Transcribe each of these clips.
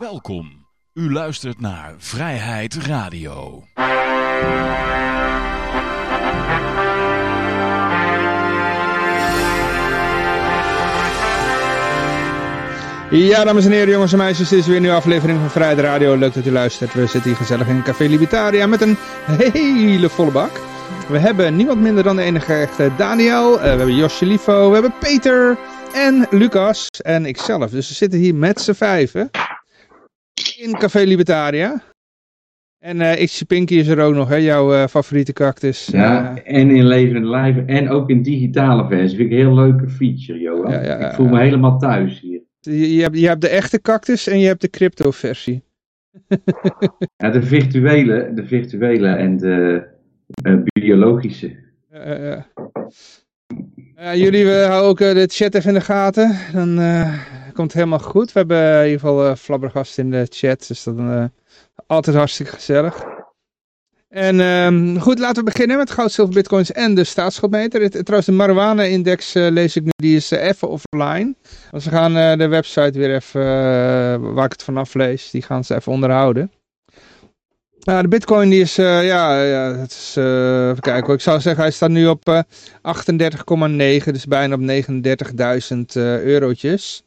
Welkom. U luistert naar Vrijheid Radio. Ja, dames en heren, jongens en meisjes, dit is weer een nieuwe aflevering van Vrijheid Radio. Leuk dat u luistert. We zitten hier gezellig in Café Libertaria met een hele volle bak. We hebben niemand minder dan de enige echte Daniel. Uh, we hebben Josje Livo, we hebben Peter en Lucas en ikzelf. Dus we zitten hier met z'n vijven in Café Libertaria. En uh, Pinky is er ook nog, hè, jouw uh, favoriete cactus. Ja, uh, en in levende lijven en ook in digitale versie. Vind ik een heel leuke feature, Johan. Ja, ja, ik voel me helemaal thuis hier. Je, je, hebt, je hebt de echte cactus en je hebt de crypto versie. ja, de virtuele, de virtuele en de biologische. jullie houden ook de chat even in de gaten. Dan komt helemaal goed. We hebben in ieder geval uh, flabbergast in de chat. Dus dat is altijd hartstikke gezellig. En um, goed, laten we beginnen met goud, zilver, bitcoins en de staatsschuldmeter. Trouwens, de marijuana-index uh, lees ik nu, die is uh, even offline. Dus we gaan uh, de website weer even, waar ik het vanaf lees, die gaan ze even onderhouden. Nou, de bitcoin die is, ja, ja, het is, even kijken hoor. Ik zou zeggen, hij staat nu op 38,9, dus bijna op 39.000 eurotjes.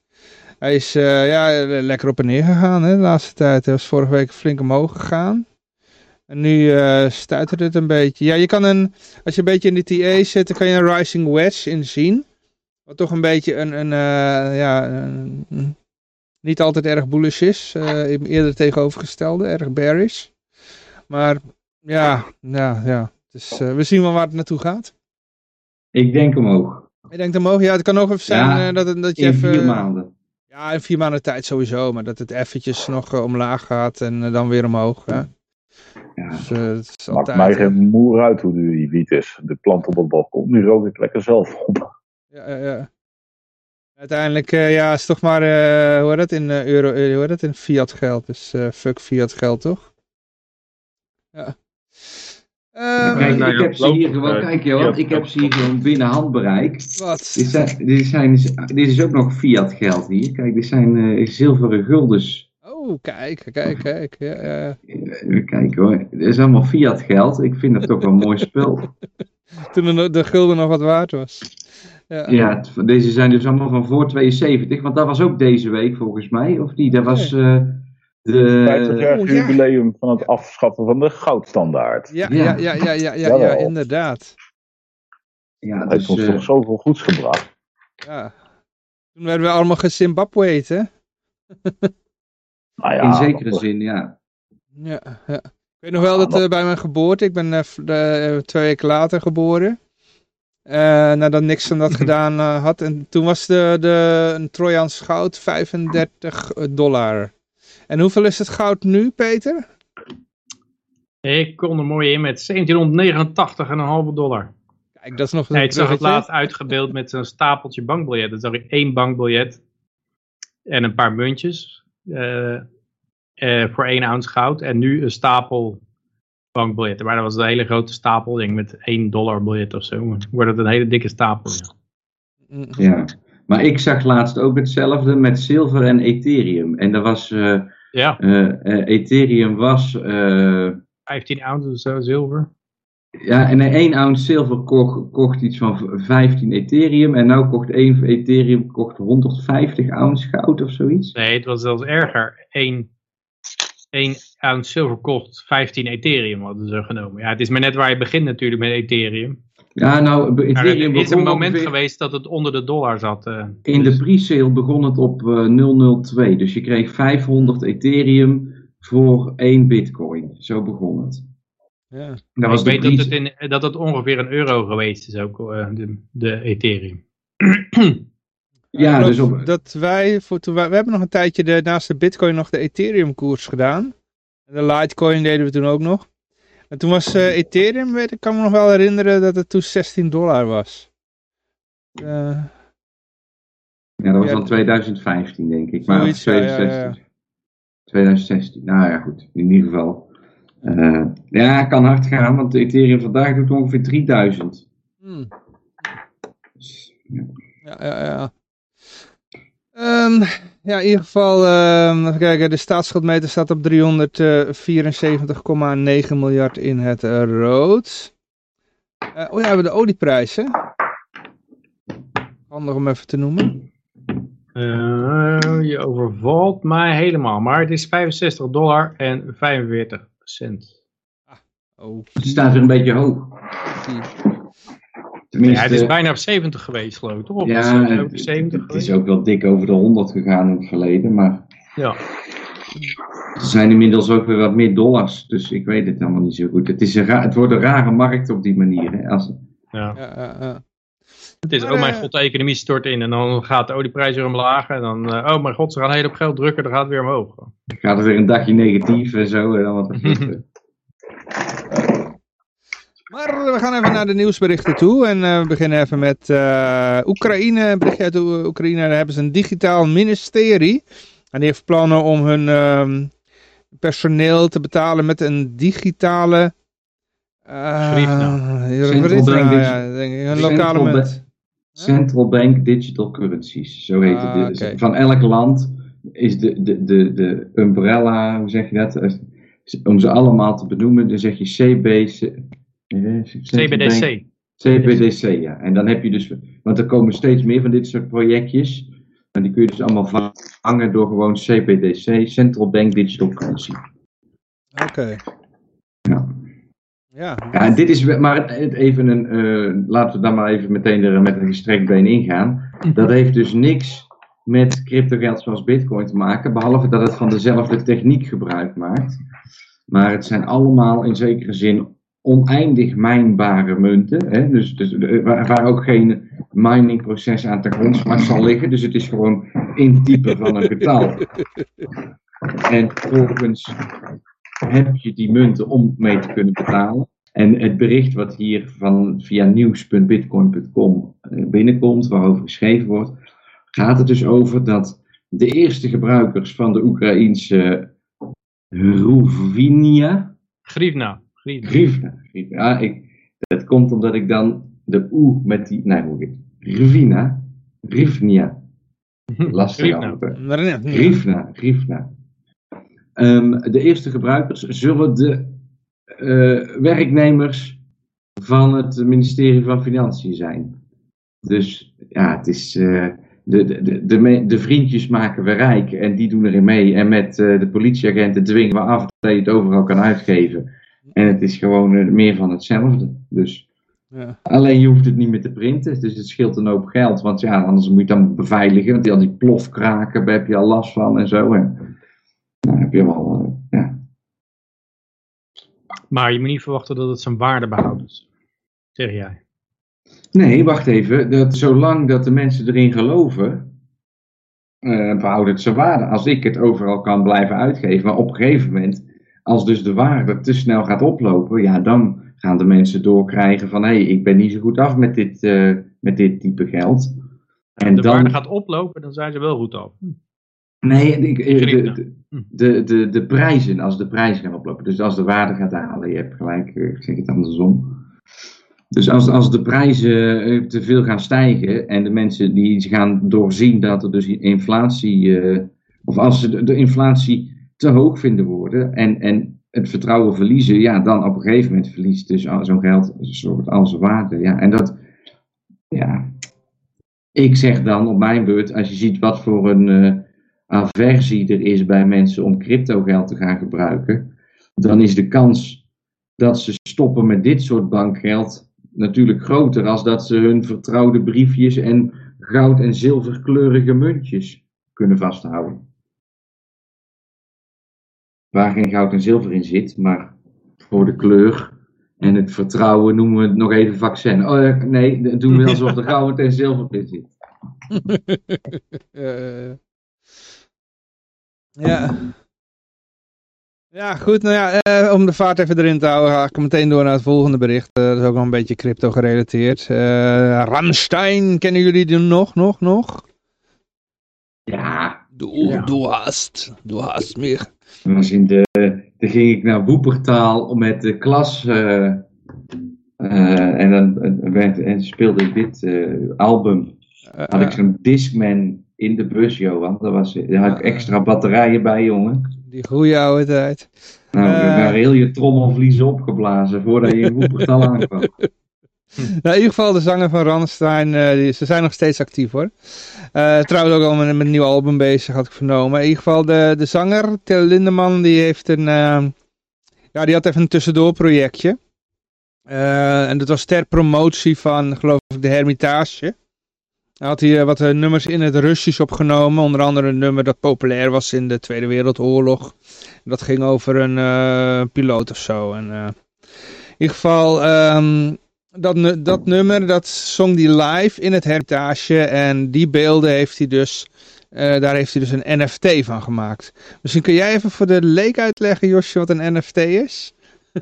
Hij is uh, ja, lekker op en neer gegaan hè, de laatste tijd. Hij was vorige week flink omhoog gegaan. En nu uh, stuitert het een beetje. Ja, je kan een, als je een beetje in de TA zit, dan kan je een rising wedge in zien. Wat toch een beetje een, een uh, ja, een, niet altijd erg bullish is. eerder tegenovergestelde, erg bearish. Maar ja, ja, ja. Dus, we zien wel waar het naartoe gaat. Ik denk omhoog. Je denkt omhoog? Ja, het kan ook even zijn ja, dat, dat je in even... vier maanden. Ja, in vier maanden tijd sowieso, maar dat het eventjes nog uh, omlaag gaat en uh, dan weer omhoog. Hè? Ja. Dus, uh, het is Maakt mij geen moer uit hoe duur die wiet is. De plant op het balkon, nu rook ik lekker zelf op. Ja, ja. Uiteindelijk, ja, is toch maar, hoe heet dat in euro, hoe heet dat in fiat geld. Dus fuck fiat geld, toch? Ja. Kijk, ik heb ze hier gewoon, kijk joh, ik heb ze hier gewoon binnen handbereik. Wat? Dit, zijn, dit, zijn, dit is ook nog fiat geld hier. Kijk, dit zijn uh, zilveren guldens. Oh, kijk, kijk, kijk. Ja, ja. Even kijken hoor, dit is allemaal fiat geld. Ik vind dat toch wel een mooi spul. Toen de, de gulden nog wat waard was. Ja. ja, deze zijn dus allemaal van voor 72, want dat was ook deze week volgens mij, of niet? Dat was... Uh, de... 50 jaar oh, jubileum ja. van het afschaffen van de goudstandaard. Ja, ja, ja, ja, ja, ja, ja inderdaad. Ja, dat heeft ons uh, toch zoveel goeds gebracht. Ja. Toen werden we allemaal gezimbabweed, hè? nou ja, In zekere zin, ja. Ja, ja. Ik weet nog wel dat uh, bij mijn geboorte, ik ben uh, twee weken later geboren. nadat Nixon dat gedaan had. En toen was de, de een Trojaans goud 35 dollar. En hoeveel is het goud nu, Peter? Ik kon er mooi in met 1789,5 dollar. Kijk, dat is nog een nee, Ik zag het laatst uitgebeeld met een stapeltje bankbiljetten. Dan zag ik één bankbiljet en een paar muntjes uh, uh, voor één ounce goud. En nu een stapel bankbiljetten. Maar dat was een hele grote stapel, denk met 1 dollar biljet of zo. Dan wordt het een hele dikke stapel. Ja. ja. Maar ik zag laatst ook hetzelfde met zilver en Ethereum. En dat was... Uh, ja. Uh, Ethereum was... 15 ounce of zo zilver. Ja, en 1 ounce zilver kocht, kocht iets van 15 Ethereum. En nu kocht 1 Ethereum kocht 150 ounce goud of zoiets. Nee, het was zelfs erger. 1, 1 ounce zilver kocht 15 Ethereum hadden ze genomen. Ja, het is maar net waar je begint natuurlijk met Ethereum. Ja, nou, Ethereum er is een moment geweest dat het onder de dollar zat. Uh, in dus. de pre-sale begon het op uh, 002. Dus je kreeg 500 Ethereum voor 1 bitcoin. Zo begon het. Ja. Dat was ik weet dat het, in, dat het ongeveer een euro geweest is ook, uh, de, de Ethereum. ja, dus op... dat wij, voor, toen wij, we hebben nog een tijdje de, naast de bitcoin nog de Ethereum koers gedaan. De Litecoin deden we toen ook nog. En toen was uh, Ethereum, weet, ik kan me nog wel herinneren dat het toen 16 dollar was. Uh, ja, dat was ja, dan 2015 denk ik. Maar zoiets, 2016. Ja, ja, 2016, nou ja goed, in ieder geval. Uh, ja, kan hard gaan, want Ethereum vandaag doet ongeveer 3000. Hmm. Dus, ja, ja, ja. Um, ja, in ieder geval, um, even kijken, de staatsschuldmeter staat op 374,9 miljard in het rood. Uh, oh ja, we hebben de olieprijzen. Handig om even te noemen. Uh, je overvalt mij helemaal, maar het is 65 dollar en 45 cent. Ah, okay. Het staat er een beetje hoog. Tenminste, ja, het is bijna op 70 geweest, geloof ik, toch? Ja, het, het, 70 het is ook wel dik over de 100 gegaan in het verleden, maar... Ja. Er zijn inmiddels ook weer wat meer dollars, dus ik weet het allemaal niet zo goed. Het, is een het wordt een rare markt op die manier. Hè? Als... Ja. ja, ja het is, oh mijn god, de economie stort in en dan gaat de olieprijs weer omlaag. En dan, uh, oh mijn god, ze gaan heel op geld drukken, dan gaat het weer omhoog. Gaat het weer een dagje negatief en zo. En dan wat Maar we gaan even naar de nieuwsberichten toe. En uh, we beginnen even met uh, Oekraïne. Een berichtje uit Oekraïne. Daar hebben ze een digitaal ministerie. En die heeft plannen om hun uh, personeel te betalen met een digitale... Uh, Central Bank, ja, denk ik, een lokale munt. Central Bank Digital Currencies. Zo heet ah, het. Okay. Van elk land is de, de, de, de umbrella, hoe zeg je dat? Om ze allemaal te benoemen, dan zeg je CBC. CBDC. CBDC, ja. En dan heb je dus, want er komen steeds meer van dit soort projectjes. En die kun je dus allemaal vangen door gewoon CBDC, Central Bank Digital Currency. Oké. Ja. Ja. ja, dit is maar even een, uh, laten we dan maar even meteen er met een gestrekt been ingaan. Dat heeft dus niks met cryptogeld zoals bitcoin te maken, behalve dat het van dezelfde techniek gebruik maakt. Maar het zijn allemaal in zekere zin oneindig mijnbare munten. Hè? Dus, dus waar ook geen miningproces aan ten grondslag zal liggen. Dus het is gewoon intypen van een getal. En vervolgens heb je die munten om mee te kunnen betalen. En het bericht wat hier van, via nieuws.bitcoin.com eh, binnenkomt, waarover geschreven wordt, gaat het dus over dat de eerste gebruikers van de Oekraïense Ruvinia. Grivna. Grivna. Ja, ik, dat komt omdat ik dan de oe met die, nee, hoe heet Rivina, Rivnia. Lastig. Grivna, Grivna. Um, de eerste gebruikers zullen de uh, werknemers van het ministerie van Financiën zijn. Dus ja, het is. Uh, de, de, de, de, vriendjes maken we rijk en die doen erin mee. En met uh, de politieagenten dwingen we af dat je het overal kan uitgeven. En het is gewoon meer van hetzelfde. Dus. Ja. Alleen je hoeft het niet meer te printen, dus het scheelt een hoop geld. Want ja, anders moet je het dan beveiligen. Want die, al die plofkraken, daar heb je al last van en zo. En, nou, heb je wel, ja. Maar je moet niet verwachten dat het zijn waarde behoudt, zeg jij. Nee, wacht even. Dat, zolang dat de mensen erin geloven, uh, behoudt het zijn waarde. Als ik het overal kan blijven uitgeven, maar op een gegeven moment, als dus de waarde te snel gaat oplopen, ja, dan gaan de mensen doorkrijgen van, hé, hey, ik ben niet zo goed af met dit, uh, met dit type geld. En de dan... waarde gaat oplopen, dan zijn ze wel goed af. Nee, de, de, de, de, prijzen, als de prijzen gaan oplopen. Dus als de waarde gaat dalen, je hebt gelijk, eh, ik zeg het andersom. Dus als, als de prijzen eh, te veel gaan stijgen en de mensen die gaan doorzien dat er dus inflatie, uh, of als ze de, inflatie te hoog vinden worden en, en het vertrouwen verliezen, ja, dan op een gegeven moment verliest dus zo'n geld een soort al zijn waarde. Ja, en dat, ja, ik zeg dan op mijn beurt, als je ziet wat voor een aversie er is bij mensen om cryptogeld te gaan gebruiken, dan is de kans dat ze stoppen met dit soort bankgeld natuurlijk groter als dat ze hun vertrouwde briefjes en goud- en zilverkleurige muntjes kunnen vasthouden. Waar geen goud en zilver in zit, maar voor de kleur en het vertrouwen noemen we het nog even vaccin. Oh, eh, nee, doen we alsof er goud en zilver in zit. Ja. Ja, goed. Nou ja, eh, om de vaart even erin te houden, ga ik meteen door naar het volgende bericht. Uh, dat is ook nog een beetje crypto gerelateerd. Uh, Ramstein, kennen jullie die nog, nog, nog? Ja. Du, ja. du hast, du hast mich. Was in de, dan ging ik naar Woepertaal met de klas uh, en dan werd, en speelde ik dit album. Had ik zo'n Discman in de bus, Johan. Daar, was, daar had ik extra batterijen bij, jongen. Die goede oude tijd. Nou, daar heel je trommelvlies opgeblazen voordat je in Woepertal aankwam. Nou, in ieder geval de zanger van Ramstein, uh, die, ze zijn nog steeds actief hoor. Uh, trouwens ook al met, een nieuw album bezig, had ik vernomen. In ieder geval de, de zanger, Till Lindeman, die heeft een, uh, ja, die had even een tussendoor projectje. en dat was ter promotie van, geloof ik, de Hermitage. Hij had hij wat nummers in het Russisch opgenomen. Onder andere een nummer dat populair was in de Tweede Wereldoorlog. Dat ging over een piloot of zo. In ieder geval, um, dat, dat nummer, dat zong hij live in het Hermitage. En die beelden heeft hij dus, uh, daar heeft hij dus een NFT van gemaakt. Misschien kun jij even voor de leek uitleggen, Josje, wat een NFT is?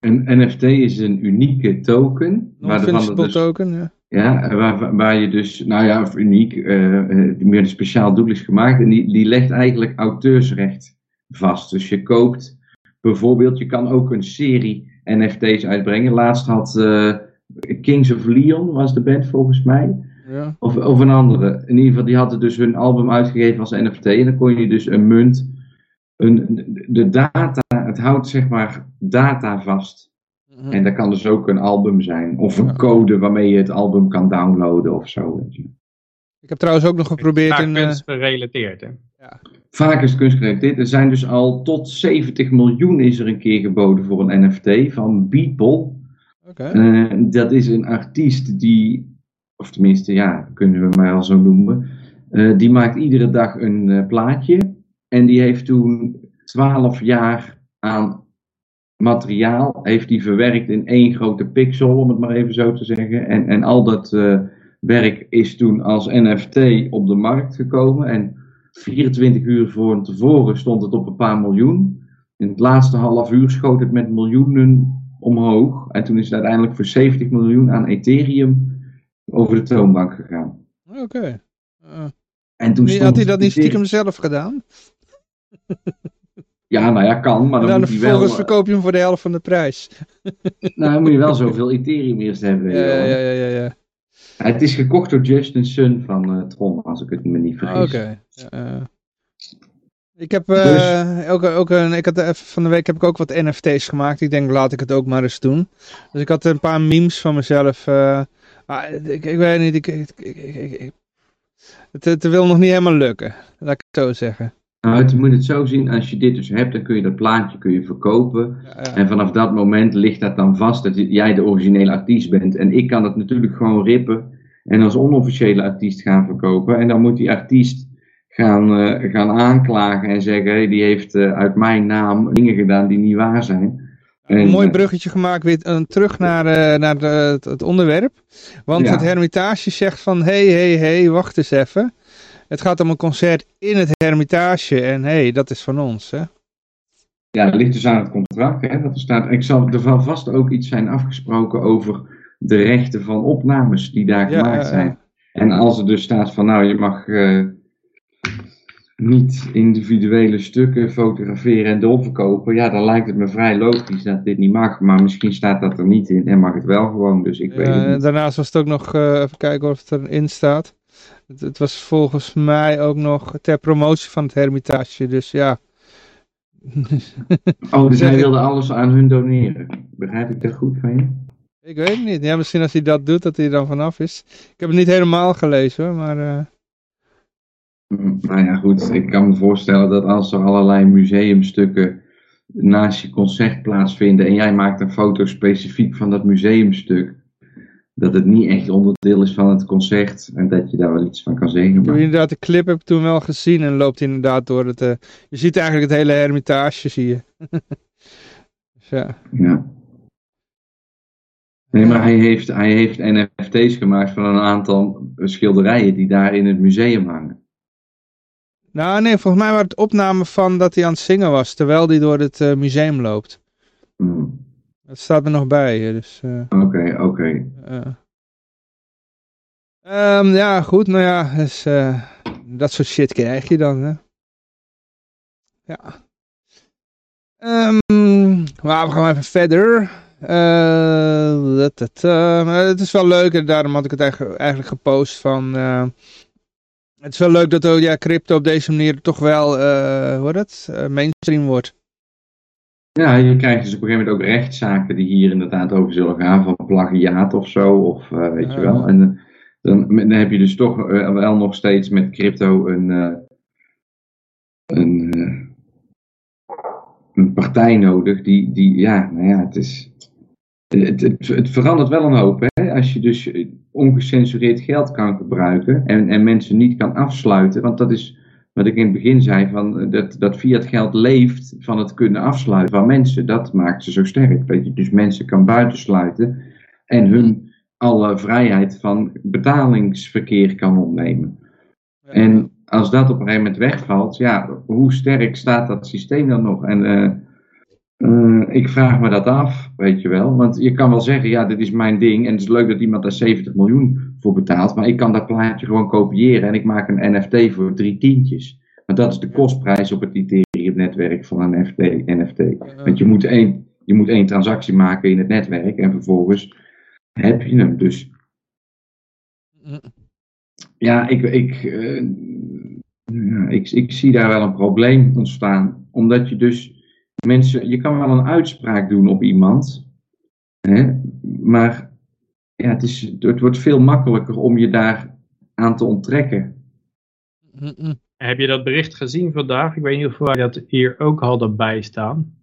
Een NFT is een unieke token. Non-fungible dus, token, ja. Ja, waar, waar je dus, nou ja, of uniek, uh, meer een speciaal doel is gemaakt. En die, die legt eigenlijk auteursrecht vast. Dus je koopt bijvoorbeeld, je kan ook een serie NFT's uitbrengen. Laatst had... Uh, Kings of Leon was de band volgens mij. Ja. Of, of een andere. In ieder geval, die hadden dus hun album uitgegeven als NFT. En dan kon je dus een munt, een, de data, het houdt zeg maar data vast. Mhm. En dat kan dus ook een album zijn. Of een code waarmee je het album kan downloaden of zo. Weet je. Ik heb trouwens ook nog geprobeerd... Vaak kunstgerelateerd, hè? Ja. Vaak is het kunstgerelateerd. Er zijn dus al tot 70 miljoen is er een keer geboden voor een NFT van Beeple. Uh, dat is een artiest die, of tenminste, ja, kunnen we mij al zo noemen. Uh, die maakt iedere dag een uh, plaatje. En die heeft toen 12 jaar aan materiaal, heeft die verwerkt in één grote pixel, om het maar even zo te zeggen. En, en al dat werk is toen als NFT op de markt gekomen. En 24 uur voor tevoren stond het op een paar miljoen. In het laatste half uur schoot het met miljoenen omhoog. En toen is het uiteindelijk voor 70 miljoen aan Ethereum over de toonbank gegaan. Oké. Uh, en toen had hij dat niet stiekem zelf gedaan? Ja, nou ja, kan, maar dan, dan moet hij wel... verkoop je hem voor de helft van de prijs. nou, dan moet je wel zoveel Ethereum eerst hebben. Ja, ja, ja, ja, ja. Het is gekocht door Justin Sun van uh, Tron, als ik het me niet vergis. Oké. Okay. Ik heb uh, dus... ook, ook een, ik had even van de week heb ik ook wat NFT's gemaakt. Ik denk laat ik het ook maar eens doen. Dus ik had een paar memes van mezelf. Uh, ik, ik, weet niet, ik, ik, het, het wil nog niet helemaal lukken. Laat ik het zo zeggen. Nou, je moet het zo zien, als je dit dus hebt, dan kun je dat plaatje kun je verkopen. Ja, ja. En vanaf dat moment ligt dat dan vast dat jij de originele artiest bent. En ik kan het natuurlijk gewoon rippen en als onofficiële artiest gaan verkopen. En dan moet die artiest gaan, uh, gaan aanklagen en zeggen, hey, die heeft uh, uit mijn naam dingen gedaan die niet waar zijn. En, een mooi eh, bruggetje gemaakt weer uh, terug naar, naar de, het, het, onderwerp. Want ja. het Hermitage zegt van, hé, hé, hé, wacht eens even. Het gaat om een concert in het Hermitage en hé, hey, dat is van ons, hè? Ja, het ligt dus aan het contract, hè. Dat er staat, ik zal, er zal vast ook iets zijn afgesproken over de rechten van opnames die daar ja, gemaakt zijn. En als er dus staat van, nou, je mag niet individuele stukken fotograferen en doorverkopen, ja, dan lijkt het me vrij logisch dat dit niet mag. Maar misschien staat dat er niet in en mag het wel gewoon, dus ik weet het niet. Daarnaast was het ook nog, uh, even kijken of het erin staat. Het, het, was volgens mij ook nog ter promotie van het Hermitage, dus ja. oh, dus hij wilde alles aan hun doneren. Begrijp ik dat goed van je? Ik weet het niet. Ja, misschien als hij dat doet, dat hij er dan vanaf is. Ik heb het niet helemaal gelezen hoor, maar... Uh... Nou ja, goed. Ik kan me voorstellen dat als er allerlei museumstukken naast je concert plaatsvinden en jij maakt een foto specifiek van dat museumstuk, dat het niet echt onderdeel is van het concert en dat je daar wel iets van kan zeggen. Ik heb inderdaad de clip heb ik toen wel gezien en loopt inderdaad door het... Uh, je ziet eigenlijk het hele hermitage, zie je. dus ja. ja. Nee, maar hij heeft, hij heeft NFT's gemaakt van een aantal schilderijen die daar in het museum hangen. Nou nee, volgens mij waren het opnamen van dat hij aan het zingen was, terwijl hij door het uh, museum loopt. Hmm. Dat staat er nog bij. Dus, uh, oké, oké. Um, ja, goed, nou ja, dus, dat soort shit krijg je dan, hè. Ja. Um, maar we gaan even verder. Dat, dat, het is wel leuk en daarom had ik het eigenlijk, eigenlijk gepost van Het is wel leuk dat oh, ja, crypto op deze manier toch wel, uh, hoe het, uh, mainstream wordt. Ja, je krijgt dus op een gegeven moment ook rechtszaken die hier inderdaad over zullen gaan, van plagiaat of zo, of uh, weet je wel. En dan, dan, heb je dus toch wel nog steeds met crypto een, een, een partij nodig die, die, ja, nou ja, het is, het, het, het verandert wel een hoop, hè. Als je dus ongecensureerd geld kan gebruiken en, en mensen niet kan afsluiten. Want dat is wat ik in het begin zei, van dat, dat fiat geld leeft van het kunnen afsluiten van mensen. Dat maakt ze zo sterk. Dat je dus mensen kan buitensluiten en hun alle vrijheid van betalingsverkeer kan ontnemen. En als dat op een gegeven moment wegvalt, ja, hoe sterk staat dat systeem dan nog? En uh, uh, ik vraag me dat af, weet je wel. Want je kan wel zeggen, ja, dit is mijn ding. En het is leuk dat iemand daar 70 miljoen voor betaalt. Maar ik kan dat plaatje gewoon kopiëren en ik maak een NFT voor drie tientjes. Maar dat is de kostprijs op het Ethereum-netwerk van een NFT. NFT. Want je moet, één, je moet één transactie maken in het netwerk en vervolgens heb je hem. Dus ja, ik, ik, uh, ja, ik, ik zie daar wel een probleem ontstaan. Omdat je dus mensen, je kan wel een uitspraak doen op iemand, hè, maar ja, het, is, het wordt veel makkelijker om je daar aan te onttrekken. Heb je dat bericht gezien vandaag? Ik weet niet of wij dat hier ook hadden bijstaan.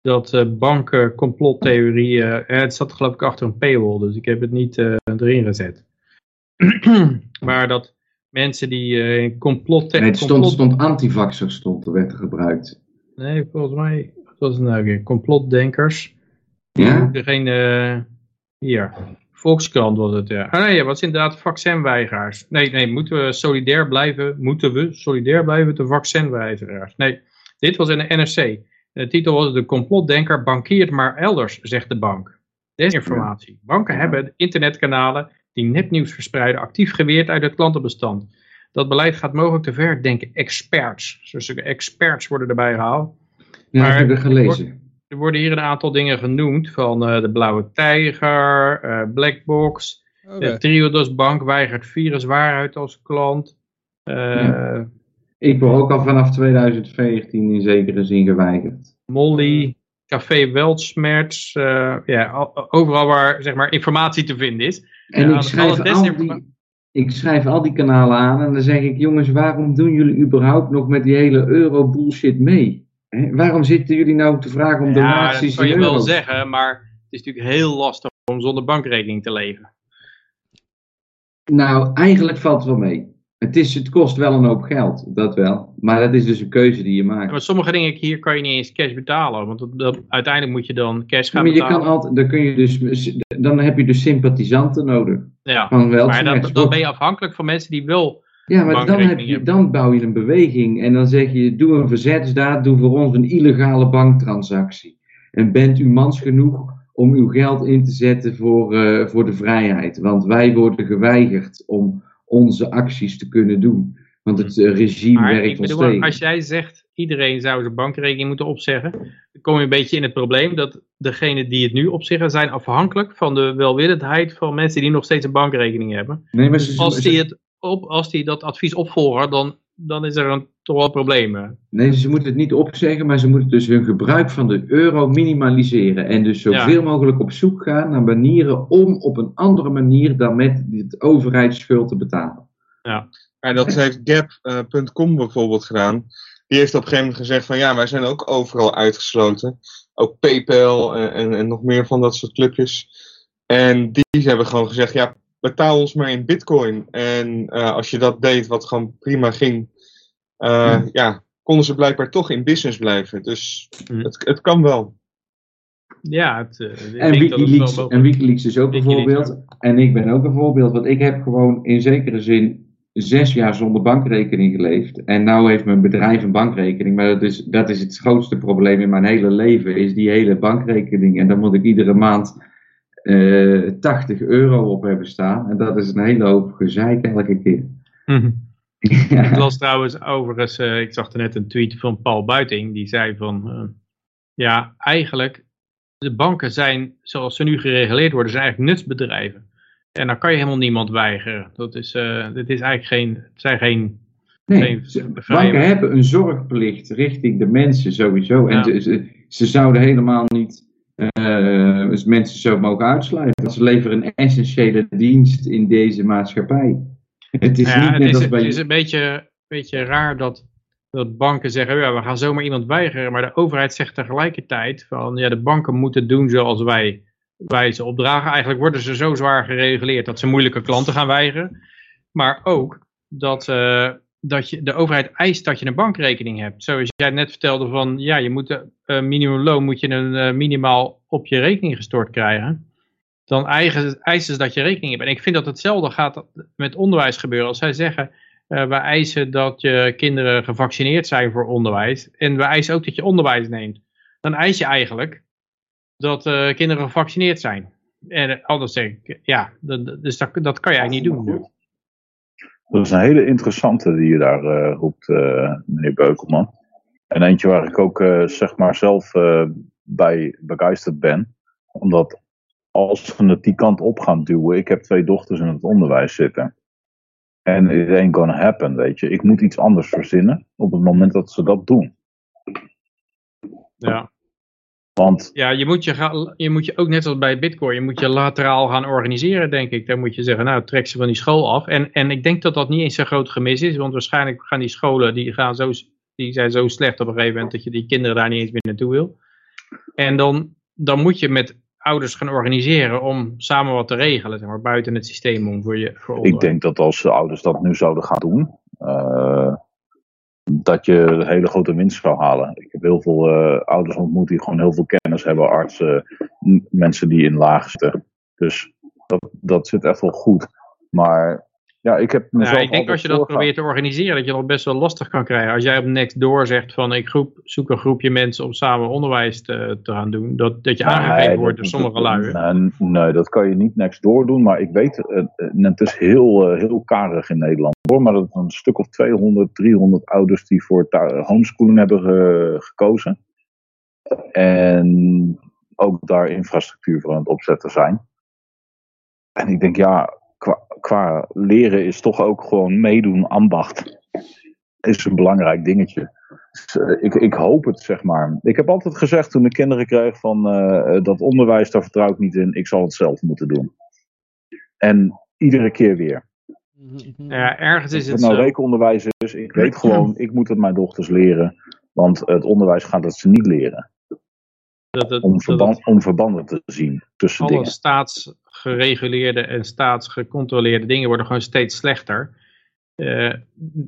Dat uh, banken complottheorieën, uh, het zat geloof ik achter een paywall, dus ik heb het niet uh, erin gezet. maar dat mensen die uh, complot... Nee, het stond, stond antivaxer stond, er werd er gebruikt. Nee, volgens mij was het nou weer complotdenkers. Ja? Degene, hier, Volkskrant was het, ja. Ah nee, wat is inderdaad vaccinweigeraars. Nee, nee, moeten we solidair blijven, moeten we solidair blijven met de vaccinweigeraars. Nee, dit was in de NRC. De titel was de complotdenker bankiert maar elders, zegt de bank. Desinformatie. Banken hebben internetkanalen die nepnieuws verspreiden actief geweerd uit het klantenbestand. Dat beleid gaat mogelijk te ver, denken experts. Dus experts worden erbij gehaald. Ja, maar, heb ik gelezen. Er worden hier een aantal dingen genoemd van uh, de Blauwe Tijger, uh, Blackbox, okay. de Triodos Bank weigert viruswaarheid als klant. Uh, ja. Ik word ook al vanaf 2014 in zekere zin geweigerd. Molly, Café Weltsmerts, ja, overal waar zeg maar, informatie te vinden is. En ik schrijf al die, ik schrijf al die kanalen aan en dan zeg ik, jongens, waarom doen jullie überhaupt nog met die hele euro-bullshit mee? He? Waarom zitten jullie nou te vragen om donaties? Ja, dat kan je wel zeggen, maar het is natuurlijk heel lastig om zonder bankrekening te leven. Nou, eigenlijk valt het wel mee. Het, is, het kost wel een hoop geld, dat wel. Maar dat is dus een keuze die je maakt. Ja, maar sommige dingen hier kan je niet eens cash betalen. Want dat, uiteindelijk moet je dan cash gaan maar je betalen. Kan altijd, dan, kun je dus, dan heb je dus sympathisanten nodig. Ja, maar dan, dan ben je afhankelijk van mensen die wel ja, maar dan, heb je, dan bouw je een beweging en dan zeg je, doe een verzetsdaad, doe voor ons een illegale banktransactie. En bent u mans genoeg om uw geld in te zetten voor, uh, voor de vrijheid. Want wij worden geweigerd om onze acties te kunnen doen. Want het uh, regime maar werkt ons tegen. Als jij zegt, iedereen zou zijn bankrekening moeten opzeggen, dan kom je een beetje in het probleem dat degenen die het nu opzeggen zijn afhankelijk van de welwillendheid van mensen die nog steeds een bankrekening hebben. Nee, maar ze, als die het op, als die dat advies opvolgen, dan, dan is er een, toch wel problemen. Nee, ze moeten het niet opzeggen, maar ze moeten dus hun gebruik van de euro minimaliseren. En dus zoveel mogelijk op zoek gaan naar manieren om op een andere manier dan met het overheidsschuld te betalen. Ja. En dat heeft Gap.com bijvoorbeeld gedaan. Die heeft op een gegeven moment gezegd van ja, wij zijn ook overal uitgesloten. Ook PayPal en, en, en nog meer van dat soort clubjes. En die hebben gewoon gezegd, ja, betaal ons maar in bitcoin. En uh, als je dat deed, wat gewoon prima ging, uh, mm. ja, konden ze blijkbaar toch in business blijven. Dus mm. het, het kan wel. Ja, het, uh, en, Wikileaks, en Wikileaks is ook een voorbeeld. En ik ben ook een voorbeeld, want ik heb gewoon in zekere zin zes jaar zonder bankrekening geleefd. En nu heeft mijn bedrijf een bankrekening. Maar dat is, dat is het grootste probleem in mijn hele leven, is die hele bankrekening. En dan moet ik iedere maand 80 eh, euro op hebben staan. En dat is een hele hoop gezeik elke keer. Mhm. ja. Ik las trouwens overigens, uh, ik zag er net een tweet van Paul Buiting, die zei van, uh, ja, eigenlijk, de banken zijn, zoals ze nu gereguleerd worden, zijn eigenlijk nutsbedrijven. En dan kan je helemaal niemand weigeren. Dat is, uh, dit is eigenlijk geen, het zijn geen... Nee, banken hebben een zorgplicht richting de mensen sowieso. En ze, ze, zouden helemaal niet uh, mensen zo mogen uitsluiten. Ze leveren een essentiële dienst in deze maatschappij. Het is, niet net het is, als bij... het is een beetje, beetje raar dat, dat banken zeggen, ja, we gaan zomaar iemand weigeren. Maar de overheid zegt tegelijkertijd van, ja, de banken moeten doen zoals wij wij ze opdragen. Eigenlijk worden ze zo zwaar gereguleerd dat ze moeilijke klanten gaan weigeren. Maar ook dat, uh, dat je, de overheid eist dat je een bankrekening hebt. Zoals jij net vertelde van, ja, je moet uh, minimumloon moet je een uh, minimaal op je rekening gestort krijgen. Dan eigen, eisen ze dat je rekening hebt. En ik vind dat hetzelfde gaat met onderwijs gebeuren. Als zij zeggen, wij eisen dat je kinderen gevaccineerd zijn voor onderwijs. En we eisen ook dat je onderwijs neemt. Dan eis je eigenlijk dat uh, kinderen gevaccineerd zijn. En anders zeg ik, ja, dat, dus dat, dat kan je eigenlijk niet doen. Dat is een hele interessante die je daar uh, roept, uh, meneer Beukelman. En eentje waar ik ook zeg maar zelf bij begeisterd ben. Omdat als we het die kant op gaan duwen, ik heb twee dochters in het onderwijs zitten. En it ain't gonna happen, weet je. Ik moet iets anders verzinnen op het moment dat ze dat doen. Ja. Want... Ja, je moet je, je moet je ook net als bij Bitcoin, je moet je lateraal gaan organiseren, denk ik. Dan moet je zeggen, nou, trek ze van die school af. En, en ik denk dat dat niet eens zo'n groot gemis is, want waarschijnlijk gaan die scholen, die, gaan zo, die zijn zo slecht op een gegeven moment dat je die kinderen daar niet eens meer naartoe wil. En dan, dan moet je met ouders gaan organiseren om samen wat te regelen, zeg maar, buiten het systeem om voor je voor Ik denk dat als de ouders dat nu zouden gaan doen, uh, dat je hele grote winst zou halen. Ik heb heel veel uh, ouders ontmoet die gewoon heel veel kennis hebben, artsen, mensen die in laag zitten. Dus dat, dat zit echt wel goed. Maar ja, ik heb mezelf. Ja, ik denk als je dat probeert te organiseren, dat je dat best wel lastig kan krijgen. Als jij op Nextdoor zegt van ik groep, zoek een groepje mensen om samen onderwijs te, te gaan doen, dat, dat je nee, wordt door sommige lui. Nee, nee, dat kan je niet Nextdoor doen, maar ik weet, het, het is heel, eh, heel karig in Nederland maar dat een stuk of 200, 300 ouders die voor homeschooling hebben gekozen. En ook daar infrastructuur voor aan het opzetten zijn. En ik denk, ja, qua, qua leren is toch ook gewoon meedoen, ambacht. Is een belangrijk dingetje. Dus, uh, ik, ik hoop het, zeg maar. Ik heb altijd gezegd toen ik kinderen kreeg van uh, dat onderwijs, daar vertrouw ik niet in. Ik zal het zelf moeten doen. En iedere keer weer. Ja, ergens is het, het nou rekenonderwijs is, ik weet gewoon, ik moet het mijn dochters leren. Want het onderwijs gaat het ze niet leren. Dat het, om, verband, om verbanden te zien tussen alle dingen. staatsgereguleerde en staatsgecontroleerde dingen worden gewoon steeds slechter. Uh,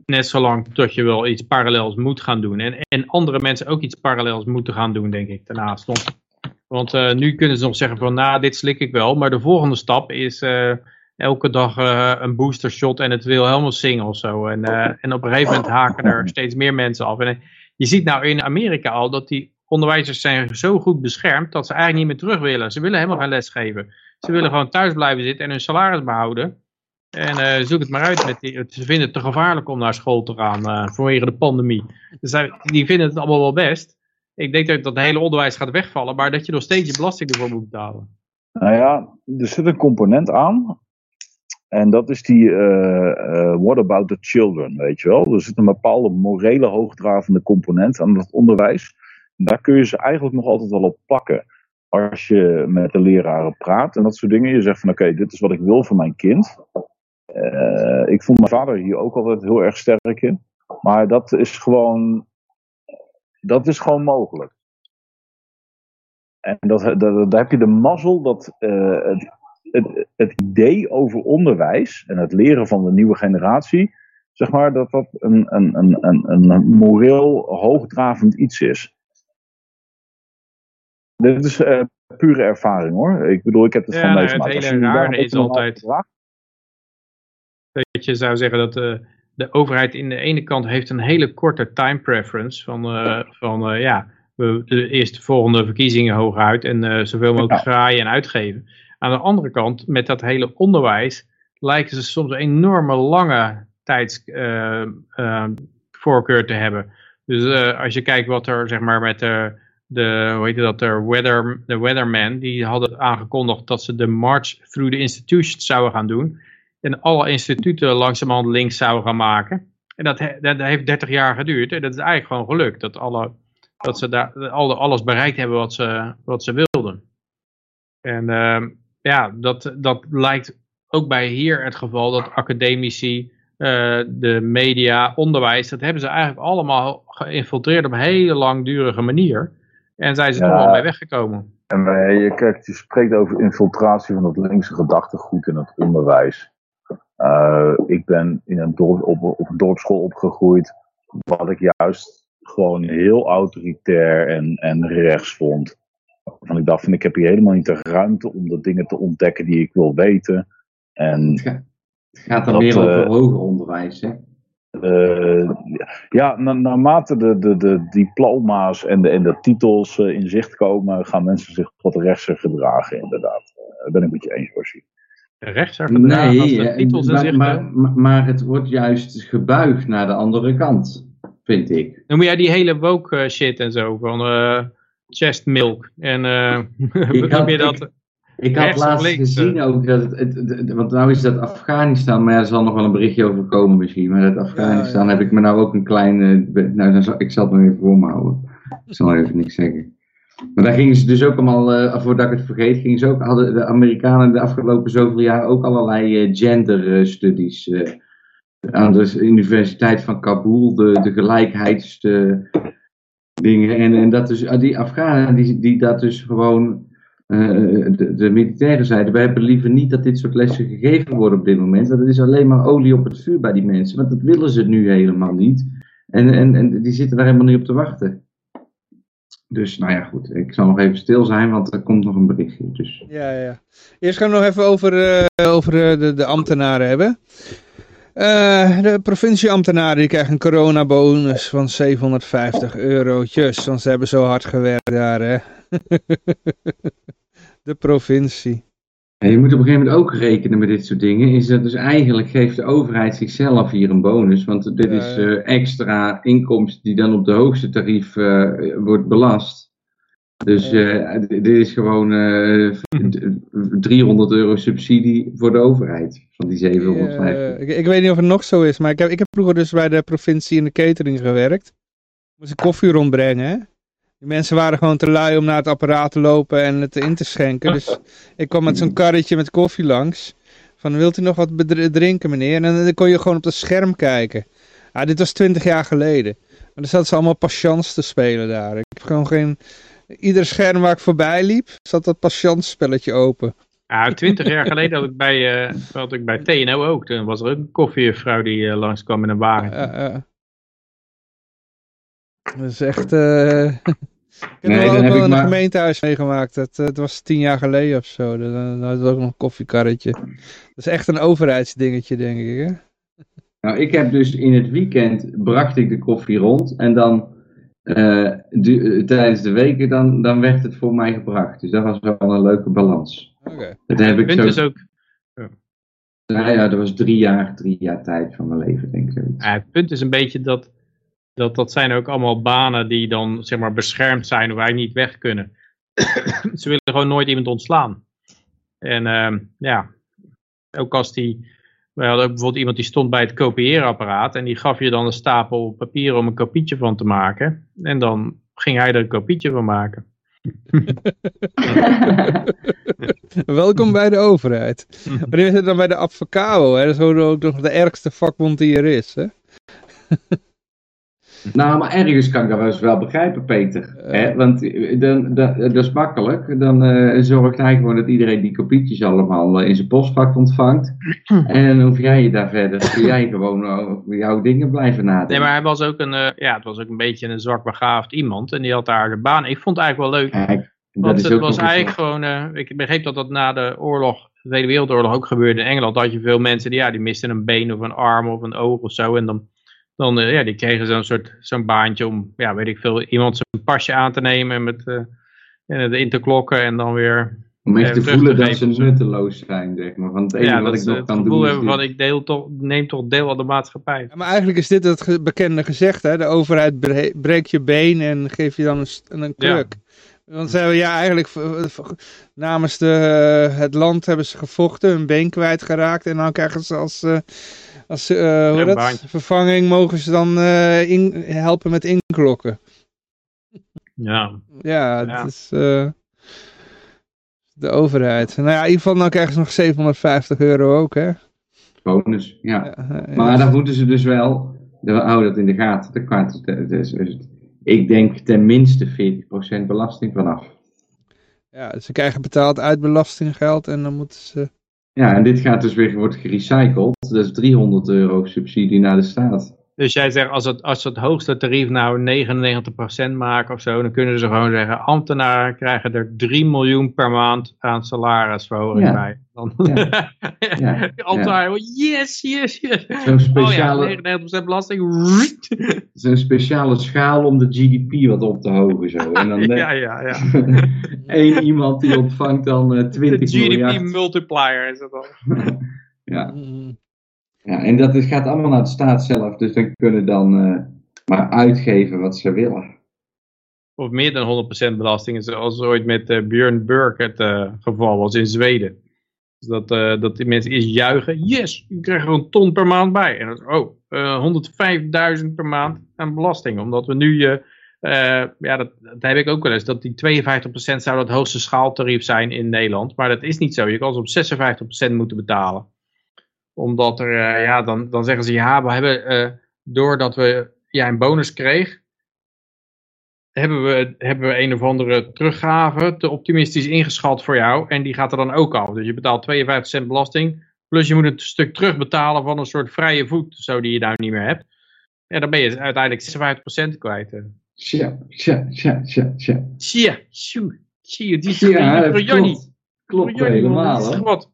net zolang tot je wel iets parallels moet gaan doen. En, en andere mensen ook iets parallels moeten gaan doen, denk ik, daarnaast. Want, want uh, nu kunnen ze nog zeggen van, nou, dit slik ik wel. Maar de volgende stap is uh, elke dag een booster shot en het wil helemaal zingen of zo. En, en op een gegeven moment haken er steeds meer mensen af. En je ziet nou in Amerika al dat die onderwijzers zijn zo goed beschermd dat ze eigenlijk niet meer terug willen. Ze willen helemaal geen les geven. Ze willen gewoon thuis blijven zitten en hun salaris behouden. En zoek het maar uit. Met ze vinden het te gevaarlijk om naar school te gaan vanwege de pandemie. Dus die vinden het allemaal wel best. Ik denk dat het hele onderwijs gaat wegvallen, maar dat je nog steeds je belasting ervoor moet betalen. Nou ja, er zit een component aan. En dat is die uh, what about the children, weet je wel. Er zit een bepaalde morele hoogdravende component aan het onderwijs daar kun je ze eigenlijk nog altijd wel op pakken. Als je met de leraren praat en dat soort dingen. Je zegt van oké, dit is wat ik wil voor mijn kind. Uh, ik vond mijn vader hier ook altijd heel erg sterk in. Maar dat is gewoon, dat is gewoon mogelijk. En dat, dat, daar heb je de mazzel dat uh, het, het, het, idee over onderwijs en het leren van de nieuwe generatie, zeg maar, dat dat een, een, een, een, een moreel hoogdravend iets is. Dit is uh, pure ervaring hoor. Ik bedoel, ik heb het ja, van nou, Het hele rare is altijd dat je zou zeggen dat de, de overheid in de ene kant heeft een hele korte time preference van, uh, van uh, ja, we, de eerste volgende verkiezingen hooguit en zoveel mogelijk ja. graaien en uitgeven. Aan de andere kant, met dat hele onderwijs, lijken ze soms een enorme lange tijdsvoorkeur te hebben. Dus als je kijkt wat er zeg maar met de de, hoe heet dat, de, weather, weatherman, die hadden aangekondigd dat ze de March Through the Institutions zouden gaan doen. En alle instituten langzamerhand links zouden gaan maken. En dat, dat heeft 30 jaar geduurd. En dat is eigenlijk gewoon gelukt. Dat, alle, dat ze daar alle, alles bereikt hebben wat ze, wat ze wilden. En uh, ja, dat, dat lijkt ook bij hier het geval dat academici, uh, de media, onderwijs, dat hebben ze eigenlijk allemaal geïnfiltreerd op een hele langdurige manier. En zijn ze ja. er wel mee weggekomen. En je, kijkt, je spreekt over infiltratie van het linkse gedachtegoed in het onderwijs. Uh, ik ben in een dorp, op, op een dorpsschool opgegroeid, wat ik juist gewoon heel autoritair en, en rechts vond. Van ik dacht van ik heb hier helemaal niet de ruimte om de dingen te ontdekken die ik wil weten. En het gaat dan weer over uh, hoger onderwijs, hè? Uh, ja, na, naarmate de, de, de diploma's en de, en de titels uh, in zicht komen, gaan mensen zich wat rechtser gedragen, inderdaad. Dat ben ik met je eens, Borsie. Rechtser gedragen nee, de titels in maar, zicht maar, maar, maar, het wordt juist gebuigd naar de andere kant, vind ik. Noem jij die hele woke shit en zo, van chest milk en noem je dat... Ik, ik had laatst gezien ook dat het, het, het, want nou is dat Afghanistan, maar er zal nog wel een berichtje over komen misschien. Maar dat Afghanistan ja, ja. heb ik me nou ook een kleine, nou dan zal, ik zal het nog even voor me houden. Ik zal even niks zeggen. Maar daar gingen ze dus ook allemaal, uh, voordat ik het vergeet, gingen ze ook, hadden de Amerikanen de afgelopen zoveel jaar ook allerlei uh, gender studies. Uh, aan de Universiteit van Kabul, de, de gelijkheidsdingen. En, en dat dus, die Afghanen die, die dat dus gewoon uh, de, de, militairen zeiden, wij hebben liever niet dat dit soort lessen gegeven worden op dit moment. Het is alleen maar olie op het vuur bij die mensen. Want dat willen ze nu helemaal niet. En, en, en die zitten daar helemaal niet op te wachten. Dus nou ja, goed. Ik zal nog even stil zijn, want er komt nog een berichtje. Dus. Ja, ja. Eerst gaan we nog even over, uh, over de, de ambtenaren hebben. Uh, de provincieambtenaren die krijgen een coronabonus van 750 eurotjes. Want ze hebben zo hard gewerkt daar, hè. de provincie. En je moet op een gegeven moment ook rekenen met dit soort dingen. Is dat dus eigenlijk geeft de overheid zichzelf hier een bonus. Want dit is uh, extra inkomsten die dan op de hoogste tarief uh, wordt belast. Dus uh, dit is gewoon 300 euro subsidie voor de overheid. Van die 750. Ik, ik, weet niet of het nog zo is. Maar ik heb, ik heb vroeger dus bij de provincie in de catering gewerkt. Moest ik koffie rondbrengen. Hè? Die mensen waren gewoon te lui om naar het apparaat te lopen en het in te schenken. Dus ik kwam met zo'n karretje met koffie langs. Van, wilt u nog wat drinken meneer? En dan kon je gewoon op het scherm kijken. Ah, dit was twintig jaar geleden. Maar dan zaten ze allemaal patience te spelen daar. Ik heb gewoon geen... Ieder scherm waar ik voorbij liep, zat dat patience spelletje open. Ja, twintig jaar geleden had ik bij, uh, had ik bij TNO ook. Toen was er ook een koffievrouw die uh, langskwam in een wagen. Uh, uh. Dat is echt... Uh... ik heb nee, ook wel in een maar... gemeentehuis meegemaakt. Het, het, was tien jaar geleden of zo. Dan hadden we ook nog een koffiekarretje. Dat is echt een overheidsdingetje, denk ik. Hè? Nou, ik heb dus in het weekend bracht ik de koffie rond. En dan du, tijdens de weken dan, dan werd het voor mij gebracht. Dus dat was wel een leuke balans. Okay. Dat heb ik zo... Is ook... Ja. Nou ja, dat was drie jaar, drie jaar tijd van mijn leven, denk ik. Ja, het punt is een beetje dat dat, dat zijn ook allemaal banen die dan zeg maar beschermd zijn, waar wij niet weg kunnen. Ze willen gewoon nooit iemand ontslaan. En uh, ja, ook als die, we hadden ook bijvoorbeeld iemand die stond bij het kopieerapparaat en die gaf je dan een stapel papier om een kopietje van te maken. En dan ging hij er een kopietje van maken. Welkom bij de overheid. Maar is het dan bij de Advocabo, hè? dat is ook nog de ergste vakbond die er is. Hè? Nou, maar ergens kan ik dat wel eens wel begrijpen, Peter. Hè? Want eh, dan, dat, dat is makkelijk. Dan uh, zorgt hij gewoon dat iedereen die kopietjes allemaal in zijn postvak ontvangt. en dan hoef jij je daar verder. Kun jij gewoon over jouw dingen blijven nadenken. Nee, maar hij was ook een, uh, ja, het was ook een beetje een zwak begaafd iemand. En die had daar de baan. Ik vond het eigenlijk wel leuk. Kijk, want het was eigenlijk gewoon, ik begreep dat dat na de oorlog, de Tweede Wereldoorlog ook gebeurde in Engeland. had je veel mensen die, ja, die misten een been of een arm of een oog of zo. En dan dan uh, ja, die kregen zo'n soort zo'n baantje om, ja, weet ik veel, iemand zijn pasje aan te nemen met uh, en het in te klokken en dan weer Om echt eh, te voelen dat ze nutteloos zijn, zeg maar. Want het enige Ja, wat ik nog het kan doen is hebben van ik deel toch, neem toch deel aan de maatschappij. Ja, maar eigenlijk is dit het ge- bekende gezegd, hè? De overheid bre- breekt je been en geeft je dan een, een Ja. kruk. Want ze hebben ja eigenlijk namens de, eh, het land hebben ze gevochten, hun been kwijtgeraakt en dan krijgen ze als, eh, als eh, hoe dat, vervanging mogen ze dan eh, in, helpen met inklokken. Ja, Ja, Ja. dat is eh, de overheid. Nou ja, in ieder geval dan krijgen ze nog 750 euro ook, hè? Bonus, ja. Ja, Maar dan moeten ze dus wel, we houden dat in de gaten, de kwart, dus, dus, ik denk ten minste 40% belasting vanaf. ja, ze krijgen betaald uit belastinggeld en dan moeten ze... Ja, en dit gaat dus weer, wordt gerecycled, dat is 300 euro subsidie naar de staat. Dus jij zegt, als het, als ze het hoogste tarief nou 99% maken of zo, dan kunnen ze gewoon zeggen, ambtenaren krijgen er 3 miljoen per maand aan salarisverhoging Ja. bij. Dan, Ja. Ja, ambtenaren, yes, yes, yes. Zo'n speciale, Oh ja, 99% belasting. zo'n speciale schaal om de GDP wat op te hogen zo. En dan ja, ja, ja. één iemand die ontvangt dan eh, De 20% GDP miljard. multiplier is dat dan. Ja, Mm, ja, en dat gaat allemaal naar de staat zelf, dus dan kunnen dan eh, maar uitgeven wat ze willen. Of meer dan 100% belasting, zoals ooit met eh Björn Burk het eh, geval was in Zweden. Dus dat, dat die mensen eerst juichen, yes, je krijgt er een ton per maand bij. En is, oh, eh 105.000 per maand aan belasting. Omdat we nu, ja, dat, dat heb ik ook wel eens, dat die 52% zou het hoogste schaaltarief zijn in Nederland. Maar dat is niet zo, je kan ze op 56% moeten betalen. Omdat er, eh, ja, dan, dan zeggen ze, ja, we hebben, eh, doordat we ja, een bonus kreeg, hebben we, hebben we een of andere teruggave te optimistisch ingeschat voor jou. En die gaat er dan ook af. Dus je betaalt 52 cent belasting. Plus je moet een stuk terugbetalen van een soort vrije voet. Zo die je nou niet meer hebt. Ja, dan ben je uiteindelijk 56% kwijt. eh. Tja, tja, tja, tja, tja. Tja, tjoe, tjoe, die is Ja, voor dat Jannie. klopt. Helemaal. dat is wat.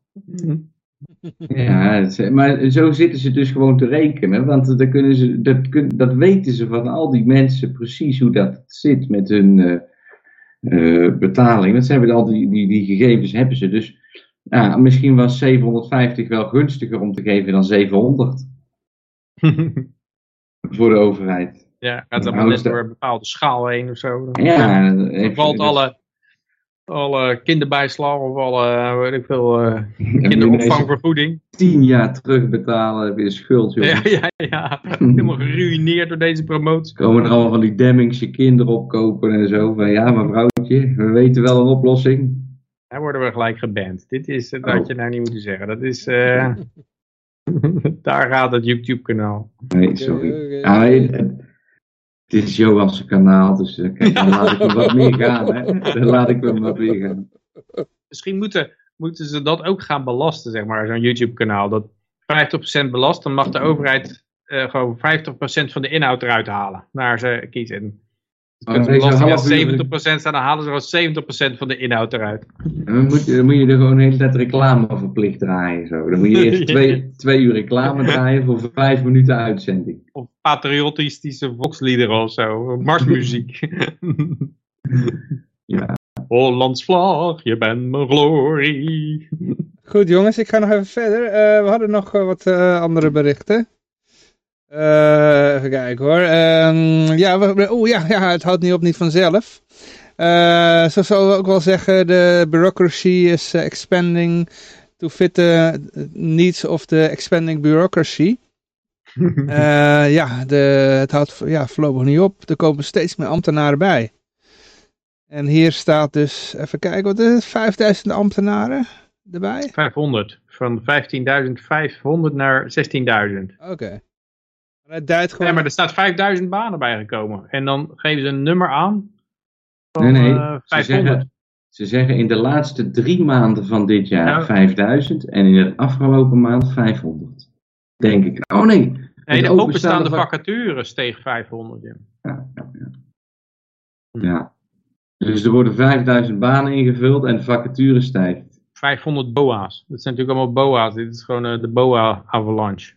Ja, het maar zo zitten ze dus gewoon te rekenen. Want dan kunnen ze, dat, kun- dat weten ze van al die mensen precies hoe dat zit met hun eh, eh, betaling. Want ze hebben al die, die, die gegevens hebben ze. Dus ja, misschien was 750 wel gunstiger om te geven dan 700 voor de overheid. ja, gaat Nou, dan net is dat- door een bepaalde schaal heen of zo. Dan, Ja, dan even- valt alle, alle kinderbijslag of alle, weet ik veel, eh, ineens kinderopvangvergoeding. 10 jaar terugbetalen, heb je een schuld, joh. Ja, ja, ja. Helemaal geruineerd door deze promotie. Komen er allemaal van die Demmingse kinderen opkopen en zo. Van ja, mevrouwtje, we weten wel een oplossing. Daar worden we gelijk geband. Dit is, dat Oh. had je nou niet moeten zeggen. Dat is, eh, daar gaat het YouTube kanaal. Nee, sorry. Oké. Het is Johan's kanaal, dus eh, kijk, dan laat ik hem wat meer gaan. Hè. Dan laat ik hem wat meer gaan. Misschien moeten, moeten ze dat ook gaan belasten, zeg maar, zo'n YouTube kanaal. Dat 50% belast, dan mag de overheid eh, gewoon 50% van de inhoud eruit halen. Naar ze kiezen. Belasting uur- aan 70% staan, dan halen ze gewoon 70% van de inhoud eruit. En dan moet, je, dan moet je er gewoon de hele tijd reclame verplicht draaien. Zo. Dan moet je eerst twee, twee uur reclame draaien voor vijf minuten uitzending. Of patriotistische volksliederen of zo. Marsmuziek. Ja. Hollands vlag, je bent mijn glorie. Goed jongens, ik ga nog even verder. Eh, we hadden nog eh, wat eh, andere berichten. Eh, even kijken hoor. Ehm, ja, we, oh, ja, ja, het houdt niet op niet vanzelf. Eh, zo zou we ook wel zeggen, de bureaucracy is eh, expanding to fit the needs of the expanding bureaucracy. Eh, ja, de, het houdt ja, voorlopig niet op. Er komen steeds meer ambtenaren bij. En hier staat dus, even kijken, wat is het? 5000 ambtenaren erbij? 500. Van 15.500 naar 16.000. Oké. Het duidt gewoon... Ja, maar er staat 5000 banen bijgekomen. En dan geven ze een nummer aan. Van, Nee, nee. eh, Ze 500. zeggen, ze zeggen in de laatste drie maanden van dit jaar Ja. 5000 en in de afgelopen maand 500. Denk ik. Oh nee. Nee, de openstaande vacatures steeg 500. Ja. Ja, ja, ja. ja. Dus er worden 5000 banen ingevuld en de vacature stijgt. 500 BOA's. Dat zijn natuurlijk allemaal BOA's. Dit is gewoon eh, de BOA-avalanche.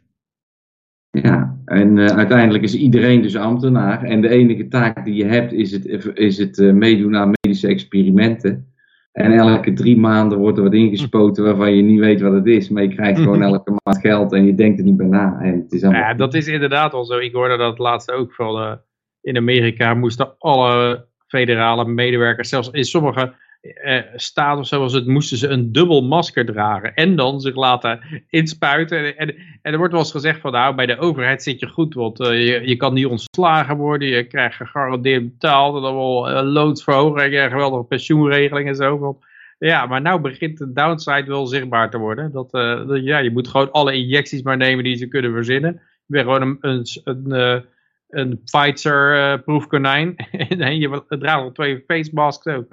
Ja, en eh, uiteindelijk is iedereen dus ambtenaar. En de enige taak die je hebt is het, is het eh, meedoen aan medische experimenten. En elke drie maanden wordt er wat ingespoten waarvan je niet weet wat het is. Maar je krijgt gewoon elke maand geld en je denkt er niet bij na. En het is allemaal... Ja, dat is inderdaad al zo. Ik hoorde dat laatst ook van uh, in Amerika moesten alle federale medewerkers, zelfs in sommige eh, staat of zoals het, moesten ze een dubbel masker dragen. En dan zich laten inspuiten. En, en, er wordt wel eens gezegd van nou, bij de overheid zit je goed. Want uh, je, je kan niet ontslagen worden. Je krijgt gegarandeerd betaald. En dan wel uh, loodsverhoging. En geweldige pensioenregeling en zo. Ja, maar nou begint de downside wel zichtbaar te worden. Dat, dat, ja, je moet gewoon alle injecties maar nemen die ze kunnen verzinnen. Je bent gewoon een, een, een, een Pfizer-proefkonijn. en je draagt al twee face masks ook.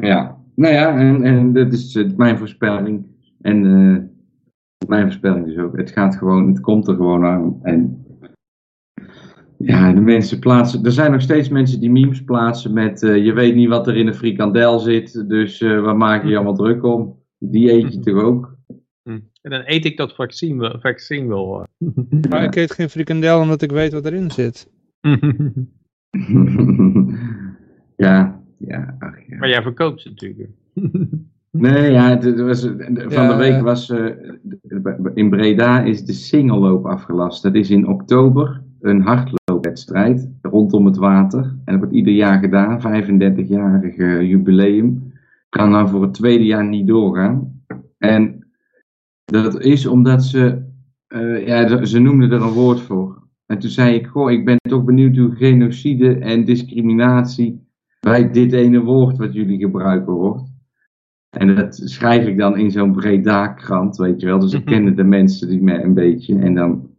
Ja, nou ja, en, en dat is uh, mijn voorspelling. En uh, mijn voorspelling dus ook. Het gaat gewoon, het komt er gewoon aan. En ja, de mensen plaatsen. Er zijn nog steeds mensen die memes plaatsen met. Uh, je weet niet wat er in een frikandel zit, dus waar maak je je allemaal druk om? Die eet je toch ook? En dan eet ik dat vaccin, vaccin wel. Maar ik eet geen frikandel omdat ik weet wat erin zit. ja, ja, ach, ja. Maar jij verkoopt ze natuurlijk. nee, ja, het, was, van ja, de week was uh, in Breda is de singelloop afgelast. Dat is in oktober een hardloopwedstrijd rondom het water. En dat wordt ieder jaar gedaan, 35-jarig jubileum. Kan dan voor het tweede jaar niet doorgaan. En dat is omdat ze, uh, ja, ze noemden er een woord voor. En toen zei ik, goh, ik ben toch benieuwd hoe genocide en discriminatie bij dit ene woord wat jullie gebruiken hoort. En dat schrijf ik dan in zo'n Breda-krant, weet je wel. Dus ik kennen de mensen die mij een beetje. En dan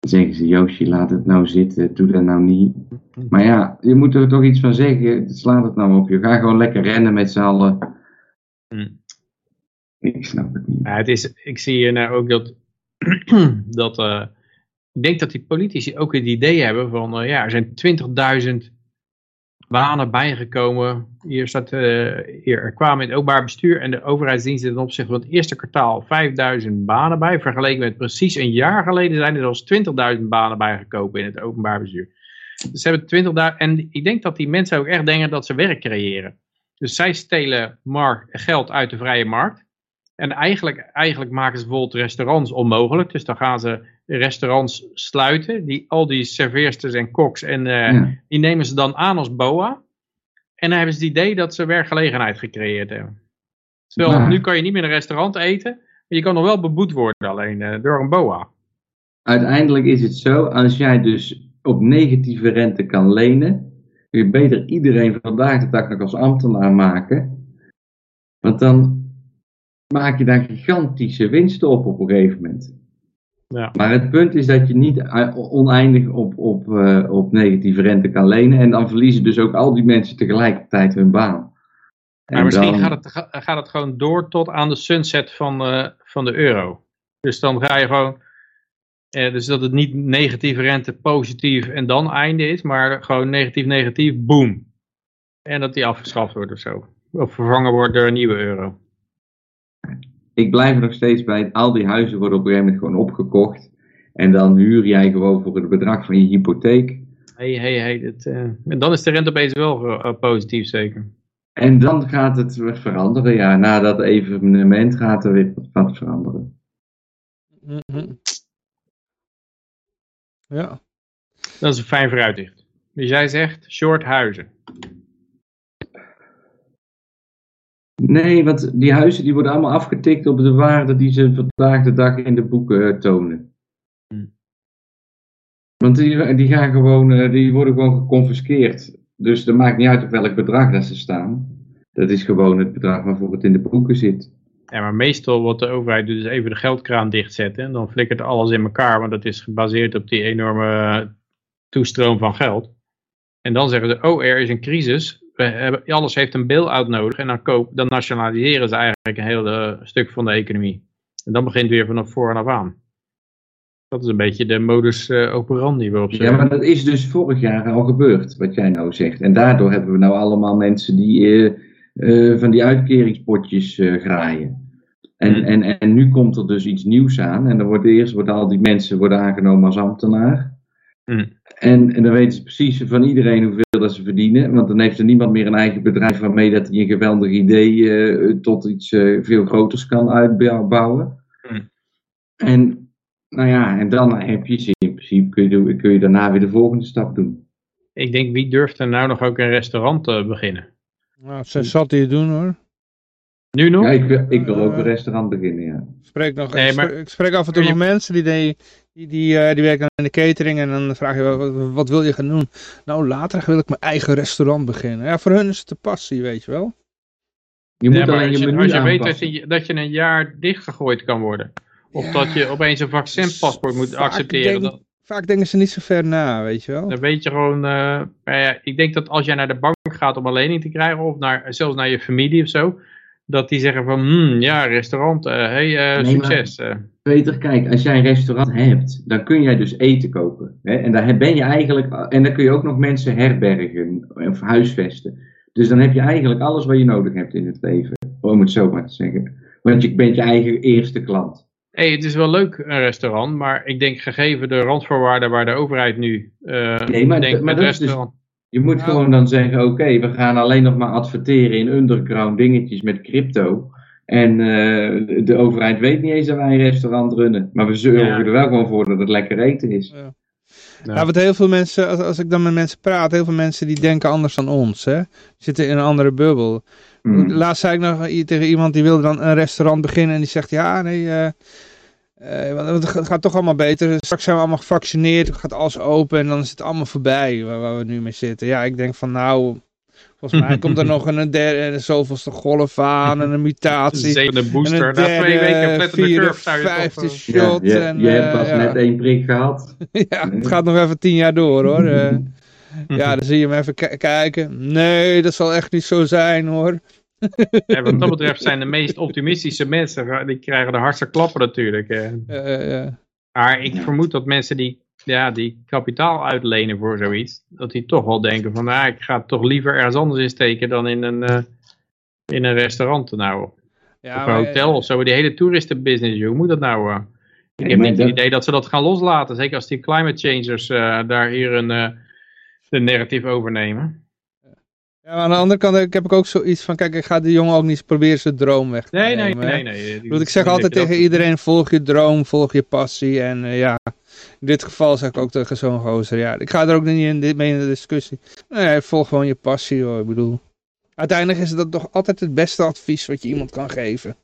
zeggen ze, Joosje, laat het nou zitten, doe dat nou niet. Maar ja, je moet er toch iets van zeggen. Slaat het nou op. Je gaat gewoon lekker rennen met z'n allen. Hmm. Ik snap het niet. Ja, het is, ik zie hier nou ook dat, dat uh, ik denk dat die politici ook het idee hebben van, uh, ja, er zijn 20.000 banen bijgekomen. Hier staat, uh, hier, er kwamen in het openbaar bestuur en de overheidsdiensten ten opzichte van het eerste kwartaal 5000 banen bij. Vergeleken met precies een jaar geleden zijn er zelfs 20.000 banen bijgekomen in het openbaar bestuur. Dus ze hebben 20.000 en ik denk dat die mensen ook echt denken dat ze werk creëren. Dus zij stelen markt, geld uit de vrije markt. En eigenlijk, eigenlijk maken ze bijvoorbeeld restaurants onmogelijk. Dus dan gaan ze restaurants sluiten. Die, al die serveersters en koks. En uh, ja. die nemen ze dan aan als boa. En dan hebben ze het idee dat ze werkgelegenheid gecreëerd hebben. Terwijl ja. nu kan je niet meer in een restaurant eten. Maar je kan nog wel beboet worden alleen uh, door een boa. Uiteindelijk is het zo. Als jij dus op negatieve rente kan lenen. Kun je beter iedereen vandaag de dag nog als ambtenaar maken. Want dan maak je daar gigantische winsten op op een gegeven moment. Ja. Maar het punt is dat je niet oneindig op, op, uh, op negatieve rente kan lenen. En dan verliezen dus ook al die mensen tegelijkertijd hun baan. Maar misschien dan... gaat, het, gaat het gewoon door tot aan de sunset van, uh, van de euro. Dus dan ga je gewoon... Eh, dus dat het niet negatieve rente positief en dan einde is. Maar gewoon negatief negatief, boom. En dat die afgeschaft wordt of zo. Of vervangen wordt door een nieuwe euro ik blijf er nog steeds bij. Al die huizen worden op een gegeven moment gewoon opgekocht. En dan huur jij gewoon voor het bedrag van je hypotheek. Hé, hé, hé. En dan is de rente opeens wel uh, positief, zeker. En dan gaat het weer veranderen. Ja, na dat evenement gaat er weer wat veranderen. Mm -hmm. Ja. Dat is een fijn vooruitzicht. Dus jij zegt short huizen. Nee, want die huizen die worden allemaal afgetikt op de waarde die ze vandaag de dag in de boeken uh, tonen. Hmm. Want die, die, gaan gewoon, uh, die worden gewoon geconfiskeerd. Dus dat maakt niet uit op welk bedrag dat ze staan. Dat is gewoon het bedrag waarvoor het in de boeken zit. Ja, maar meestal wat de overheid doet is even de geldkraan dichtzetten. En dan flikkert alles in elkaar, want dat is gebaseerd op die enorme toestroom van geld. En dan zeggen ze, oh er is een crisis, alles heeft een bail-out nodig en dan, koop, dan nationaliseren ze eigenlijk een heel stuk van de economie. En dan begint weer vanaf voor en af aan. Dat is een beetje de modus uh, operandi waarop ze... Ja, maar dat is dus vorig jaar al gebeurd, wat jij nou zegt. En daardoor hebben we nou allemaal mensen die uh, uh, van die uitkeringspotjes graaien. En, hmm. en, en nu komt er dus iets nieuws aan. En dan wordt eerst worden al die mensen worden aangenomen als ambtenaar. Hmm. En, en dan weten ze precies van iedereen hoeveel dat ze verdienen. Want dan heeft er niemand meer een eigen bedrijf waarmee dat hij een geweldig idee eh, tot iets eh, veel groters kan uitbouwen. Hmm. En nou ja, en dan heb je ze in principe, kun je, kun je daarna weer de volgende stap doen. Ik denk, wie durft er nou nog ook een restaurant te beginnen? Nou, ze zat die doen hoor. Nu nog? Ja, ik, wil- ik wil ook een restaurant beginnen, ja. Ik spreek, nog, Nee, ik maar- spreek- ik spreek af en toe nog mensen die, die, die, die, eh, die werken in de catering en dan vraag je wel, wat, wat wil je gaan doen? Nou, later wil ik mijn eigen restaurant beginnen. Ja, voor hun is het de passie, weet je wel. Je moet Ja, maar alleen als je je, menu als je weet dat je, dat je een jaar dichtgegooid kan worden. Of Ja. dat je opeens een vaccinpaspoort moet Vaak accepteren. denk- Dan, Vaak denken ze niet zo ver na, weet je wel. dan weet je gewoon... eh, ik denk dat als jij naar de bank gaat om een lening te krijgen. Of naar, zelfs naar je familie of zo. Dat die zeggen van, hmm, ja, restaurant, eh hey, eh, Nee, succes. eh. Peter, kijk, als jij een restaurant hebt, dan kun jij dus eten kopen. Hè? En daar ben je eigenlijk, en dan kun je ook nog mensen herbergen of huisvesten. Dus dan heb je eigenlijk alles wat je nodig hebt in het leven, om het zo maar te zeggen. Want je bent je eigen eerste klant. hey, het is wel leuk een restaurant, maar ik denk gegeven de randvoorwaarden waar de overheid nu eh Nee, maar denkt d- maar met dat is dus- restaurant. Je moet Nou. gewoon dan zeggen, oké, we gaan alleen nog maar adverteren in underground dingetjes met crypto. En eh, de, overheid weet niet eens dat wij een restaurant runnen. Maar we zorgen Ja. er wel gewoon voor dat het lekker eten is. Ja. Ja, want heel veel mensen, als, als ik dan met mensen praat, heel veel mensen die denken anders dan ons, hè. Zitten in een andere bubbel. Hmm. Laatst zei ik nog tegen iemand die wilde dan een restaurant beginnen en die zegt, ja, nee, eh, eh, want het gaat- toch allemaal beter. Straks zijn we allemaal gevaccineerd, gaat alles open en dan is het allemaal voorbij waar, waar we nu mee zitten. Ja, ik denk van nou, volgens mij komt er nog een derde, een zoveelste golf aan en een mutatie. Zevende En booster, een na twee derde, weken flattende vierde, curve zou je vijfde eh, shot. Ja, je, en, je hebt eh, pas ja. net één prik gehad. Ja, het gaat nog even tien jaar door hoor. Eh, ja, dan zie je hem even ki- kijken. Nee, dat zal echt niet zo zijn hoor. Ja, wat dat betreft zijn de meest optimistische mensen, die krijgen de hardste klappen natuurlijk. eh. Eh, eh, Maar ik vermoed dat mensen die, ja, die kapitaal uitlenen voor zoiets, dat die toch wel denken van, nou, ik ga het toch liever ergens anders insteken dan in een, eh, in een restaurant nou. ja, of een maar, hotel of zo, die hele toeristenbusiness, hoe moet dat nou? eh? Ik heb niet het idee dat ze dat gaan loslaten, zeker als die climate changers eh, daar hier een, eh een narrative overnemen. Ja, aan de andere kant heb ik ook zoiets van, kijk, ik ga de jongen ook niet proberen zijn droom weg te Nee, nee, nemen, hè. nee. nee. Ik zeg altijd tegen iedereen, volg je droom, volg je passie. En eh, ja, in dit geval zeg ik ook tegen zo'n gozer, ja, ik ga er ook niet in, dit- mee in de discussie. Nee, volg gewoon je passie hoor, ik bedoel. Uiteindelijk is dat toch altijd het beste advies wat je iemand kan geven.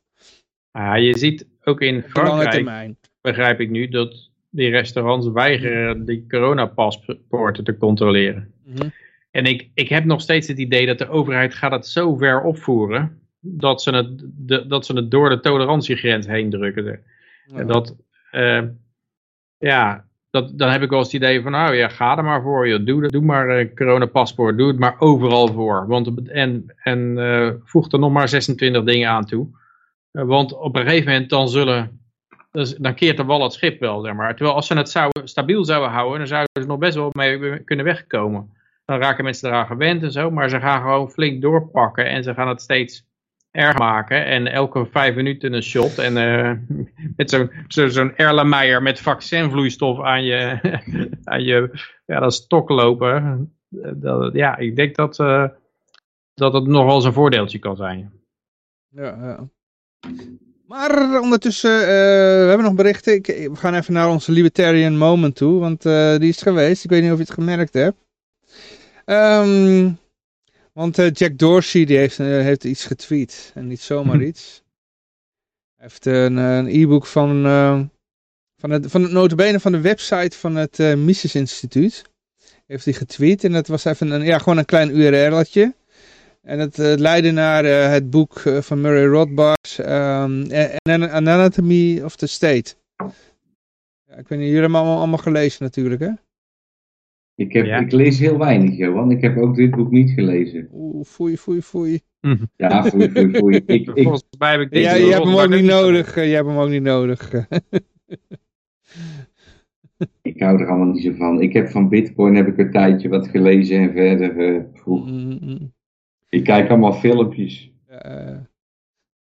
Ah, je ziet ook in Frankrijk, begrijp ik nu, dat die restaurants weigeren die coronapaspoorten te controleren. Mhm. En ik, ik heb nog steeds het idee dat de overheid gaat het zo ver opvoeren, dat ze het, de, dat ze het door de tolerantiegrens heen drukken. En dat, eh, ja, dat, dan heb ik wel eens het idee van, nou ja, ga er maar voor. Joh. Doe, doe maar een coronapaspoort, doe het maar overal voor. Want, en en eh, voeg er nog maar 26 dingen aan toe. Eh, want op een gegeven moment dan zullen, dus, dan keert de wal het schip wel, zeg maar. Terwijl als ze het zouden, stabiel zouden houden, dan zouden ze nog best wel mee kunnen wegkomen. Dan raken mensen eraan gewend en zo, maar ze gaan gewoon flink doorpakken en ze gaan het steeds erg maken. En elke vijf minuten een shot. En eh, met zo'n zo, Erlenmeyer met vaccinvloeistof aan je, aan je ja, dat stok lopen. Dat, ja, ik denk dat, eh, dat het nog wel eens een voordeeltje kan zijn. Ja, ja. Maar ondertussen, eh, we hebben nog berichten. Ik, we gaan even naar onze Libertarian Moment toe, want die is geweest. Ik weet niet of je het gemerkt hebt. Ehm, want eh, Jack Dorsey die heeft, eh, heeft iets getweet. En niet zomaar iets. Hij heeft een, eh, een e-book van, van, het, van het notabene van de website van het Mises Instituut. Heeft hij getweet. En dat was even een, ja, gewoon een klein URL'tje. En het leidde naar het boek van Murray Rothbard, um, Anatomy of the State. Ja, ik weet niet, jullie hebben allemaal, allemaal gelezen natuurlijk, hè? Ik, heb, Ja. ik lees heel weinig, Johan. Ik heb ook dit boek niet gelezen. Oeh, foei, foei, foei. Ja, foei, foei, foei. Ik, ik, Volgens mij heb ik Ja, deze je hebt hem ook niet nodig, eh, je hebt hem ook niet nodig. ik hou er allemaal niet zo van. Ik heb van Bitcoin heb ik een tijdje wat gelezen en verder. eh. Mm, mm. ik kijk allemaal filmpjes. Eh,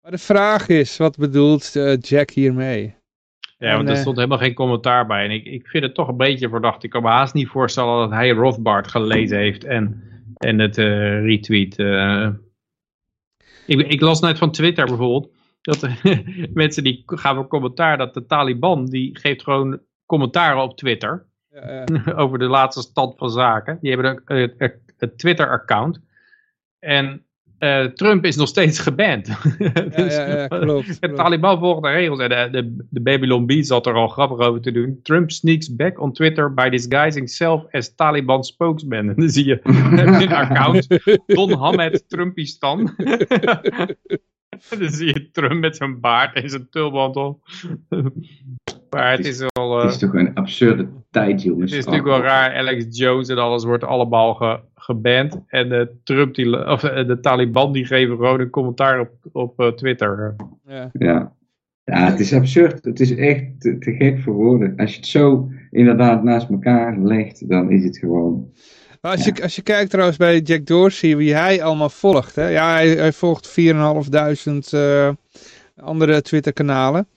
maar de vraag is, wat bedoelt eh, Jack hiermee? Ja, want er En, stond helemaal geen commentaar bij. En ik, ik vind het toch een beetje verdacht. Ik kan me haast niet voorstellen dat hij Rothbard gelezen heeft en, en het eh, retweet. eh. Ik, ik las net van Twitter bijvoorbeeld. Dat mensen die gaven commentaar dat de Taliban die geeft gewoon commentaren op Twitter. ja, ja. over de laatste stand van zaken. Die hebben een, een- een- een Twitter-account. En eh, Trump is nog steeds geband. Dus, ja, ja, klopt, De klopt. Taliban volgt de regels. En de, de, de Babylon Bee zat er al grappig over te doen. Trump sneaks back on Twitter by disguising self as Taliban spokesman. En dan zie je een account. Don Hamed Trumpistan. En dan zie je Trump met zijn baard en zijn tulband op. Maar het is wel... eh, Het is toch een absurde tijd, jongens. het is natuurlijk wel raar, Alex Jones en alles wordt allemaal ge, geband. En de, Trump die, of eh, de Taliban die geven gewoon een commentaar op, op eh, Twitter. Ja. Ja. ja, het is absurd. Het is echt te, te gek voor woorden. Als je het zo inderdaad naast elkaar legt, dan is het gewoon... Maar als, je, als je kijkt trouwens bij Jack Dorsey, wie hij allemaal volgt. Hè? Ja, hij, hij volgt 4.500 eh andere Twitter-kanalen.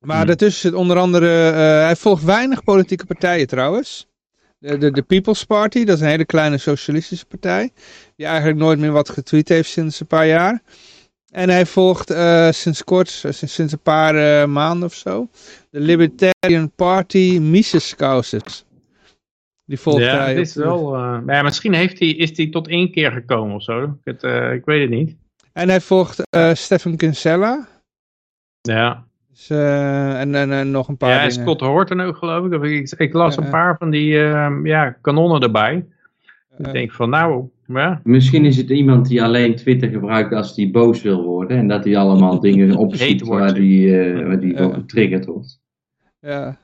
Maar Hmm. daartussen zit onder andere, eh, hij volgt weinig politieke partijen trouwens. De, de, de People's Party, dat is een hele kleine socialistische partij. Die eigenlijk nooit meer wat getweet heeft sinds een paar jaar. En hij volgt eh, sinds kort, eh, sinds, sinds een paar maanden of zo, de Libertarian Party Mises Causes. Die volgt ja, hij is wel, ja, misschien heeft hij, is hij tot één keer gekomen of zo. Ik, het, ik weet het niet. En hij volgt Stephen Kinsella. Ja, Dus, eh, en, en, en nog een paar ja dingen. Scott Horton ook geloof ik. Of Ik, ik las Ja, een ja. paar van die eh, ja, kanonnen erbij. Eh, Ik denk van nou, ja, Misschien is het iemand die alleen Twitter gebruikt als hij boos wil worden. En dat hij allemaal dingen wordt. waar die, eh waar die Ja. voor getriggerd wordt. ja.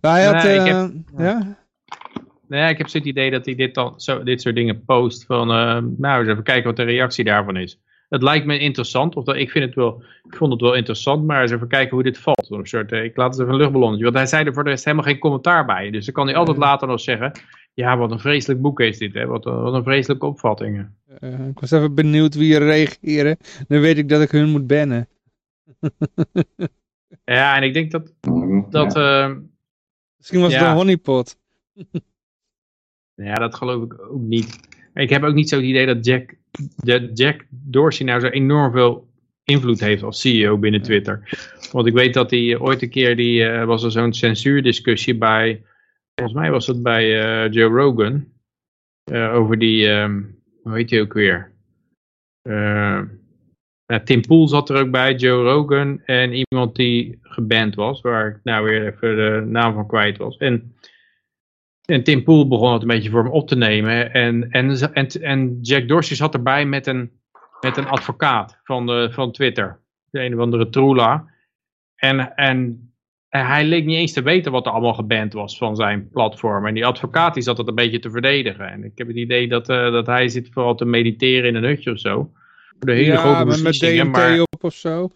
Maar hij had... Nee, ik eh, heb- ja? Nou ja, ik heb zo het idee dat hij dit, dan, zo, dit soort dingen post. Van, eh, nou, eens even kijken wat de reactie daarvan is. Het lijkt me interessant, of dat, ik, vind het wel, ik vond het wel interessant, maar eens even kijken hoe dit valt. Een soort, eh, ik laat het even een luchtballonnetje. Want hij zei er voor de rest helemaal geen commentaar bij. Dus dan kan hij altijd later nog zeggen, ja, wat een vreselijk boek is dit, hè? Wat, een- wat een vreselijke opvattingen. Eh, ik was even benieuwd wie er reageren. Dan weet ik dat ik hun moet bannen. Ja, en ik denk dat, dat, Ja. eh, Misschien was het een honeypot. ja, dat geloof ik ook niet. Ik heb ook niet zo het idee dat Jack, dat Jack Dorsey nou zo enorm veel invloed heeft als CEO binnen Twitter. Want ik weet dat hij eh, ooit een keer, die, eh, was er zo'n censuurdiscussie bij, volgens mij was het bij eh, Joe Rogan, over die, ehm, hoe heet hij ook weer? Ja, Tim Pool zat er ook bij, Joe Rogan en iemand die geband was, waar ik nou weer even de naam van kwijt was. En en Tim Pool begon het een beetje voor hem op te nemen. En, en, en, en Jack Dorsey zat erbij met een, met een advocaat van, de, van Twitter. De een of andere Trula. En, en, en hij leek niet eens te weten wat er allemaal geband was van zijn platform. En die advocaat die zat het een beetje te verdedigen. En ik heb het idee dat, eh, dat hij zit vooral te mediteren in een hutje of zo. Voor de hele ja, grote maar met. DMT Maar, op of zo.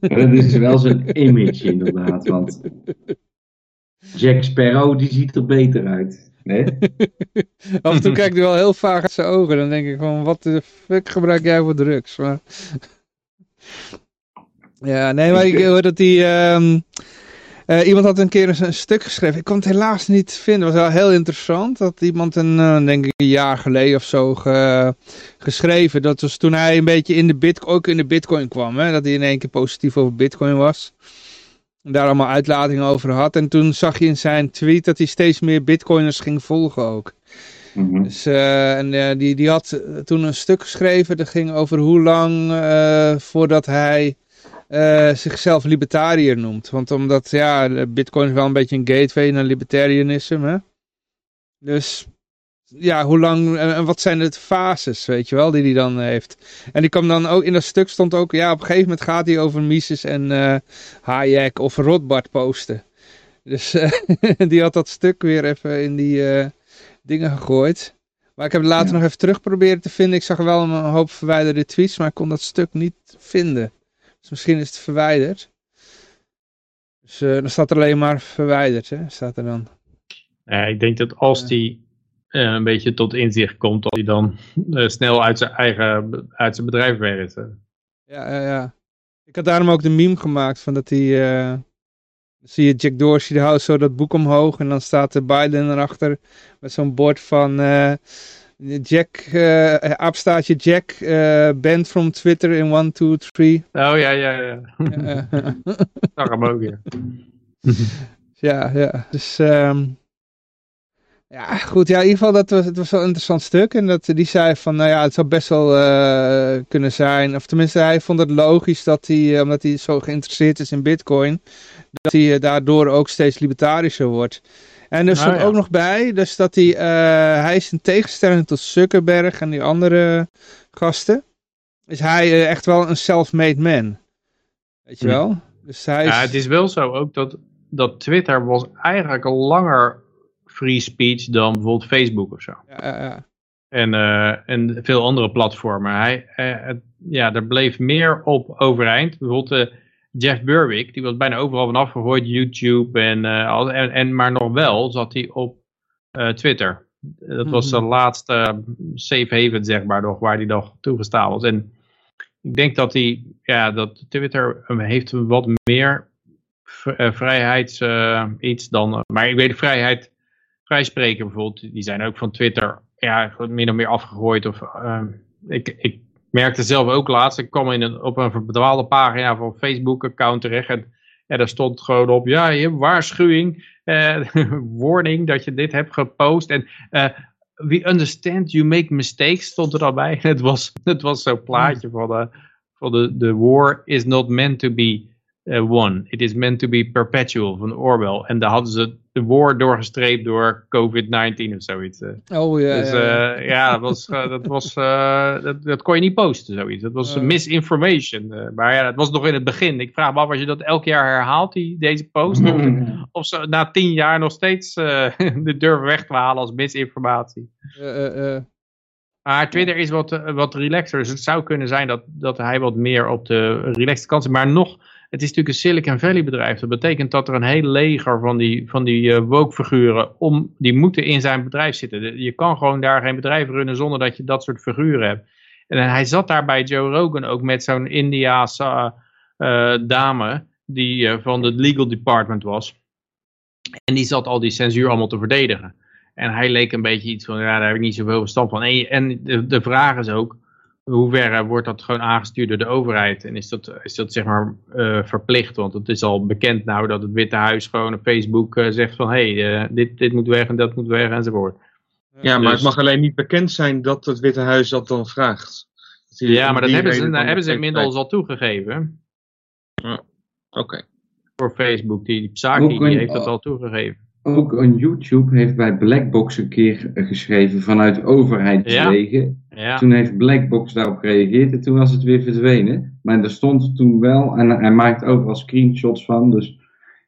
Dat is wel zijn image inderdaad. Want Jack Sparrow die ziet er beter uit. Nee? Af en toe kijkt hij wel heel vaag uit zijn ogen. Dan denk ik van, wat de fuck gebruik jij voor drugs? Maar... Ja, nee, maar ik hoor dat die... ehm, eh, iemand had een keer een, een stuk geschreven. Ik kon het helaas niet vinden. Het was wel heel interessant. Dat iemand een, eh, denk ik een jaar geleden of zo ge- geschreven. Dat was toen hij een beetje in de bitcoin, ook in de bitcoin kwam. Hè? Dat hij in één keer positief over bitcoin was. Daar allemaal uitlatingen over had. En toen zag je in zijn tweet dat hij steeds meer bitcoiners ging volgen ook. Mhm. Dus, eh, en eh, die, die had eh, toen een stuk geschreven. Dat ging over hoe lang voordat hij zichzelf libertariër noemt. Want omdat, ja, bitcoin is wel een beetje een gateway naar libertarianisme. Hè? Dus, ja, hoe lang en en wat zijn de fases, weet je wel, die hij dan heeft. En die kwam dan ook, in dat stuk stond ook, ja, op een gegeven moment gaat hij over Mises en eh Hayek of Rothbard posten. Dus eh, die had dat stuk weer even in die eh, dingen gegooid. Maar ik heb het later Ja. nog even terug proberen te vinden. Ik zag wel een hoop verwijderde tweets, maar ik kon dat stuk niet vinden. Dus misschien is het verwijderd. Dus eh, dan staat er alleen maar verwijderd, hè? Staat er dan. Ja, ik denk dat als die eh, een beetje tot inzicht komt, dat hij dan eh, snel uit zijn eigen uit zijn bedrijf werkt. eh. Ja, ja, ja. Ik had daarom ook de meme gemaakt van dat hij... eh, zie je Jack Dorsey, die houdt zo dat boek omhoog en dan staat de Biden erachter met zo'n bord van uh, Jack, uh, aapstaatje Jack, uh, banned from Twitter in 1, 2, 3. Oh ja, ja, ja. Zag hem ook, ja. ja, ja. Dus um, ja, goed. Ja, in ieder geval, dat was, het was wel een interessant stuk. En dat, die zei van, nou ja, het zou best wel uh, kunnen zijn. Of tenminste, hij vond het logisch dat hij, omdat hij zo geïnteresseerd is in bitcoin, dat hij uh, daardoor ook steeds libertarischer wordt. En er stond ah, ja. ook nog bij, dus dat hij, uh, hij is in tegenstelling tot Zuckerberg en die andere gasten, is hij echt wel een self-made man. Weet je hm. wel? Dus hij is... Ja, het is wel zo ook dat, dat Twitter was eigenlijk al langer free speech dan bijvoorbeeld Facebook of zo. Ja, ja. En, uh, en veel andere platformen. Hij, uh, ja, er bleef meer op overeind. Bijvoorbeeld uh, Jeff Burwick, die was bijna overal vanaf gegooid, YouTube en, en, en, maar nog wel zat hij op Twitter. Dat was zijn laatste safe haven, zeg maar, nog, waar hij nog toegestaan was. En ik denk dat hij, ja, dat Twitter heeft wat meer vrijheids iets dan, maar ik weet de vrijheid vrijspreken bijvoorbeeld, die zijn ook van Twitter ja, min of meer afgegooid. Of, uh, ik, ik merkte zelf ook laatst, ik kwam in een, op een verdwaalde pagina van Facebook-account terecht en ja, daar stond gewoon op, ja, je waarschuwing, uh, warning dat je dit hebt gepost en uh, we understand you make mistakes, stond er al bij. Het was, het was zo'n plaatje van, de, van de, the war is not meant to be uh, won. It is meant to be perpetual van Orwell. En daar hadden ze de war doorgestreept door COVID-19 of zoiets. Oh ja. Dus ja, uh, ja dat, was, uh, dat, was, dat, dat kon je niet posten, zoiets. Dat was misinformation. maar ja, dat was nog in het begin. Ik vraag me af als je dat elk jaar herhaalt, die, deze post. of, of ze na tien jaar nog steeds de durven weg te halen als misinformatie. Maar Twitter is wat, wat relaxer. Dus het zou kunnen zijn dat, dat hij wat meer op de relaxed kant is. Maar nog het is natuurlijk een Silicon Valley bedrijf. Dat betekent dat er een heel leger van die, van die uh, woke figuren, om, die moeten in zijn bedrijf zitten. Je kan gewoon daar geen bedrijf runnen zonder dat je dat soort figuren hebt. En hij zat daar bij Joe Rogan ook met zo'n Indiaanse uh, dame, die van het legal department was. En die zat al die censuur allemaal te verdedigen. En hij leek een beetje iets van, ja, daar heb ik niet zoveel verstand van. En, en de, de vraag is ook, hoe ver wordt dat gewoon aangestuurd door de overheid? En is dat, is dat zeg maar uh, verplicht? Want het is al bekend nou dat het Witte Huis gewoon op Facebook uh, zegt van... hé, hey, uh, dit, dit moet weg en dat moet weg enzovoort. Ja, maar dus, het mag alleen niet bekend zijn dat het Witte Huis dat dan vraagt. Dat ja, maar dat hebben ze, nou, hebben ze inmiddels al toegegeven. Ja, Oké. Okay. Voor Facebook, die Psaki, die heeft dat al toegegeven. Ook een YouTube heeft bij Blackbox een keer geschreven vanuit overheidswegen. Ja. Ja. Toen heeft Blackbox daarop gereageerd en toen was het weer verdwenen. Maar er stond toen wel en hij maakt overal screenshots van. Dus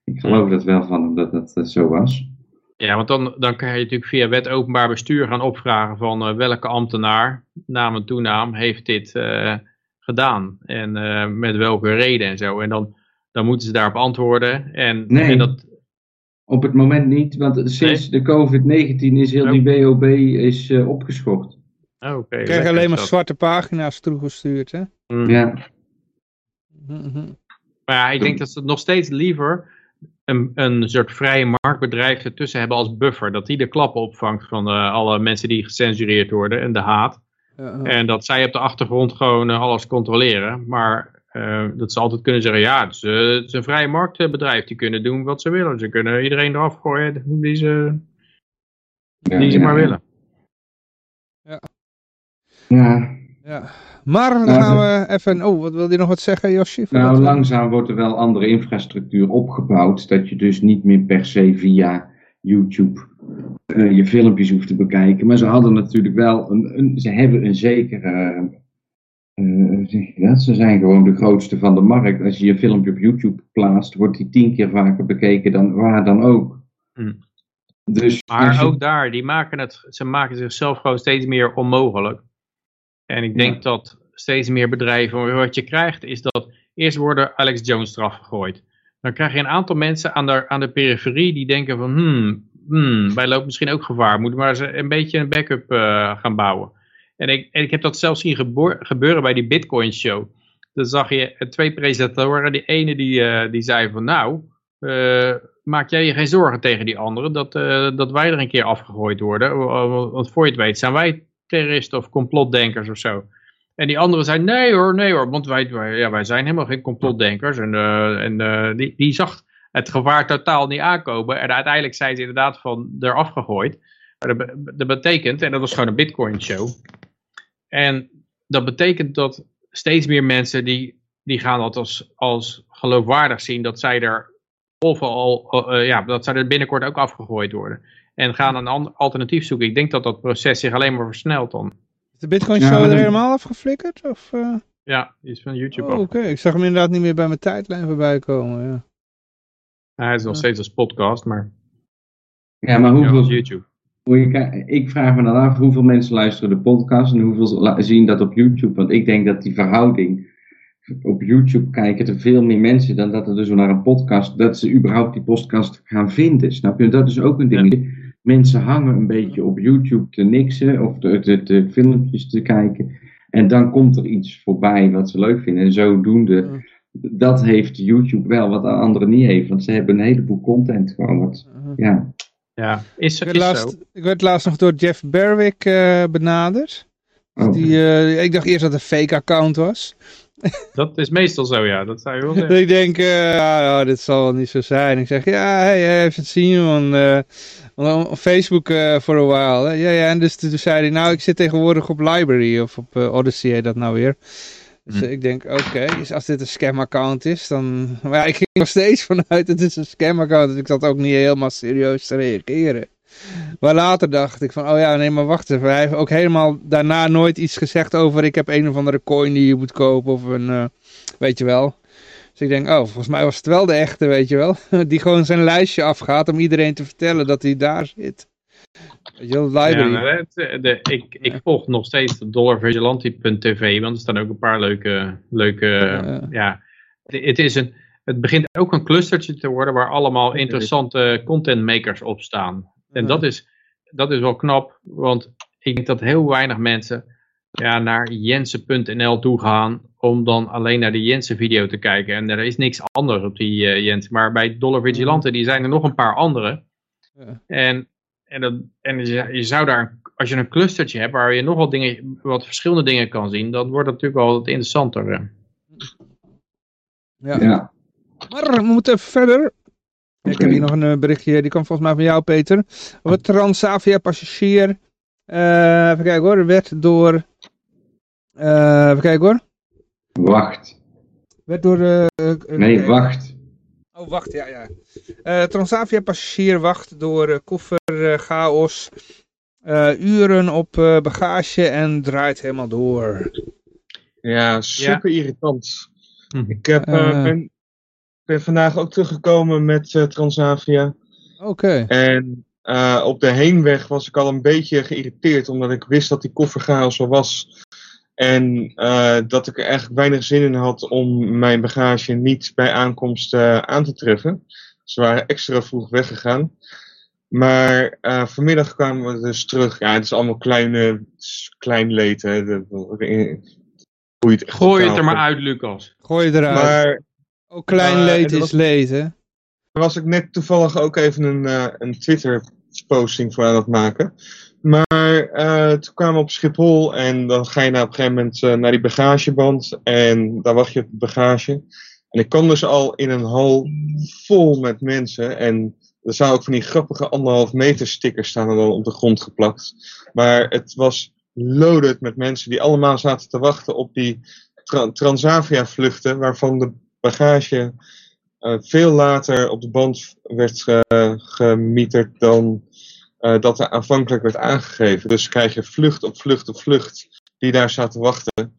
ik geloof dat wel van hem dat dat uh, zo was. Ja, want dan, dan kan je natuurlijk via wet openbaar bestuur gaan opvragen van uh, welke ambtenaar, naam en toenaam, heeft dit uh, gedaan. En met welke reden en zo. En dan, dan moeten ze daarop antwoorden. En, nee. en dat, op het moment niet, want sinds nee? de COVID-19 is heel die WOB is, uh, opgeschort. Oh, okay, Ik krijg alleen maar zwarte pagina's toegestuurd, hè? Mm. Ja. Mm -hmm. Maar ja, ik denk dat ze nog steeds liever een, een soort vrije marktbedrijf ertussen hebben als buffer. Dat die de klappen opvangt van uh, alle mensen die gecensureerd worden en de haat. Uh -huh. En dat zij op de achtergrond gewoon uh, alles controleren. Maar uh, dat ze altijd kunnen zeggen, ja, het is, uh, het is, een vrije marktbedrijf. Die kunnen doen wat ze willen. Ze kunnen iedereen eraf gooien die ze, ja, die ze ja, maar willen. Ja. Ja. ja. Maar dan gaan we even... Oh, wat wil je nog wat zeggen, Josje? Nou, langzaam wordt er wel andere infrastructuur opgebouwd. Dat je dus niet meer per se via YouTube eh, je filmpjes hoeft te bekijken. Maar ze hadden natuurlijk wel een, een ze hebben een zekere. Eh, dat? Ze zijn gewoon de grootste van de markt. Als je je filmpje op YouTube plaatst, wordt die tien keer vaker bekeken dan waar dan ook. Hm. Dus Maar je- ook daar, die maken het, ze maken zichzelf gewoon steeds meer onmogelijk. En ik denk Ja. dat steeds meer bedrijven, wat je krijgt, is dat eerst worden Alex Jones eraf gegooid. Dan krijg je een aantal mensen aan de, aan de periferie die denken van, hmm, hmm, wij lopen misschien ook gevaar. Moeten we maar eens een beetje een backup eh, gaan bouwen. En ik, ik heb dat zelfs zien gebeuren bij die Bitcoin show. Dan zag je eh, twee presentatoren. Die ene die, eh, die zei van, nou, eh, maak jij je geen zorgen tegen die anderen dat, dat wij er een keer afgegooid worden. Want voor je het weet zijn wij terroristen of complotdenkers of zo. En die anderen zeiden, nee hoor, nee hoor, want wij, wij, ja, wij zijn helemaal geen complotdenkers. En, en die, die zag het gevaar totaal niet aankomen. En uiteindelijk zijn ze inderdaad van eraf gegooid. Dat, dat betekent, en dat was gewoon een bitcoin show. En dat betekent dat steeds meer mensen die, die gaan dat als, als geloofwaardig zien dat zij er of al, uh, ja, dat zij er binnenkort ook afgegooid worden. En gaan een alternatief zoeken. Ik denk dat dat proces zich alleen maar versnelt dan. Is de Bitcoin show er helemaal afgeflikkerd? Of, uh... Ja, die is van YouTube oh, Oké, ik zag hem inderdaad niet meer bij mijn tijdlijn voorbij komen. Ja. hij is nog steeds als podcast, maar... Ja, maar hoeveel... YouTube. Ik vraag me dan af hoeveel mensen luisteren de podcast en hoeveel zien dat op YouTube. Want ik denk dat die verhouding op YouTube kijken er veel meer mensen dan dat er dus naar een podcast, dat ze überhaupt die podcast gaan vinden. Snap je? Dat is ook een ding. Mensen hangen een beetje op YouTube te niksen of de, de, de, filmpjes te kijken. En dan komt er iets voorbij wat ze leuk vinden. En zodoende, dat heeft YouTube wel wat anderen niet heeft. Want ze hebben een heleboel content gewoon. Wat, ja. Ja, is, ik, werd laatst, ik werd laatst nog door Jeff Berwick uh, benaderd. Oh. Die, uh, ik dacht eerst dat het een fake account was. Dat is meestal zo, ja. Dat zou je wel zeggen. ik denk, uh, ja, dit zal wel niet zo zijn. Ik zeg, ja, hey, even het zien, man. Uh, op Facebook voor een while. Ja, ja, en dus toen zei hij, nou, ik zit tegenwoordig op Library of op Odyssey, heet dat nou weer. Dus hm. ik denk, oké, dus als dit een scam-account is, dan... Maar ja, ik ging nog steeds vanuit, het is een scam-account, dus ik zat ook niet helemaal serieus te reageren. Maar later dacht ik van, oh ja, nee, maar wacht even. Hij heeft ook helemaal daarna nooit iets gezegd over, ik heb een of andere coin die je moet kopen of een, uh, weet je wel. Dus ik denk, oh, volgens mij was het wel de echte, weet je wel. Die gewoon zijn lijstje afgaat om iedereen te vertellen dat hij daar zit. Ja, de, ik, ik volg nog steeds dollarvigilante.tv, want er staan ook een paar leuke, leuke ja. ja. Het, is een, het begint ook een clustertje te worden waar allemaal interessante content makers op staan. En dat is, dat is wel knap, want ik denk dat heel weinig mensen ja, naar jensen.nl toe gaan om dan alleen naar de Jensen video te kijken. En er is niks anders op die uh, Jensen. Maar bij Dollar Vigilante, die zijn er nog een paar andere. Ja. En en, dat, en je, zou daar, als je een clustertje hebt waar je nogal dingen, wat verschillende dingen kan zien, dan wordt het natuurlijk wel wat interessanter. Ja. ja. Maar we moeten even verder. Ik heb hier nog een eh, berichtje, die kwam volgens mij van jou Peter. Over Transavia passagier. Uh, even kijken hoor, werd door... Uh, even kijken hoor. Wacht. Werd door... Uh, nee, wacht. Oh, wacht, ja, ja. Uh, Transavia passagier wacht door uh, kofferchaos. Uh, uren op bagage en draait helemaal door. Ja, super irritant. Hm. Ik heb, ben, ben, vandaag ook teruggekomen met Transavia. Oké. En op de heenweg was ik al een beetje geïrriteerd, omdat ik wist dat die kofferchaos er was. En uh, dat ik er eigenlijk weinig zin in had om mijn bagage niet bij aankomst uh, aan te treffen. Ze waren extra vroeg weggegaan. Maar uh, vanmiddag kwamen we dus terug. Ja, het is allemaal kleine, klein leed. Hè. De, hoe het Gooi het er maar uit, Lucas. Gooi het eruit. Maar, ook klein leed is leed, hè? was ik net toevallig ook even een, een Twitter-posting voor aan het maken. Maar uh, toen kwamen we op Schiphol en dan ga je naar, op een gegeven moment uh, naar die bagageband en daar wacht je op het bagage. En ik kwam dus al in een hal vol met mensen en er zou ook van die grappige anderhalf meter stickers staan er dan op de grond geplakt. Maar het was loaded met mensen die allemaal zaten te wachten op die tra Transavia vluchten waarvan de bagage uh, veel later op de band werd gemieterd dan uh, dat er aanvankelijk werd aangegeven. Dus krijg je vlucht op vlucht op vlucht die daar staat te wachten.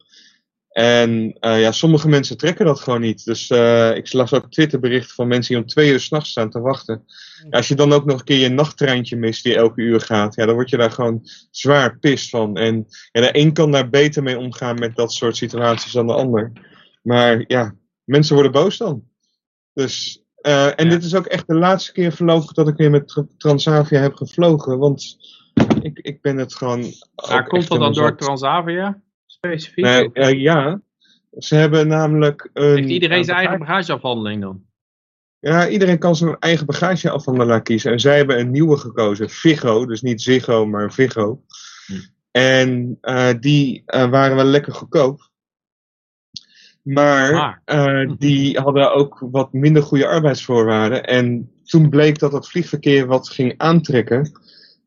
En uh, ja, sommige mensen trekken dat gewoon niet. Dus uh, ik las ook Twitterberichten van mensen die om twee uur s'nachts staan te wachten. Ja, als je dan ook nog een keer je nachttreintje mist die elke uur gaat, ja, dan word je daar gewoon zwaar pist van. En ja, de een kan daar beter mee omgaan met dat soort situaties dan de ander. Maar ja, mensen worden boos dan. Dus uh, en dit is ook echt de laatste keer voorlopig dat ik weer met Transavia heb gevlogen. Want ik, ik ben het gewoon. Maar komt dat dan door Transavia? Specifiek? Nee, uh, ja. Ze hebben namelijk. Een, Heeft iedereen zijn eigen bagageafhandeling dan? Ja, iedereen kan zijn eigen bagageafhandelaar kiezen. En zij hebben een nieuwe gekozen, Vigo. Dus niet Ziggo, maar Vigo. Hm. En uh, die waren wel lekker goedkoop. Maar uh, die hadden ook wat minder goede arbeidsvoorwaarden. En toen bleek dat het vliegverkeer wat ging aantrekken.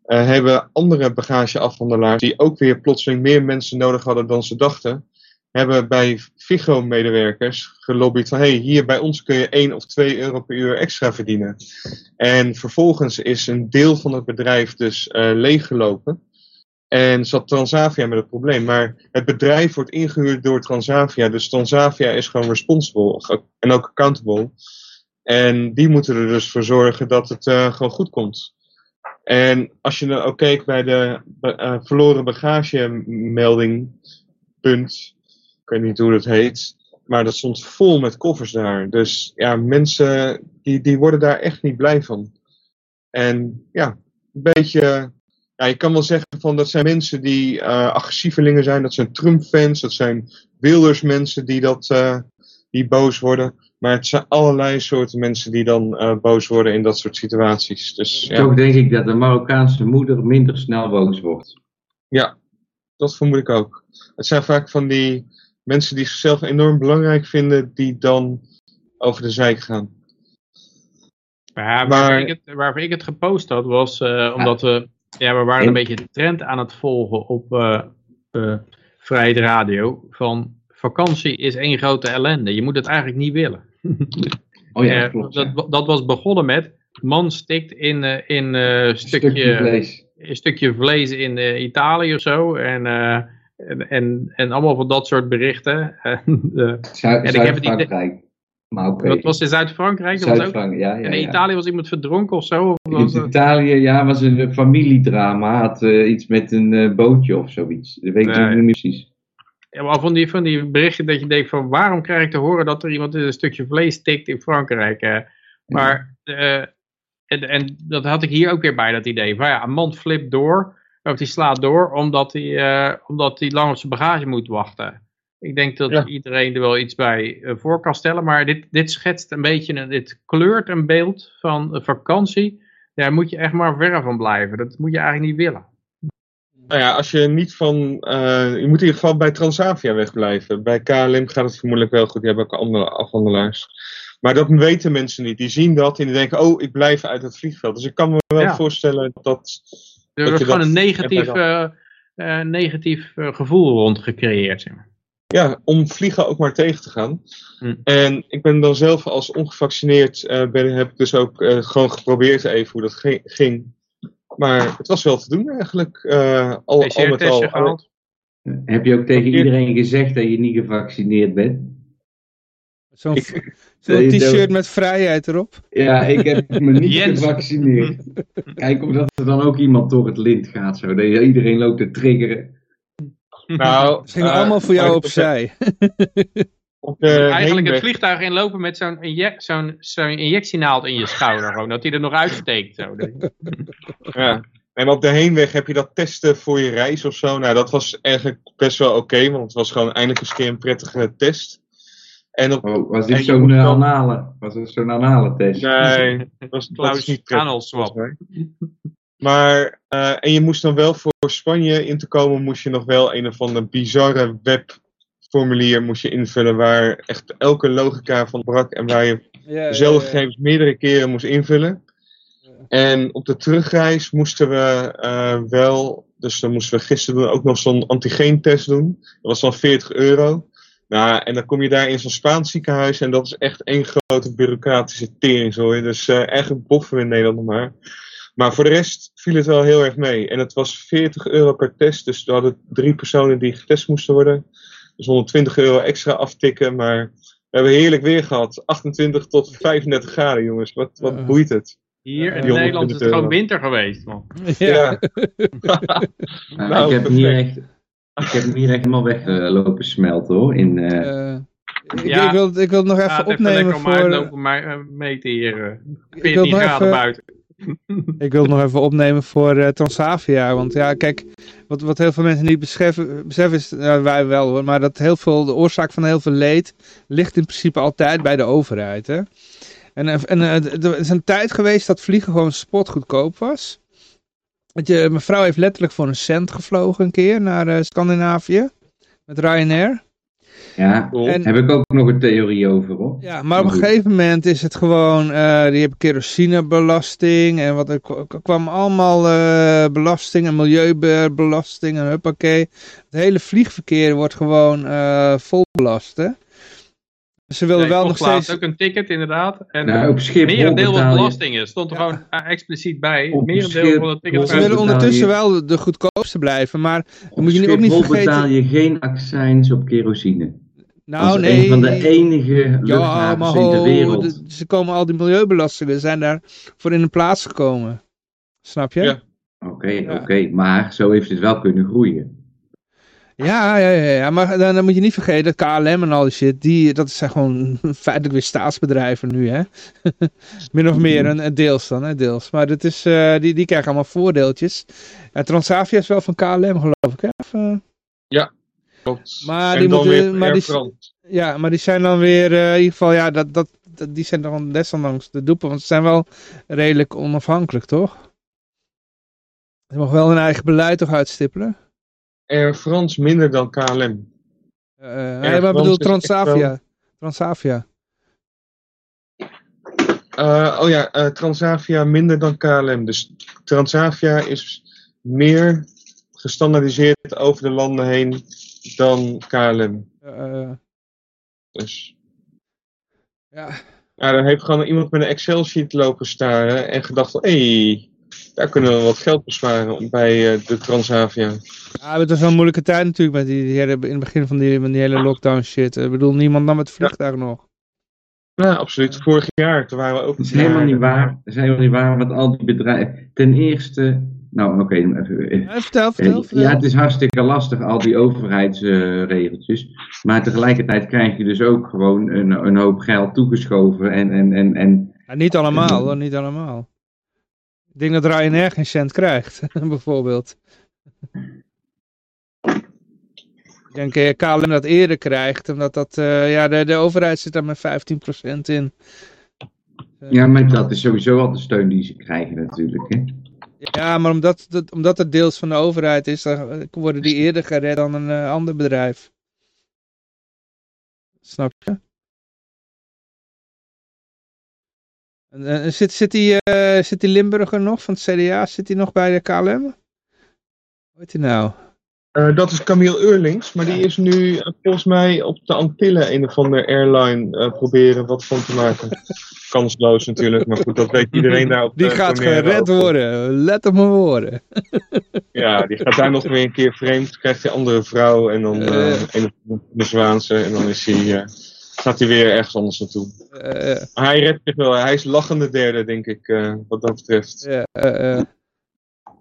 hebben andere bagageafhandelaars, die ook weer plotseling meer mensen nodig hadden dan ze dachten, hebben bij Figo-medewerkers gelobbyd van hey, hier bij ons kun je 1 of 2 euro per uur extra verdienen. En vervolgens is een deel van het bedrijf dus uh, leeggelopen. En zat Transavia met het probleem. Maar het bedrijf wordt ingehuurd door Transavia. Dus Transavia is gewoon responsible en ook accountable. En die moeten er dus voor zorgen dat het uh, gewoon goed komt. En als je dan ook kijkt bij de uh, verloren bagagemelding punt ik weet niet hoe dat heet. Maar dat stond vol met koffers daar. Dus ja, mensen die, die worden daar echt niet blij van. En ja, een beetje. Ja, je kan wel zeggen van dat zijn mensen die uh, agressievelingen zijn. Dat zijn Trump-fans. Dat zijn Wilders mensen die, dat, uh, die boos worden. Maar het zijn allerlei soorten mensen die dan uh, boos worden in dat soort situaties. Dus, ja. Toch denk ik dat de Marokkaanse moeder minder snel boos wordt. Ja, dat vermoed ik ook. Het zijn vaak van die mensen die zichzelf enorm belangrijk vinden, die dan over de zijk gaan. Ja, waar, ik het, waarvoor ik het gepost had, was uh, omdat we, ja, we waren een beetje de trend aan het volgen op uh, uh, Vrijheid Radio. Van vakantie is één grote ellende. Je moet het eigenlijk niet willen. Oh ja, klopt, dat, dat was begonnen met, man stikt in, in een stukje, stukje vlees. Een stukje vlees in Italië of zo. En en, en, en allemaal van dat soort berichten. Zuid, en ik heb het idee. Maar okay. Wat was in Zuid-Frankrijk? Zuid-Frankrijk, ja, ja. En in Italië was iemand verdronken of zo? Of was in Italië, ja, was een familiedrama. Had uh, iets met een uh, bootje of zoiets. Dat weet ik nee. niet meer precies. Ja, maar van die, van die berichten dat je denkt van waarom krijg ik te horen dat er iemand in een stukje vlees tikt in Frankrijk. Maar, en, en dat had ik hier ook weer bij, dat idee. Van ja, een man flipt door of die slaat door omdat hij, omdat hij lang op zijn bagage moet wachten. Ik denk dat iedereen er wel iets bij uh, voor kan stellen. Maar dit, dit schetst een beetje, dit kleurt een beeld van vakantie. Daar moet je echt maar ver van blijven. Dat moet je eigenlijk niet willen. Nou ja, als je niet van. Uh, je moet in ieder geval bij Transavia wegblijven. Bij KLM gaat het vermoedelijk wel goed. Die hebben ook andere afhandelaars. Maar dat weten mensen niet. Die zien dat en die denken: oh, ik blijf uit het vliegveld. Dus ik kan me wel ja. voorstellen dat er wordt gewoon een negatief, uh, uh, negatief gevoel rond gecreëerd. Zeg maar. Ja, om vliegen ook maar tegen te gaan. Hm. En ik ben dan zelf als ongevaccineerd, ben, heb ik dus ook gewoon geprobeerd even hoe dat ging. Maar het was wel te doen eigenlijk. al, al met al. Gehaald? Heb je ook tegen iedereen gezegd dat je niet gevaccineerd bent? Zo'n zo t-shirt met vrijheid erop. Ja, ik heb me niet gevaccineerd. Kijk of dat er dan ook iemand door het lint gaat. Zo. Dat iedereen loopt te triggeren. Nou, Ze gingen uh, allemaal voor jou opzij. Op Eigenlijk het vliegtuig inlopen met zo'n zo'n zo injectienaald in je schouder. Gewoon, dat hij er nog uitsteekt. Zo. ja. En op de heenweg heb je dat testen voor je reis of zo. Nou, dat was eigenlijk best wel oké. want het was gewoon eindelijk eens een keer een prettige test. En op, oh, was dit zo'n uh, anale, was het zo'n anale test? Nee, dat was, dat niet swap. Maar, uh, en je moest dan wel voor Spanje in te komen, moest je nog wel een of andere bizarre webformulier moest je invullen waar echt elke logica van brak en waar je ja, dezelfde ja, gegevens meerdere keren moest invullen. En op de terugreis moesten we uh, wel, dus dan moesten we gisteren ook nog zo'n antigeentest doen. Dat was dan 40 euro. Nou, en dan kom je daar in zo'n Spaans ziekenhuis en dat is echt één grote bureaucratische teringzooi. Dus uh, eigenlijk boffen we in Nederland nog maar. Maar voor de rest viel het wel heel erg mee. En het was 40 euro per test, dus we hadden drie personen die getest moesten worden. Dus 120 euro extra aftikken, maar we hebben heerlijk weer gehad. 28 tot 35 graden, jongens. Wat, wat boeit het? Hier in Nederland is het gewoon winter geweest, man. Ja. ja. nou, ik heb hier echt ik heb hem hier echt helemaal weglopen uh, smelten hoor. In, uh... Ik, ja, ik, wil, ik wil het nog even ja, opnemen even voor... uitlopen maar, meten hier. 14 graden even... buiten. Ik wil het nog even opnemen voor uh, Transavia. Want ja, kijk, wat, wat heel veel mensen niet beseffen, beseffen uh, wij wel hoor, maar dat heel veel, de oorzaak van heel veel leed ligt in principe altijd bij de overheid. Hè? En, en er is een tijd geweest dat vliegen gewoon spotgoedkoop was. Dat je, mijn vrouw heeft letterlijk voor een cent gevlogen een keer naar Scandinavië. Met Ryanair. Ja, en, heb ik ook nog een theorie over hoor. Ja, maar op een gegeven moment is het gewoon, uh, die hebben kerosinebelasting en wat er kwam allemaal uh, belasting en milieubelasting en huppakee. Het hele vliegverkeer wordt gewoon uh, vol belast hè. Ze willen wel nog steeds... ook een ticket inderdaad. En nou, op merendeel van belastingen stond er gewoon expliciet bij. Op merendeel van de ticket. Ze willen ondertussen wel de goedkoopste blijven, maar dan moet je ook niet vergeten... betaal je geen accijns op kerosine. Nou, nee. een van de enige luchthavens ja, in de wereld. Ze komen al die milieubelastingen zijn daar voor in de plaats gekomen. Snap je? Ja. Oké, oké. Maar zo heeft het wel kunnen groeien. Ja, ja, ja, ja. maar dan, dan, moet je niet vergeten dat KLM en al die shit, die, dat zijn gewoon feitelijk weer staatsbedrijven nu, hè. Min of meer, een, deels dan, hè, deels. Maar dat is, uh, die, die krijgen allemaal voordeeltjes. En Transavia is wel van KLM, geloof ik, hè? Of, uh... Ja, klopt. Maar die moeten, maar die, ja, maar die zijn dan weer, in ieder geval, ja, dat, dat, dat, die zijn dan desondanks de doepen, want ze zijn wel redelijk onafhankelijk, toch? Ze mogen wel hun eigen beleid toch uitstippelen? Air France minder dan KLM. Uh, nee, maar bedoel Transavia. Transavia. Uh, oh ja, uh, Transavia minder dan KLM. Dus Transavia is meer gestandardiseerd over de landen heen dan KLM. Uh, dus. Ja. Ja, dan heeft gewoon iemand met een Excel-sheet lopen staren en gedacht van, hé, hey, daar kunnen we wat geld besparen bij de Transavia. Ja, het was wel een moeilijke tijd natuurlijk met die, die hele, in het begin van die, van die hele lockdown shit. Ik bedoel, niemand nam het vliegtuig nog. Ja, absoluut. Vorig jaar, toen waren we ook... Dat is helemaal niet waar. Dat is helemaal niet waar, want al die bedrijven... Ten eerste... Nou, oké. Okay, ja, vertel, vertel, vertel, Ja, het is hartstikke lastig, al die overheidsregeltjes. maar tegelijkertijd krijg je dus ook gewoon een, een hoop geld toegeschoven en... en, en, en ja, niet allemaal, hoor, niet allemaal. Ik denk dat Ryanair geen cent krijgt, bijvoorbeeld. Ik denk KLM dat eerder krijgt, omdat dat, uh, ja, de, de overheid zit daar met 15% in. ja, maar dat is sowieso al de steun die ze krijgen natuurlijk, hè? Ja, maar omdat, dat, omdat het deels van de overheid is, dan worden die eerder gered dan een uh, ander bedrijf. Snap je? En, zit, zit, die, zit die Limburger nog van het CDA, zit hij nog bij de KLM? Hoe heet hij nou? Uh, dat is Camille Eurlings, maar die is nu uh, volgens mij op de Antillen een of andere airline proberen wat van te maken. Kansloos natuurlijk, maar goed, dat weet iedereen daar op Die gaat gered worden, let op mijn woorden. ja, die gaat daar nog weer een keer vreemd, krijgt hij andere vrouw en dan een de Zwaanse en dan is hij, gaat hij weer ergens anders naartoe. hij redt zich wel, hij is lachende derde denk ik, wat dat betreft. Ja,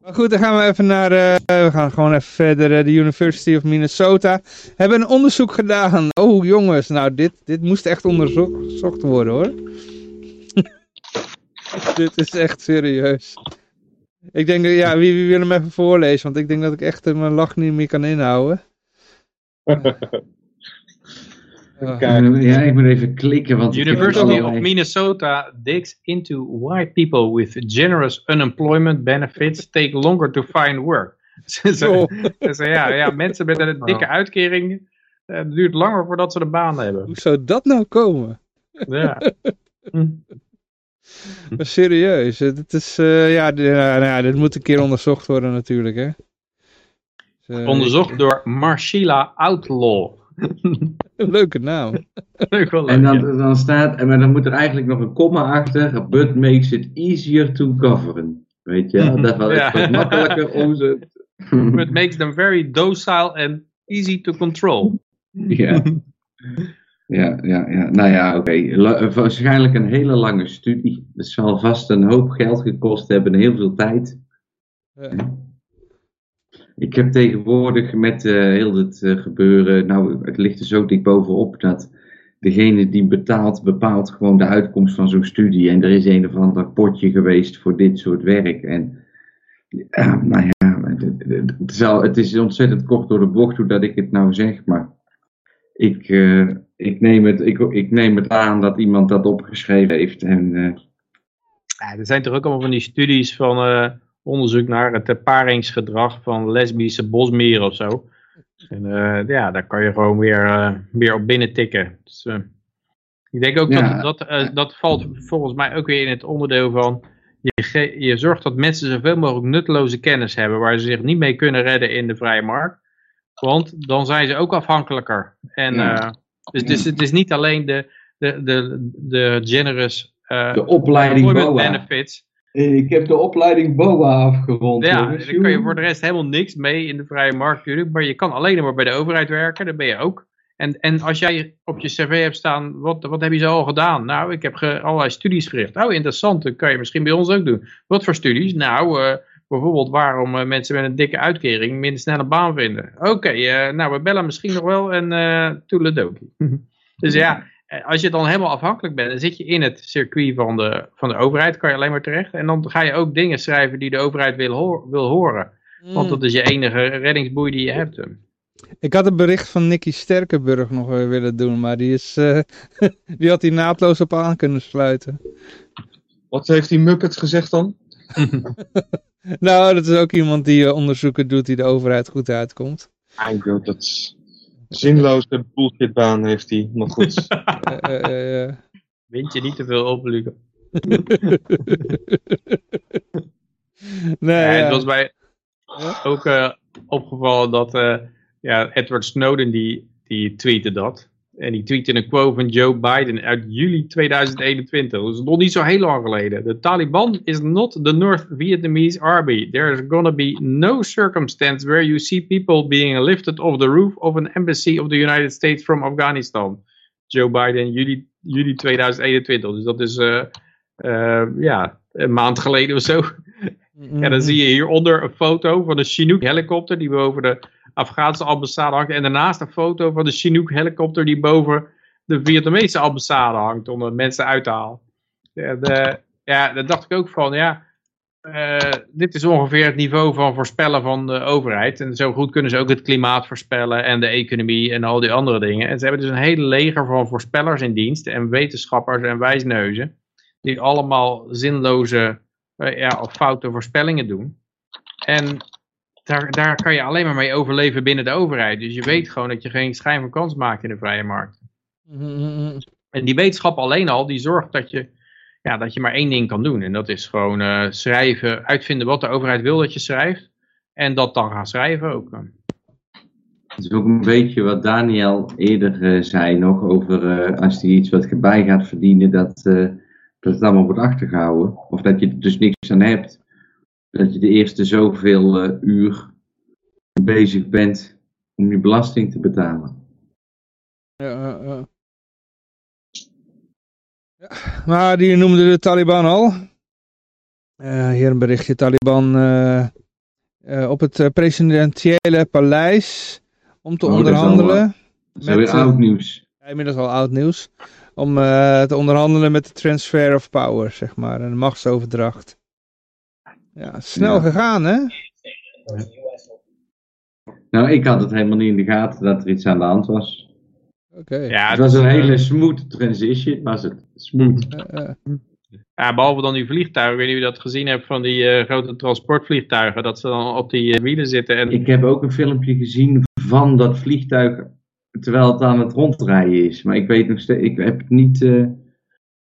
maar goed, dan gaan we even naar, uh, we gaan gewoon even verder. Uh, de University of Minnesota hebben een onderzoek gedaan. Oh jongens, nou dit, dit moest echt onderzocht worden hoor. dit is echt serieus. Ik denk, ja, wie, wie wil hem even voorlezen? Want ik denk dat ik echt mijn lach niet meer kan inhouden. Ja, ik moet even klikken. Want University of Minnesota digs into why people with generous unemployment benefits take longer to find work. Ze ja, ja, mensen met een dikke uitkering, eh, het duurt langer voordat ze de baan hebben. Hoe zou dat nou komen? Ja. maar serieus, dit is, uh, ja, nou ja, dit moet een keer onderzocht worden natuurlijk, hè. Dus, onderzocht door Marcilla Outlaw. Leuke naam. en dan, dan staat, maar dan moet er eigenlijk nog een komma achter. But makes it easier to govern. Weet je, dat was ja. makkelijker om ze... But makes them very docile and easy to control. Ja. Ja, ja, ja. Nou ja, oké. Waarschijnlijk een hele lange studie. Het zal vast een hoop geld gekost hebben en heel veel tijd. Ja. Ik heb tegenwoordig met uh, heel het uh, gebeuren, nou het ligt er zo dik bovenop dat degene die betaalt, bepaalt gewoon de uitkomst van zo'n studie. En er is een of ander potje geweest voor dit soort werk. En uh, nou ja, het, is het is ontzettend kort door de bocht hoe dat ik het nou zeg, maar ik, ik, neem het, ik, ik neem het aan dat iemand dat opgeschreven heeft. En, ja, er zijn toch ook allemaal van die studies van onderzoek naar het paringsgedrag van lesbische bosmieren of zo. En uh, ja, daar kan je gewoon weer, weer op binnen tikken. Dus, ik denk ook ja. dat, dat, dat valt volgens mij ook weer in het onderdeel van je, je zorgt dat mensen zoveel mogelijk nutteloze kennis hebben waar ze zich niet mee kunnen redden in de vrije markt. Want dan zijn ze ook afhankelijker. En, uh, dus, dus het is niet alleen de, de, de, de generous uh, de opleiding benefits. Ik heb de opleiding BOA afgerond. Ja, daar kan je voor de rest helemaal niks mee in de vrije markt natuurlijk. Maar je kan alleen maar bij de overheid werken, dat ben je ook. En, en als jij op je cv hebt staan, wat, wat heb je zo al gedaan? Nou, ik heb allerlei studies verricht. Oh, interessant, dat kan je misschien bij ons ook doen. Wat voor studies? Nou, uh, bijvoorbeeld waarom uh, mensen met een dikke uitkering minder snel een baan vinden. Oké, okay, uh, nou, we bellen misschien nog wel en uh, toeledokie. dus ja, als je dan helemaal afhankelijk bent, dan zit je in het circuit van de, van de overheid, kan je alleen maar terecht. En dan ga je ook dingen schrijven die de overheid wil, hoor, wil horen. Want mm. dat is je enige reddingsboei die je hebt. Ik had een bericht van Nicky Sterkenburg nog willen doen, maar die, is, uh, die had hij naadloos op aan kunnen sluiten. Wat heeft die Muppet gezegd dan? nou, dat is ook iemand die uh, onderzoeken doet die de overheid goed uitkomt. Know, dat is zinloze bullshitbaan heeft hij, maar goed. uh, Wind je niet te veel op, Luca. nee, ja, Het was mij ook opgevallen dat ja, Edward Snowden die, die tweette dat. En die tweette een quote van Joe Biden uit juli 2021. Dat is nog niet zo heel lang geleden. The Taliban is not the North Vietnamese army. There is gonna be no circumstance where you see people being lifted off the roof of an embassy of the United States from Afghanistan. Joe Biden, juli, juli 2021. Dus dat is uh, uh, ja, een maand geleden of zo. En dan zie je hieronder een foto van een Chinook helikopter die boven de Afghaanse ambassade hangt. En daarnaast een foto van de Chinook helikopter die boven de Vietnamese ambassade hangt om de mensen uit te halen. Ja, daar dacht ik ook van, ja, uh, dit is ongeveer het niveau van voorspellen van de overheid. En zo goed kunnen ze ook het klimaat voorspellen en de economie en al die andere dingen. En ze hebben dus een hele leger van voorspellers in dienst en wetenschappers en wijsneuzen. Die allemaal zinloze uh, ja, of foute voorspellingen doen. En daar, daar kan je alleen maar mee overleven binnen de overheid. Dus je weet gewoon dat je geen schijn van kans maakt in de vrije markt. Mm-hmm. En die wetenschap alleen al, die zorgt dat je, ja, dat je maar één ding kan doen. En dat is gewoon uh, schrijven, uitvinden wat de overheid wil dat je schrijft. En dat dan gaan schrijven ook. Het is ook een beetje wat Daniel eerder uh, zei nog over uh, als hij iets wat bij gaat verdienen, dat, dat het allemaal wordt achtergehouden. Of dat je er dus niks aan hebt dat je de eerste zoveel uh, uur bezig bent om je belasting te betalen. Ja, uh, ja. Maar die noemde de Taliban al. Hier een berichtje. Taliban op het presidentiële paleis om te oh, onderhandelen. Dat is, al, dat is weer oud nieuws. Ja, inmiddels al oud nieuws. Om te onderhandelen met de transfer of power, zeg maar. Een machtsoverdracht. Ja, snel gegaan, hè? Nou, ik had het helemaal niet in de gaten dat er iets aan de hand was. Oké. Ja, het was een hele smooth transition, was het. Smooth. Ja, behalve dan die vliegtuigen, ik weet niet of je dat gezien hebt van die uh, grote transportvliegtuigen, dat ze dan op die uh, wielen zitten. En... Ik heb ook een filmpje gezien van dat vliegtuig terwijl het aan het rondrijden is, maar ik weet nog steeds, ik heb het niet... Uh,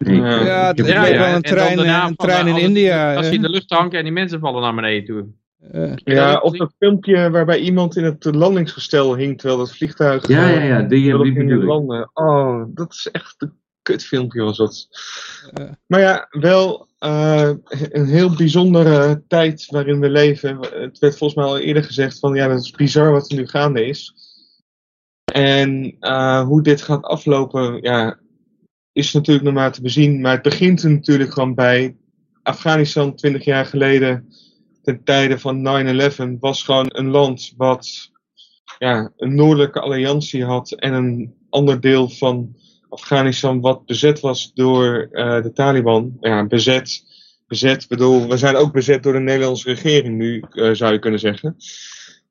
ja, het wel een trein, een trein in India. Als je in de lucht hangt en die mensen vallen naar beneden toe. Uh, ja, of dat filmpje waarbij iemand in het landingsgestel hing terwijl het vliegtuig ja, ja, ja, die, die ging landen. Oh, dat is echt een kutfilmpje was dat. Uh. Maar ja, wel uh, een heel bijzondere tijd waarin we leven. Het werd volgens mij al eerder gezegd van ja, dat is bizar wat er nu gaande is. En hoe dit gaat aflopen, ja, is natuurlijk nog maar te bezien. Maar het begint er natuurlijk gewoon bij. Afghanistan 20 jaar geleden, ten tijde van 9-11, was gewoon een land wat ja, een noordelijke alliantie had en een ander deel van Afghanistan wat bezet was door uh, de Taliban. Ja, bezet. Bezet, bedoel, we zijn ook bezet door de Nederlandse regering nu, uh, zou je kunnen zeggen.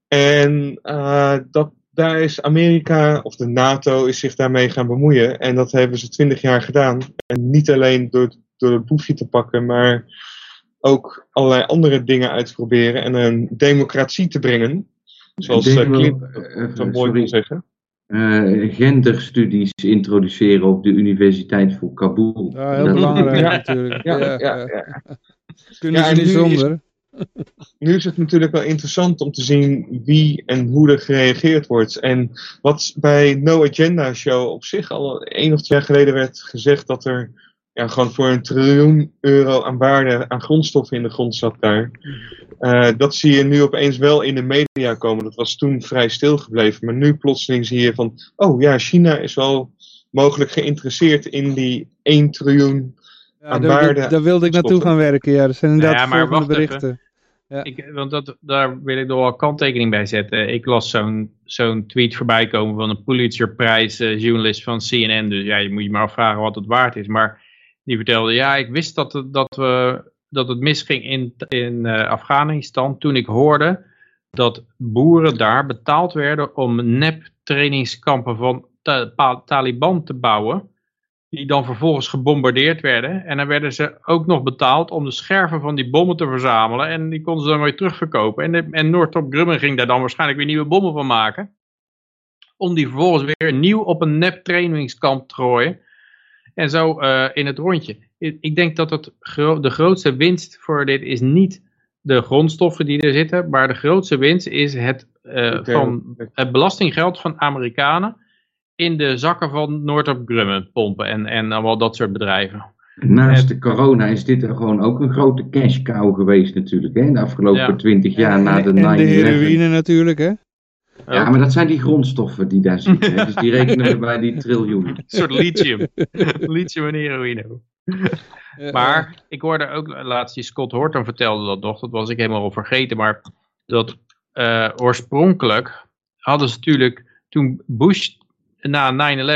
En uh, dat daar is Amerika of de NATO is zich daarmee gaan bemoeien. En dat hebben ze twintig jaar gedaan. En niet alleen door, door het boefje te pakken, maar ook allerlei andere dingen uit te proberen en een democratie te brengen. Zoals uh, Clinton uh, zo mooi wil zeggen. Uh, genderstudies introduceren op de Universiteit voor Kabul. Ja, heel dat belangrijk ja, natuurlijk. Ja, ja, ja, ja. Kunnen ze niet zonder. nu is het natuurlijk wel interessant om te zien wie en hoe er gereageerd wordt. En wat bij No Agenda Show op zich al een of twee jaar geleden werd gezegd dat er ja, gewoon voor een triljoen euro aan waarde aan grondstoffen in de grond zat daar. Uh, dat zie je nu opeens wel in de media komen. Dat was toen vrij stil gebleven. Maar nu plotseling zie je van, oh ja, China is wel mogelijk geïnteresseerd in die 1 triljoen ja, aan daar, waarde. Daar wilde ik naartoe gaan werken, ja. Dat zijn inderdaad ja, maar wacht berichten. Ja. Ik, want dat, daar wil ik nog wel kanttekening bij zetten. Ik las zo'n zo'n tweet voorbij komen van een Pulitzerprijs uh, journalist van CNN. Dus ja, je moet je maar afvragen wat het waard is. Maar die vertelde, ja, ik wist dat, het, dat, we, dat het misging in, in uh, Afghanistan toen ik hoorde dat boeren daar betaald werden om nep trainingskampen van ta Taliban te bouwen. Die dan vervolgens gebombardeerd werden. En dan werden ze ook nog betaald om de scherven van die bommen te verzamelen. En die konden ze dan weer terugverkopen. En, de, en Noordtop Grumman ging daar dan waarschijnlijk weer nieuwe bommen van maken. Om die vervolgens weer nieuw op een nep trainingskamp te gooien. En zo uh, in het rondje. Ik denk dat het gro de grootste winst voor dit is niet de grondstoffen die er zitten. Maar de grootste winst is het, uh, van het belastinggeld van Amerikanen in de zakken van Northrop Grumman pompen en, en allemaal dat soort bedrijven. Naast de corona is dit er gewoon ook een grote cash cow geweest natuurlijk. Hè? De afgelopen twintig jaar en, na de 9-11. En de heroïne natuurlijk hè. Ja, maar dat zijn die grondstoffen die daar zitten. Hè? Dus die rekenen we bij die triljoen. Een soort lithium. lithium en heroïne. Maar ik hoorde ook laatst die Scott Horton vertelde dat nog. Dat was ik helemaal al vergeten. Maar dat uh, oorspronkelijk hadden ze natuurlijk toen Bush na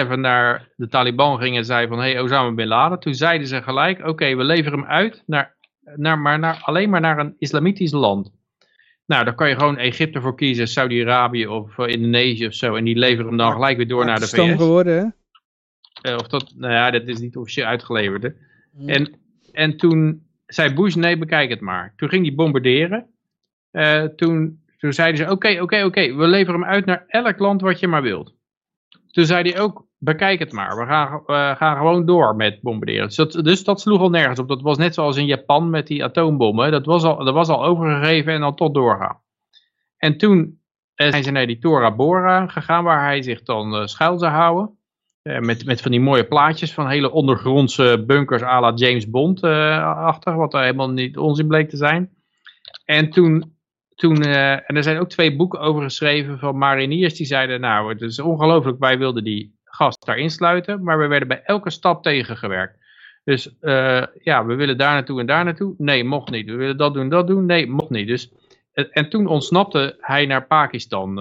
9-11 naar de Taliban ging en zei van hey Osama Bin Laden. Toen zeiden ze gelijk oké we leveren hem uit naar, naar, maar naar, alleen maar naar een islamitisch land. Nou, daar kan je gewoon Egypte voor kiezen, Saudi-Arabië of uh, Indonesië of zo. En die leveren hem dan gelijk weer door naar de VS. geworden, hè? Uh, of dat, nou ja, dat is niet officieel uitgeleverd. Hè? Mm. En, en toen zei Bush, nee, bekijk het maar. Toen ging hij bombarderen. Uh, toen, toen zeiden ze, oké, oké, oké, we leveren hem uit naar elk land wat je maar wilt. Toen zei hij ook, bekijk het maar, we gaan, uh, gaan gewoon door met bombarderen. Dus dat, dus dat sloeg al nergens op. Dat was net zoals in Japan met die atoombommen. Dat was al, dat was al overgegeven en dan tot doorgaan. En toen uh, zijn ze naar die Tora Bora gegaan, waar hij zich dan uh, schuil zou houden. met, met van die mooie plaatjes van hele ondergrondse bunkers à la James Bond achter, wat er helemaal niet onzin bleek te zijn. En toen toen, uh, en er zijn ook twee boeken over geschreven van mariniers die zeiden, nou het is ongelooflijk, wij wilden die gast daar insluiten, maar we werden bij elke stap tegengewerkt. Dus uh, ja, we willen daar naartoe en daar naartoe. Nee, mocht niet. We willen dat doen, dat doen. Nee, mocht niet. Dus, en toen ontsnapte hij naar Pakistan.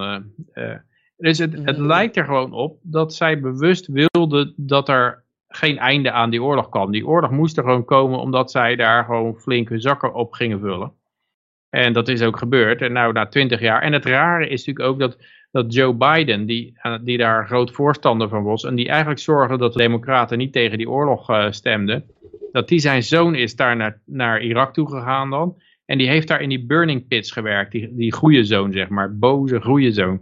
Uh, dus het, het mm. lijkt er gewoon op dat zij bewust wilden dat er geen einde aan die oorlog kwam. Die oorlog moest er gewoon komen omdat zij daar gewoon flinke zakken op gingen vullen. En dat is ook gebeurd. En nou, na twintig jaar. En het rare is natuurlijk ook dat, dat Joe Biden, die, eh, die daar groot voorstander van was. En die eigenlijk zorgde dat de democraten niet tegen die oorlog uh, stemden. Dat die zijn zoon is daar naar, naar Irak toe gegaan dan. En die heeft daar in die burning pits gewerkt. Die, die goede zoon, zeg maar. Boze, goede zoon.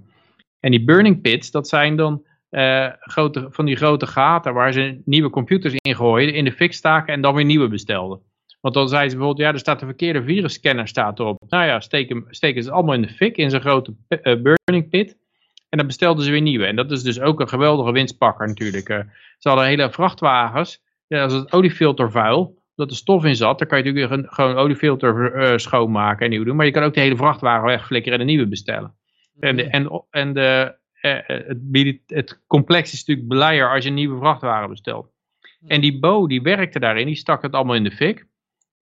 En die burning pits, dat zijn dan uh, grote, van die grote gaten waar ze nieuwe computers in gooiden, in de fik staken en dan weer nieuwe bestelden. Want dan zei ze bijvoorbeeld, ja, er staat de verkeerde virusscanner staat erop. Nou ja, steken, steken ze allemaal in de fik, in zo'n grote uh, burning pit. En dan bestelden ze weer nieuwe. En dat is dus ook een geweldige winstpakker natuurlijk. Uh, ze hadden hele vrachtwagens. Ja, als het oliefilter vuil, dat er stof in zat, dan kan je natuurlijk gewoon oliefilter schoonmaken en nieuw doen. Maar je kan ook de hele vrachtwagen wegflikkeren en een nieuwe bestellen. En, de, en, en de, het, het complex is natuurlijk blijer als je een nieuwe vrachtwagen bestelt. En die Bo, die werkte daarin, die stak het allemaal in de fik.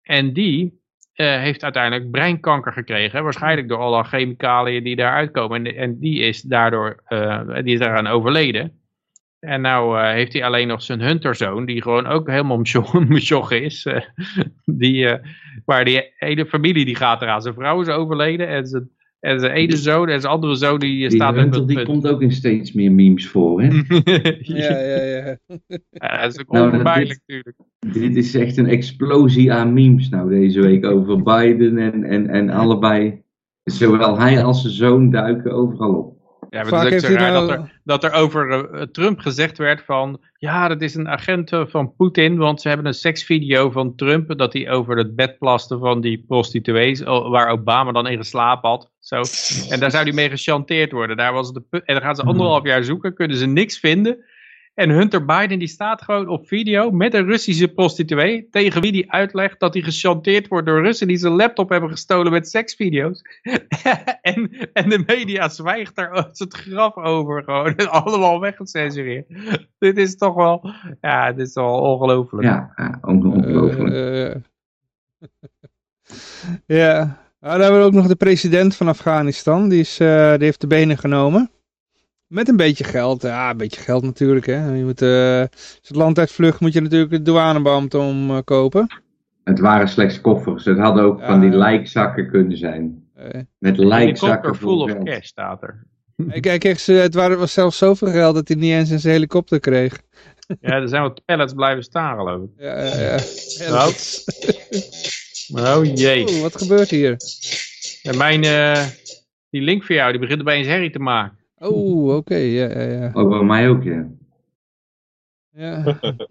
En die uh, heeft uiteindelijk breinkanker gekregen. Waarschijnlijk door alle chemicaliën die daaruit komen. En, en die is daardoor uh, die is daaraan overleden. En nou uh, heeft hij alleen nog zijn hunterzoon, die gewoon ook helemaal msjog is. die, waar die hele familie die gaat eraan. Zijn vrouw is overleden en zijn, En zijn ene zoon en zijn andere zoon die Die staat Hunter, op die het komt ook in steeds meer memes voor, hè? Ja, ja, ja. Ja, dat is ook Nou, onvermijdelijk natuurlijk. Dit is echt een explosie aan memes nou deze week over Biden en, en, en allebei. Zowel hij als zijn zoon duiken overal op. Ja, maar Vaak het is ook zo raar nou... dat, er, dat er over eh, Trump gezegd werd van... Ja, dat is een agent eh, van Poetin, want ze hebben een seksvideo van Trump... dat hij over het bed plaste van die prostituees... waar Obama dan in geslapen had. Zo. En daar zou hij mee gechanteerd worden. Daar was de, en dan gaan ze anderhalf jaar zoeken, kunnen ze niks vinden... En Hunter Biden die staat gewoon op video met een Russische prostituee. Tegen wie die uitlegt dat hij gechanteerd wordt door Russen die zijn laptop hebben gestolen met seksvideo's. en, en de media zwijgt daar als het graf over gewoon. Allemaal weggecensureerd. dit is toch wel, ja, dit is wel ongelooflijk. Ja, ja on- ongelooflijk. Eh, ja. Nou, dan hebben we ook nog de president van Afghanistan. Die, is, eh, die heeft de benen genomen. Met een beetje geld. Ja, een beetje geld natuurlijk. Hè. Je moet, eh, als het land uitvlucht moet je natuurlijk de douanebeambte omkopen. Het waren slechts koffers. Het hadden ook van die lijkzakken kunnen zijn. Eh, Met Helikopter lijkzakken full vol of geld. cash staat er. ik kijk, echt, ze- het waren- was zelfs zoveel geld dat hij niet eens in zijn helikopter kreeg. Ja, er zijn wat pallets blijven staan geloof ik. Ja, ja, ja. Nou. dat- Oh jee. Wat gebeurt hier? En mijn, eh, die link voor jou, die begint opeens herrie te maken. Oh, oké. Ja, ja, ja. Ook bij mij ook, ja. ja.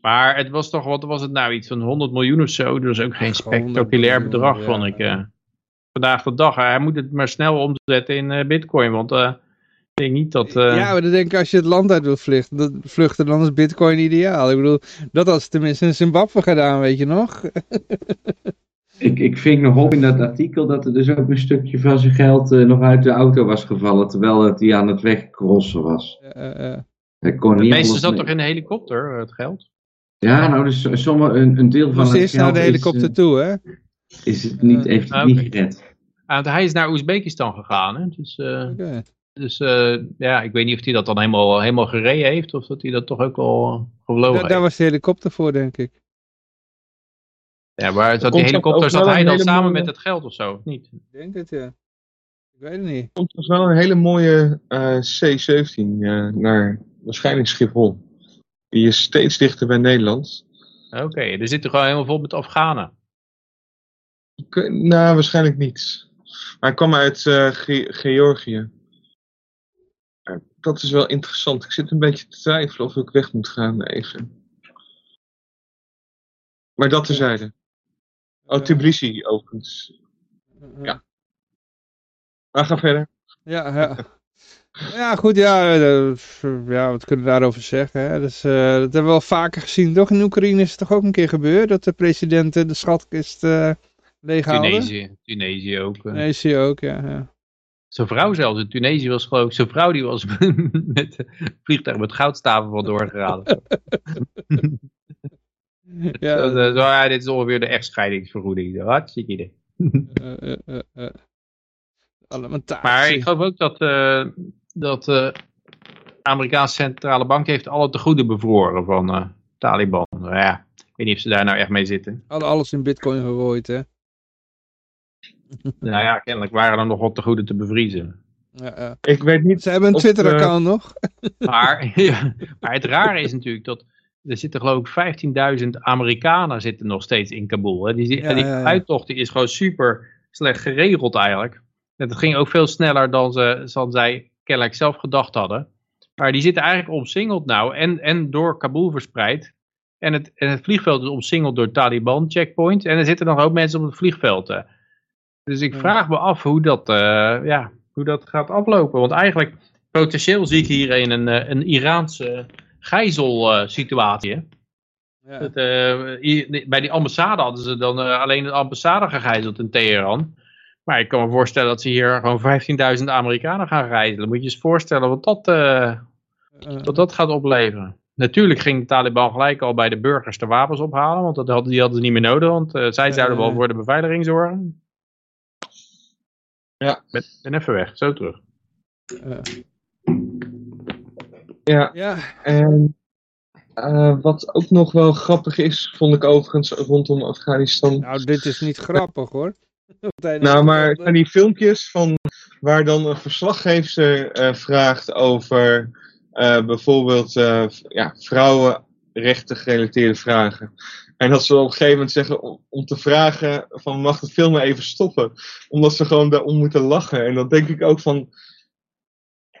Maar het was toch, wat was het nou, iets van 100 miljoen of zo. Dat is ook geen Ach, 100 spectaculair bedrag, vond ik. eh. vandaag de dag. Hij moet het maar snel omzetten in eh, bitcoin. Want eh, ik denk niet dat... eh, Ja, maar dan denk ik als je het land uit wil vluchten, dat, vluchten dan is bitcoin ideaal. Ik bedoel, dat had ze tenminste in Zimbabwe gedaan, weet je nog? Ik, ik ving nog op in dat artikel dat er dus ook een stukje van zijn geld eh, nog uit de auto was gevallen. Terwijl het hij aan het wegcrossen was. Eh, eh, Hij kon het niet meeste alles zat toch in de helikopter, het geld? Ja, nou, dus sommige, een, een deel van moest het eerst naar de is, helikopter eh, toe, hè? is het niet, heeft het Ah, niet gered. Ah, want hij is naar Oezbekistan gegaan. Hè? Dus, eh, Oké. dus eh, ja, ik weet niet of hij dat dan helemaal, helemaal gereden heeft. Of dat hij dat toch ook al gevlogen Daar, heeft. daar was de helikopter voor, denk ik. Ja, maar zat die helikopter, zat hij dan hele samen mooie- met het geld of zo? Of niet? Ik denk het, ja. Ik weet het niet. Er komt dus wel een hele mooie eh, C-17 eh, naar waarschijnlijk Schiphol. Die is steeds dichter bij Nederland. Oké, er zit er gewoon helemaal vol met Afghanen. Nou, waarschijnlijk niet. Maar hij kwam uit eh, Ge- Georgië. Dat is wel interessant. Ik zit een beetje te twijfelen of ik weg moet gaan even. Maar dat terzijde. Oh, Tbilisi overigens. Ja. Maar ga verder. Ja, ja. Ja, goed, ja, eh, ja, wat kunnen we daarover zeggen? Hè? Dus, eh, dat hebben we wel vaker gezien, toch? In Oekraïne is het toch ook een keer gebeurd, dat de president eh, de schatkist eh leeghaalde? Tunesië, Tunesië ook. eh. Tunesië ook, ja. ja. Zijn vrouw zelfs in Tunesië was geloof ik, zijn vrouw die was met vliegtuig met goudstaven van doorgeraden. ja Zo, zo, ja, dit is ongeveer de echtscheidingsvergoeding. Hartstikke idee. eh, eh, eh, eh. Alimentatie. Maar ik geloof ook dat, eh dat de Amerikaanse centrale bank heeft alle tegoeden bevroren van eh Taliban. Nou ja, ik weet niet of ze daar nou echt mee zitten. Hadden alles in bitcoin gegooid, hè. Nou ja, kennelijk waren er nog wat tegoeden te bevriezen. Ja, ja. Ik weet niet. Ze hebben een Twitter-account nog. Maar, ja, maar het rare is natuurlijk dat er zitten geloof ik 15.000 Amerikanen zitten nog steeds in Kabul. Hè. Die, en die uittocht die is gewoon super slecht geregeld eigenlijk. En het ging ook veel sneller dan, ze, dan zij kennelijk zelf gedacht hadden. Maar die zitten eigenlijk omsingeld nou en, en door Kabul verspreid. En het, en het vliegveld is omsingeld door Taliban checkpoints. En er zitten nog ook mensen op het vliegveld. eh. Dus ik vraag me af hoe dat, eh, ja, hoe dat gaat aflopen. Want eigenlijk, potentieel zie ik hier een, een, een Iraanse gijzelsituatie. hè. Ja. Dat, eh, bij die ambassade hadden ze dan eh, alleen de ambassade gegijzeld in Teheran. Maar ik kan me voorstellen dat ze hier gewoon 15.000 Amerikanen gaan gijzelen. Moet je je eens voorstellen wat dat, eh, wat dat gaat opleveren. Natuurlijk ging de Taliban gelijk al bij de burgers de wapens ophalen. Want dat hadden, die hadden ze niet meer nodig. Want zij zouden wel voor de beveiliging zorgen. Ja. Ben, ben even weg, zo terug. Eh, Ja, ja, en eh, wat ook nog wel grappig is, vond ik overigens rondom Afghanistan. nou dit is niet grappig hoor. Nou, maar zijn die filmpjes van waar dan een verslaggever uh, vraagt over uh, bijvoorbeeld ja, vrouwenrechten gerelateerde vragen. En dat ze op een gegeven moment zeggen om, om te vragen van mag het filmen even stoppen. Omdat ze gewoon daarom moeten lachen. En dan denk ik ook van,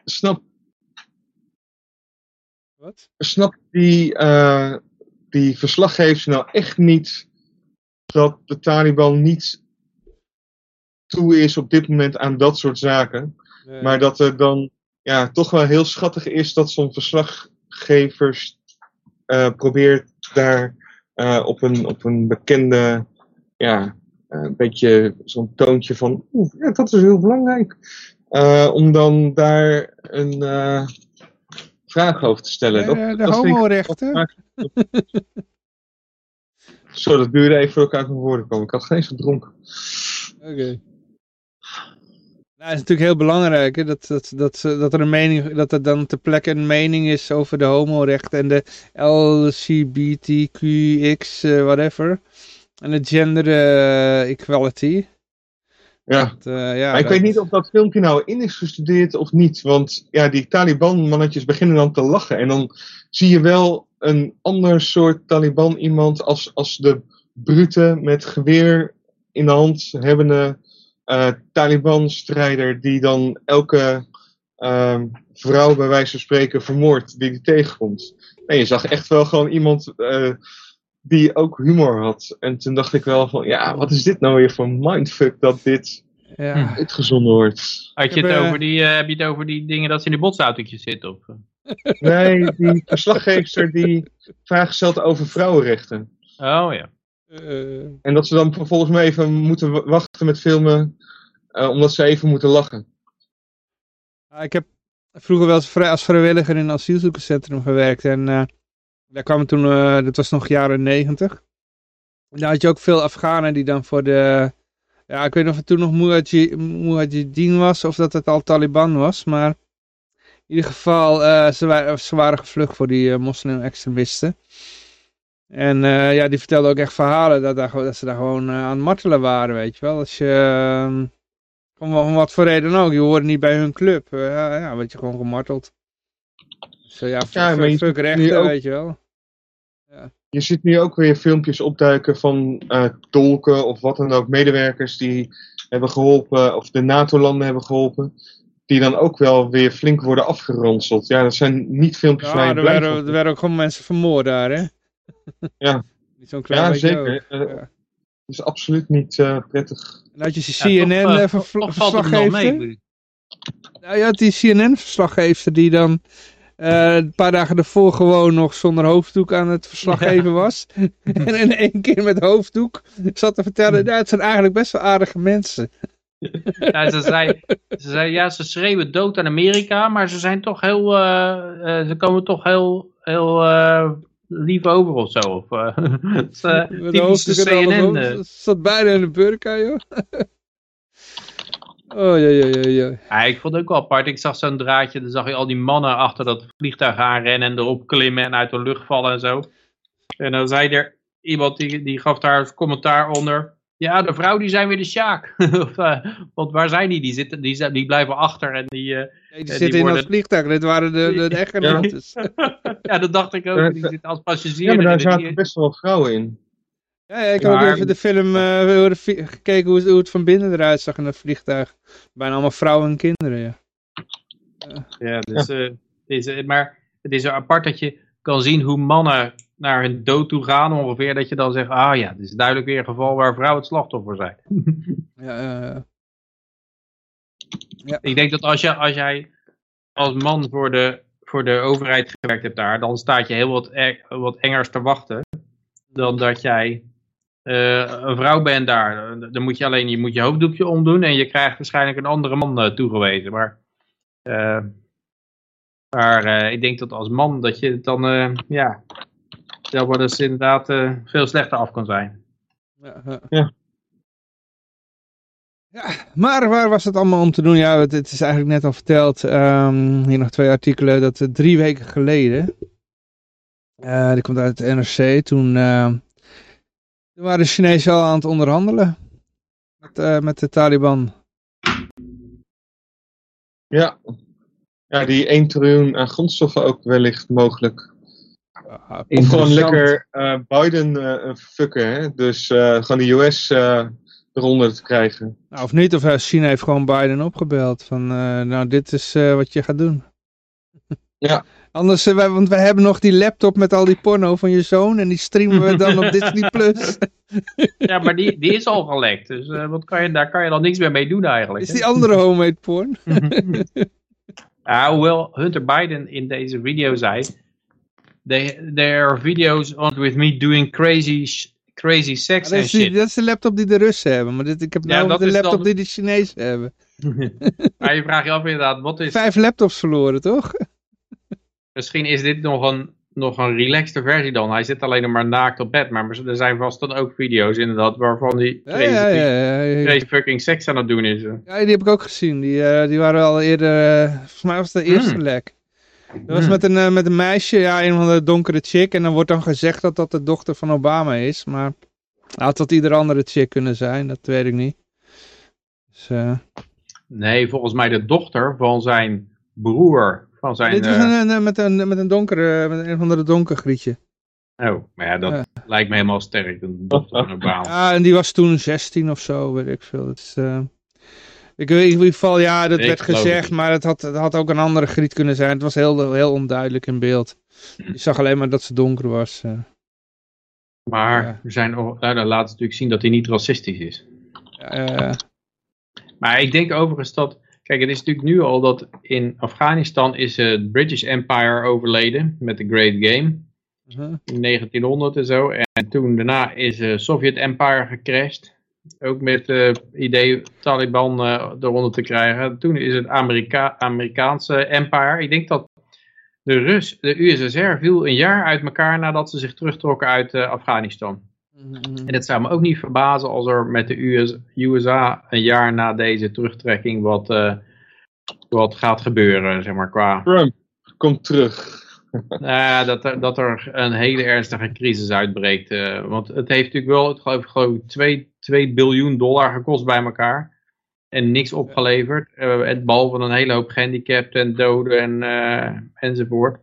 snap, Wat? snap die, uh, die verslaggevers nou echt niet dat de Taliban niet toe is op dit moment aan dat soort zaken. Nee. Maar dat er dan ja, toch wel heel schattig is dat zo'n verslaggever uh, probeert daar uh, op, een, op een bekende, ja, een beetje zo'n toontje van, oeh, ja, dat is heel belangrijk. Uh, om dan daar een vraag over te stellen. De, homorechten? Zo, dat duurde even voor elkaar uit mijn woorden komen. Ik had geen eens gedronken. Oké. Okay. Nou, het is natuurlijk heel belangrijk hè, dat, dat, dat, dat er een mening, dat er dan ter plekke een mening is over de homorechten en de LGBTQX, uh, whatever. En de gender uh, equality. Ja, dat, uh, ja maar ik dat... weet niet of dat filmpje nou in is gestudeerd of niet. Want ja, die Taliban-mannetjes beginnen dan te lachen. En dan zie je wel een ander soort Taliban iemand als, als de brute met geweer in de hand hebbende uh, Taliban-strijder die dan elke uh, vrouw bij wijze van spreken vermoordt die hij tegenkomt. En je zag echt wel gewoon iemand uh, die ook humor had. En toen dacht ik wel van, ja, wat is dit nou weer voor mindfuck dat dit ja. uitgezonden wordt. Had je het over die, heb je het over die dingen dat ze in de botsautootjes zitten? Of? Nee, die verslaggever die vragen stelt over vrouwenrechten. Oh ja. Uh, en dat ze dan vervolgens maar even moeten wachten met filmen, uh, omdat ze even moeten lachen. ik heb vroeger wel eens als vrijwilliger in een asielzoekerscentrum gewerkt. En uh, daar kwamen toen, dat was nog jaren negentig. Daar had je ook veel Afghanen die dan voor de... Ja, ik weet niet of het toen nog Mujahideen was of dat het al Taliban was, maar... In ieder geval, ze, waren, ze waren gevlucht voor die moslim-extremisten. En ja, die vertelde ook echt verhalen dat, daar, dat ze daar gewoon aan het martelen waren, weet je wel. Als je, uh, om, wat voor reden ook, je hoorde niet bij hun club. ja, ja, je gewoon gemarteld. Dus ja, ja fuck, je fuck rechten, ook, weet je wel. Ja. Je ziet nu ook weer filmpjes opduiken van tolken of wat dan ook, medewerkers die hebben geholpen, of de NATO-landen hebben geholpen. Die dan ook wel weer flink worden afgeronseld. Ja, dat zijn niet filmpjes ja, waar je er blij werden, er werden ook gewoon mensen vermoord daar, hè? Ja, ja zeker. Uh, ja. Dat is absoluut niet uh, prettig. En had je die CNN ja, uh, verslaggever. Nou, je had die CNN-verslaggever die dan een paar dagen ervoor gewoon nog zonder hoofddoek aan het verslaggeven was. en in één keer met hoofddoek zat te vertellen, nou, het zijn eigenlijk best wel aardige mensen. Ja, ze, zei, ze zei, ja, ze schreeuwen dood aan Amerika, maar ze zijn toch heel, ze komen toch heel, heel lief over of zo. Of, uh, het, uh, typische CNN. Uh. zat bijna in de burka, joh. Oh, ja, ja, ja, ja. ja. Ik vond het ook wel apart. Ik zag zo'n draadje, dan zag je al die mannen achter dat vliegtuig aanrennen en erop klimmen en uit de lucht vallen en zo. En dan zei er iemand, die, die gaf daar commentaar onder. Ja, de vrouw die zijn weer de Sjaak. of, uh, want waar zijn die? Die, zitten, die, die blijven achter en die... Uh, nee, die, die zitten worden... in dat vliegtuig. Dit waren de, de, de echtgenotes. Ja, dat dacht ik ook. Die zitten als passagier. Ja, maar daar zaten best wel vrouwen in. Ja, ja ik heb maar... ook even de film uh, gekeken hoe, hoe het van binnen eruit zag in dat vliegtuig. Bijna allemaal vrouwen en kinderen, ja. Ja, dus, ja. Is, maar het is apart dat je kan zien hoe mannen naar hun dood toe gaan ongeveer, dat je dan zegt, ah ja, dit is duidelijk weer een geval waar vrouwen het slachtoffer zijn. ja, uh, ja. Ik denk dat als, je, als jij als man voor de, voor de overheid gewerkt hebt daar, dan staat je heel wat, e wat engers te wachten dan dat jij een vrouw bent daar. Dan moet je alleen je, moet je hoofddoekje omdoen en je krijgt waarschijnlijk een andere man uh, toegewezen. Maar, uh, maar ik denk dat als man dat je dan, ja, dat wel eens inderdaad uh, veel slechter af kan zijn. Ja, ja. ja, maar waar was het allemaal om te doen? Ja, het, het is eigenlijk net al verteld. Um, hier nog twee artikelen. Dat drie weken geleden. Uh, die komt uit het NRC. Toen, toen waren de Chinezen al aan het onderhandelen. met, uh, met de Taliban. Ja. Ja, die 1 triljoen aan grondstoffen ook wellicht mogelijk. Uh, of gewoon lekker uh, Biden uh, fucken, hè? Dus gewoon de US eronder te krijgen. Nou, of niet, of China heeft gewoon Biden opgebeld van, nou dit is wat je gaat doen. Ja. Anders, wij, want wij hebben nog die laptop met al die porno van je zoon en die streamen we dan op Disney+. Plus. ja, maar die, die is al gelekt, dus wat kan je, daar kan je dan niks meer mee doen eigenlijk. Is die andere homemade porn? Ja, hoewel Hunter Biden in deze video zei, there, there are videos on with me doing crazy, crazy sex and shit. dat is de laptop die de Russen hebben, maar dit, ik heb ja, nou de laptop dan... die de Chinezen hebben. maar je vraagt je af inderdaad, wat is... Vijf laptops verloren, toch? Misschien is dit nog een, nog een relaxte versie dan. Hij zit alleen nog maar naakt op bed. Maar er zijn vast dan ook video's inderdaad waarvan hij crazy, ja, ja, fucking seks aan het doen is. Ja, die heb ik ook gezien. Die, uh, die waren al eerder, uh, volgens mij was het de eerste mm. lek. Dat was mm. met, een, uh, met een meisje, ja, een van de donkere chick. En dan wordt dan gezegd dat dat de dochter van Obama is. Maar had dat ieder andere chick kunnen zijn, dat weet ik niet. Dus, nee, volgens mij de dochter van zijn broer van zijn... Dit was een, een, met, een, met een donkere, met een van de donker grietje. Oh, maar ja, dat ja. lijkt me helemaal sterk. Obama. Ja, en die was toen 16 of zo, weet ik veel. Het is, uh... Ik weet in ieder geval, ja, dat ik werd gezegd, maar het had, het had ook een andere griet kunnen zijn. Het was heel, heel onduidelijk in beeld. Hm. Je zag alleen maar dat ze donker was. Uh. Maar ja. er zijn, nou, dan laat het natuurlijk zien dat hij niet racistisch is. Ja, maar ik denk overigens dat Kijk, het is natuurlijk nu al dat in Afghanistan is het British Empire overleden met de Great Game. Uh -huh. In 1900 en zo. En toen daarna is de Soviet Empire gecrashed. Ook met het uh, idee Taliban uh, eronder te krijgen. Toen is het Amerika Amerikaanse Empire. Ik denk dat de Rus, de USSR viel een jaar uit elkaar nadat ze zich terugtrokken uit Afghanistan. En het zou me ook niet verbazen als er met de US, USA een jaar na deze terugtrekking wat, uh, wat gaat gebeuren, zeg maar, qua... Trump komt terug. Uh, dat, er, dat er een hele ernstige crisis uitbreekt. Uh, want het heeft natuurlijk wel, het geloof, geloof ik, 2, 2 biljoen dollar gekost bij elkaar. En niks opgeleverd. Uh, behalve een hele hoop gehandicapten en doden en, enzovoort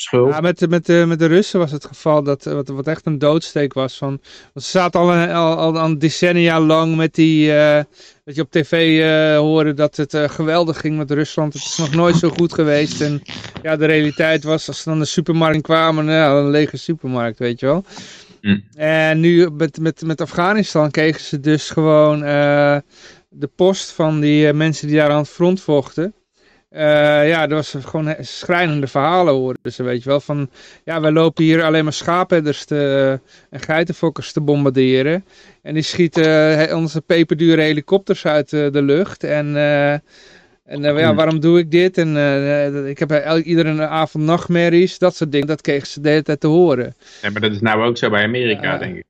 schuld. Ja, met, met, de, met de Russen was het geval dat wat, wat echt een doodsteek was. Van, want ze zaten al, een, al, al een decennia lang met die, uh, dat je op tv uh, hoorde dat het uh, geweldig ging met Rusland. Het is nog nooit zo goed geweest. En ja, de realiteit was, als ze dan de supermarkt kwamen, nou, een lege supermarkt, weet je wel. Hm. En nu met, met, met Afghanistan kregen ze dus gewoon de post van die mensen die daar aan het front vochten. Uh, ja, er was gewoon schrijnende verhalen hoorden ze, weet je wel. Van, ja, wij lopen hier alleen maar schaapherders te, en geitenfokkers te bombarderen. En die schieten onze peperdure helikopters uit de lucht. En, uh, en ja, hmm. waarom doe ik dit? En ik heb iedere avond nachtmerries, dat soort dingen. Dat kregen ze de hele tijd te horen. Ja, maar dat is nou ook zo bij Amerika, denk ik.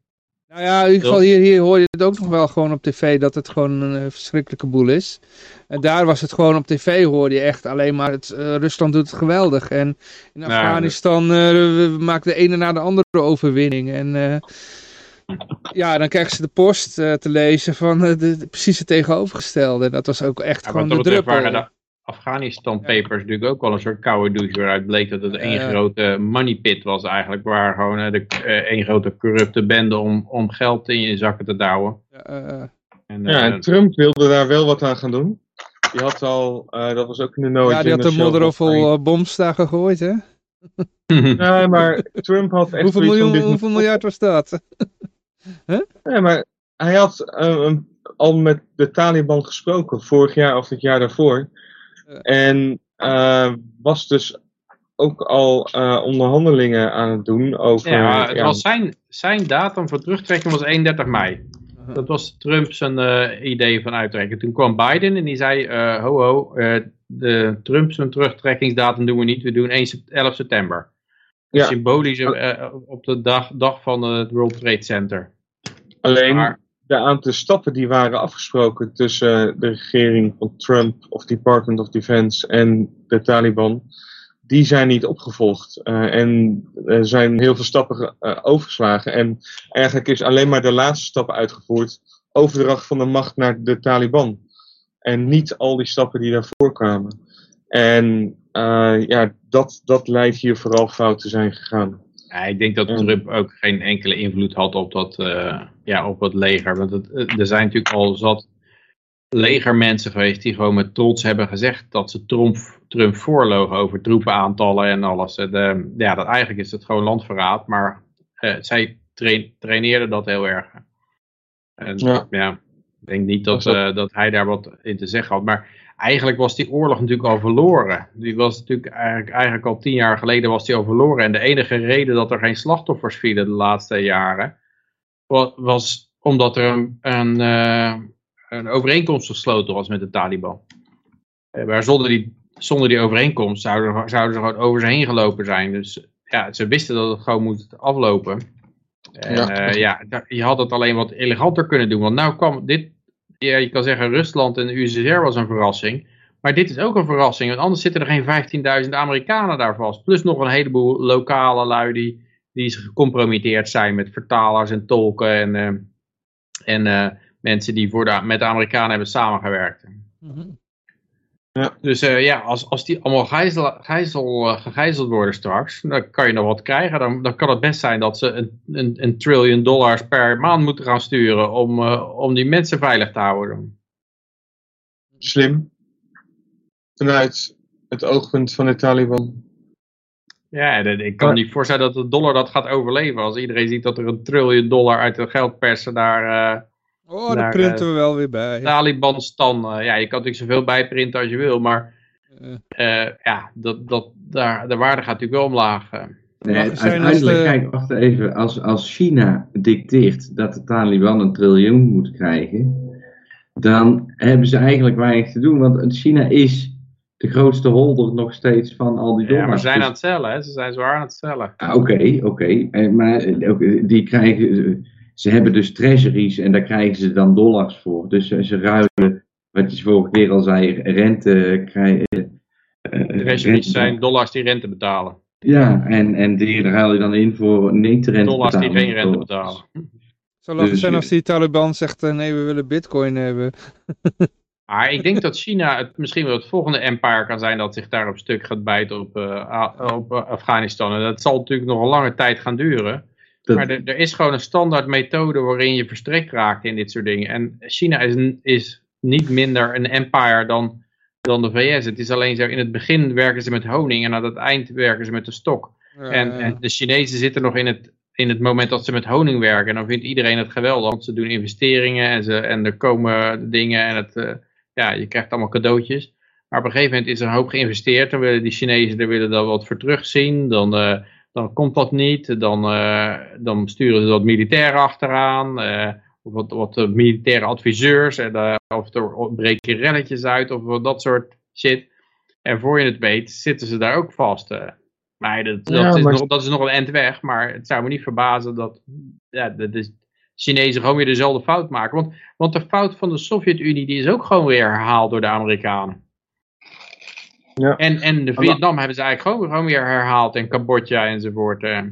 Nou ja, in ieder geval hier, hier hoor je het ook nog wel gewoon op tv dat het gewoon een verschrikkelijke boel is. En daar was het gewoon op tv hoorde je echt alleen maar het, uh, Rusland doet het geweldig. En in nou, Afghanistan uh, maakt de ene na de andere overwinning. En uh, ja, dan krijgen ze de post te lezen van de, precies het tegenovergestelde. Dat was ook echt gewoon de druppel. Afghanistan papers ja. natuurlijk ook wel een soort koude douche waaruit bleek dat het één grote money pit was eigenlijk. Waar gewoon de, één grote corrupte bende om, om geld in je zakken te douwen. En, ja, en Trump wilde daar wel wat aan gaan doen. Die had al, uh, dat was ook in de no Ja, die had de modderoffel uh, boms daar gegooid, hè? nee, maar Trump had echt hoeveel, miljoen, dit hoeveel miljard was dat? huh? Nee, maar hij had uh, al met de Taliban gesproken, vorig jaar of het jaar daarvoor. En was dus ook al onderhandelingen aan het doen over... Ja, het was zijn, zijn datum voor terugtrekking was 31 mei. Dat was Trump zijn uh, idee van uittrekken. Toen kwam Biden en die zei, uh, ho ho, uh, de Trump zijn terugtrekkingsdatum doen we niet, we doen 1 11 september. Ja. Symbolisch op de dag, dag van het World Trade Center. Alleen maar, de aantal stappen die waren afgesproken tussen de regering van Trump of Department of Defense en de Taliban, die zijn niet opgevolgd. Uh, en er zijn heel veel stappen uh, overgeslagen. En eigenlijk is alleen maar de laatste stappen uitgevoerd overdracht van de macht naar de Taliban. En niet al die stappen die daarvoor kwamen. En uh, ja, dat, dat lijkt hier vooral fout te zijn gegaan. Ja, ik denk dat Trump ook geen enkele invloed had op dat, uh, ja, op het leger. Want het, er zijn natuurlijk al zat legermensen geweest die gewoon met trots hebben gezegd dat ze Trump, Trump voorlogen over troepenaantallen en alles. De, ja, dat, eigenlijk is het gewoon landverraad, maar uh, zij train, traineerden dat heel erg. En ja, ja ik denk niet dat, uh, dat hij daar wat in te zeggen had. Maar eigenlijk was die oorlog natuurlijk al verloren. Die was natuurlijk eigenlijk, eigenlijk al tien jaar geleden was die al verloren. En de enige reden dat er geen slachtoffers vielen de laatste jaren, was, was omdat er een, een, uh, een overeenkomst gesloten was met de Taliban. Maar zonder die, zonder die overeenkomst zouden, zouden ze gewoon over ze heen gelopen zijn. Dus ja, ze wisten dat het gewoon moet aflopen. En ja, uh, ja je had het alleen wat eleganter kunnen doen. Want nou kwam dit, ja, je kan zeggen Rusland en de USSR was een verrassing. Maar dit is ook een verrassing, want anders zitten er geen 15.000 Amerikanen daar vast. Plus nog een heleboel lokale lui die, die gecompromitteerd zijn met vertalers en tolken en, uh, en uh, mensen die voor met de Amerikanen hebben samengewerkt. Mm. Ja. Dus uh, ja, als, als die allemaal gijzel, gijzel, uh, gegijzeld worden straks, dan kan je nog wat krijgen. Dan, dan kan het best zijn dat ze een, een, een trillion dollars per maand moeten gaan sturen om, uh, om die mensen veilig te houden. Slim. Vanuit het oogpunt van de Taliban. Ja, ik kan niet voorstellen dat de dollar dat gaat overleven. Als iedereen ziet dat er een triljoen dollar uit het geld persen daar Oh, daar printen we wel weer bij. Taliban stan. Uh, ja, je kan natuurlijk zoveel bijprinten als je wil, maar uh, ja, dat, dat, daar, de waarde gaat natuurlijk wel omlaag. Nee, uiteindelijk, de... kijk, wacht even. Als, als China dicteert dat de Taliban een triljoen moet krijgen, dan hebben ze eigenlijk weinig te doen, want China is de grootste holder nog steeds van al die dollars. Ja, maar ze zijn aan het cellen, hè? ze zijn zwaar aan het cellen. Oké, ah, oké. Okay, okay. Maar die krijgen ze hebben dus treasuries en daar krijgen ze dan dollars voor. Dus ze ruilen, wat je vorige keer al zei, rente krijgen. Uh, treasuries zijn dollars die rente betalen. Ja, en, en die ruil je dan in voor niet rente dollars betalen. die geen rente betalen. Zou lachen dus, zijn als die Taliban zegt, uh, nee we willen bitcoin hebben. Maar ik denk dat China het misschien wel het volgende empire kan zijn dat zich daar op stuk gaat bijten op, uh, op Afghanistan. En dat zal natuurlijk nog een lange tijd gaan duren. Maar er, is gewoon een standaard methode waarin je verstrikt raakt in dit soort dingen. En China is, is niet minder een empire dan, dan de VS. Het is alleen zo, in het begin werken ze met honing en aan het eind werken ze met de stok. En, en, de Chinezen zitten nog in het, in het moment dat ze met honing werken. En dan vindt iedereen het geweldig, want ze doen investeringen en, ze, en er komen dingen en het, uh, ja, je krijgt allemaal cadeautjes. Maar op een gegeven moment is er een hoop geïnvesteerd. Dan willen die Chinezen er willen daar wat voor terugzien. Dan... Uh, dan komt dat niet. Dan, uh, dan sturen ze wat militairen achteraan. Uh, of wat, wat militaire adviseurs. En, uh, of er breken relletjes uit. Of dat soort shit. En voor je het weet zitten ze daar ook vast. maar dat, dat, ja, is maar... Nog, dat is nog een end weg. Maar het zou me niet verbazen dat, ja, dat de Chinezen gewoon weer dezelfde fout maken. Want, want de fout van de Sovjet-Unie die is ook gewoon weer herhaald door de Amerikanen. Ja. En, en de Vietnam hebben ze eigenlijk gewoon, gewoon weer herhaald en Cambodja enzovoort. Eh.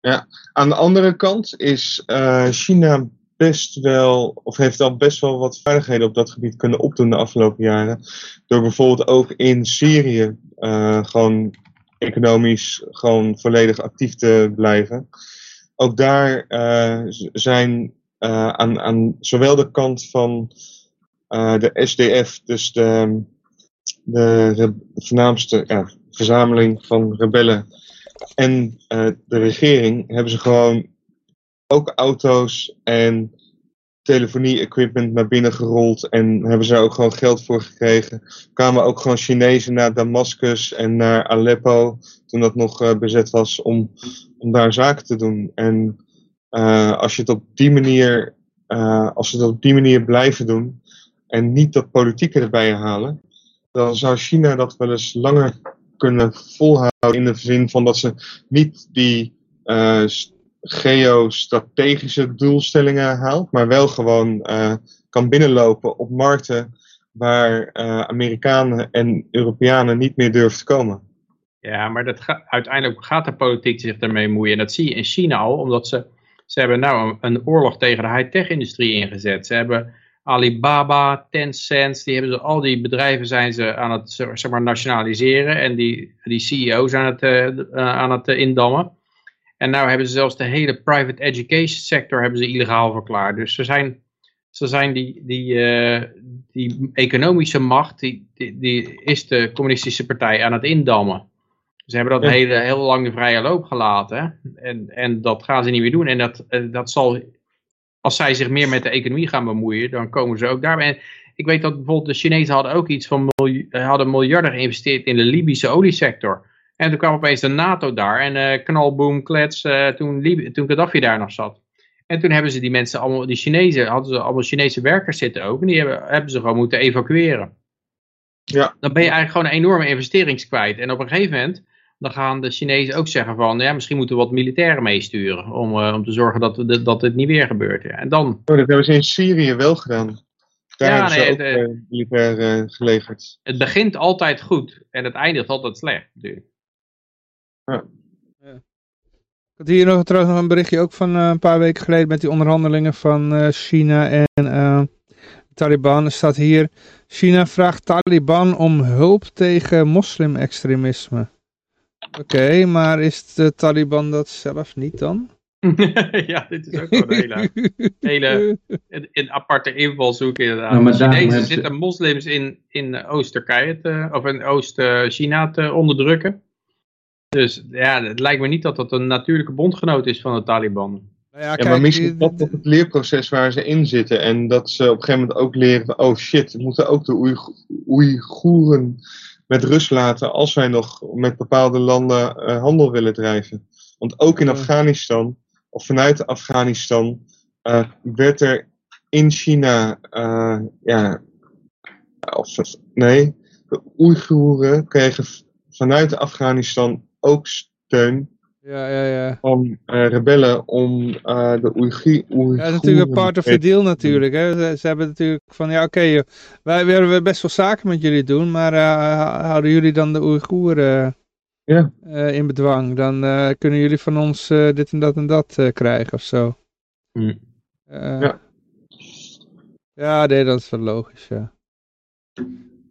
Ja, aan de andere kant is uh, China best wel, of heeft al best wel wat vaardigheden op dat gebied kunnen opdoen de afgelopen jaren. Door bijvoorbeeld ook in Syrië uh, gewoon economisch gewoon volledig actief te blijven. Ook daar uh, zijn aan, aan zowel de kant van de SDF, dus de de, voornaamste ja, verzameling van rebellen en uh, de regering hebben ze gewoon ook auto's en telefonie-equipment naar binnen gerold en hebben ze ook gewoon geld voor gekregen. Kwamen ook gewoon Chinezen naar Damascus en naar Aleppo toen dat nog uh, bezet was om, om daar zaken te doen. En uh, als je het op die manier, als ze het op die manier blijven doen en niet dat politieke erbij halen, dan zou China dat wel eens langer kunnen volhouden in de zin van dat ze niet die uh, geostrategische doelstellingen haalt, maar wel gewoon uh, kan binnenlopen op markten waar uh, Amerikanen en Europeanen niet meer durven te komen. Ja, maar dat uiteindelijk gaat de politiek zich ermee moeien. En dat zie je in China al, omdat ze Ze hebben nou een, een oorlog tegen de high-tech industrie ingezet. Ze hebben Alibaba, Tencent, die hebben ze, al die bedrijven zijn ze aan het zeg maar, nationaliseren en die, die CEO's aan het, uh, aan het uh, indammen. En nou hebben ze zelfs de hele private education sector hebben ze illegaal verklaard. Dus ze zijn, ze zijn die, die, uh, die economische macht, die, die, die, is de communistische partij aan het indammen. Ze hebben dat ja. hele, heel lang de vrije loop gelaten. En, en dat gaan ze niet meer doen. En dat, dat zal als zij zich meer met de economie gaan bemoeien, dan komen ze ook daarbij. En ik weet dat bijvoorbeeld de Chinezen hadden ook iets van hadden miljarden geïnvesteerd in de Libische oliesector. En toen kwam opeens de NATO daar en uh, knalboom, klets, uh, toen, toen Gaddafi daar nog zat. En toen hebben ze die mensen allemaal, die Chinezen, hadden ze allemaal Chinese werkers zitten ook. En die hebben, hebben ze gewoon moeten evacueren. Ja. Dan ben je eigenlijk gewoon een enorme investering kwijt. En op een gegeven moment dan gaan de Chinezen ook zeggen van, ja, misschien moeten we wat militairen meesturen om, uh, om te zorgen dat, de, dat dit niet weer gebeurt. Ja. En dan... Oh, dat hebben ze in Syrië wel gedaan. Daar ja, hebben nee, ze ook het, uh, militair uh, geleverd. Het begint altijd goed en het eindigt altijd slecht natuurlijk. Ja. ja. Ik had hier nog trouwens nog een berichtje ook van een paar weken geleden met die onderhandelingen van China en Taliban. Er staat hier, China vraagt Taliban om hulp tegen moslim-extremisme. Oké, okay, maar is de Taliban dat zelf niet dan? ja, dit is ook wel een hele, hele een, een aparte invalshoek inderdaad. Nou, maar Chinezen zitten moslims in, in Oost-Turkije of in Oost-China te onderdrukken. Dus ja, het lijkt me niet dat dat een natuurlijke bondgenoot is van de Taliban. Nou ja, ja, kijk, maar misschien dat op het leerproces waar ze in zitten. En dat ze op een gegeven moment ook leren, oh shit, we moeten ook de Oeigoeren met rust laten als wij nog met bepaalde landen uh, handel willen drijven. Want ook in Afghanistan, of vanuit Afghanistan, uh, werd er in China, uh, ja, of nee, de Oeigoeren kregen vanuit Afghanistan ook steun ja, ja, ja. van uh, rebellen om uh, de Oeigoeren... Ja, natuurlijk een part of the deal natuurlijk. Hè. Ze, ze hebben natuurlijk van, ja oké, okay, wij willen best wel zaken met jullie doen, maar uh, houden jullie dan de Oeigoeren ja. in bedwang? Dan kunnen jullie van ons dit en dat en dat krijgen of zo. Mm. ja. Ja, nee, dat is wel logisch, ja.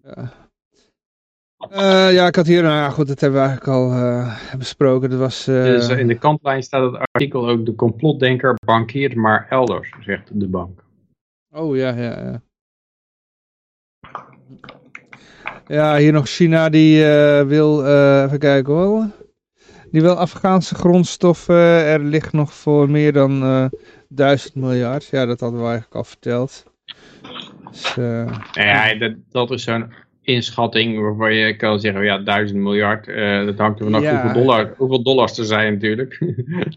ja. Uh, ja, ik had hier, nou ja, goed, dat hebben we eigenlijk al uh, besproken. Dat was, uh... dus in de kantlijn staat het artikel ook, de complotdenker bankiert maar elders, zegt de bank. Oh ja, ja, ja. Ja, hier nog China, die wil, even kijken hoor. Die wil Afghaanse grondstoffen, er ligt nog voor meer dan duizend miljard. Ja, dat hadden we eigenlijk al verteld. Dus, ja, dat, dat is zo'n inschatting waarvan je kan zeggen, ja, duizend miljard, uh, dat hangt er vanaf ja. hoeveel, dollar, hoeveel dollars er zijn natuurlijk.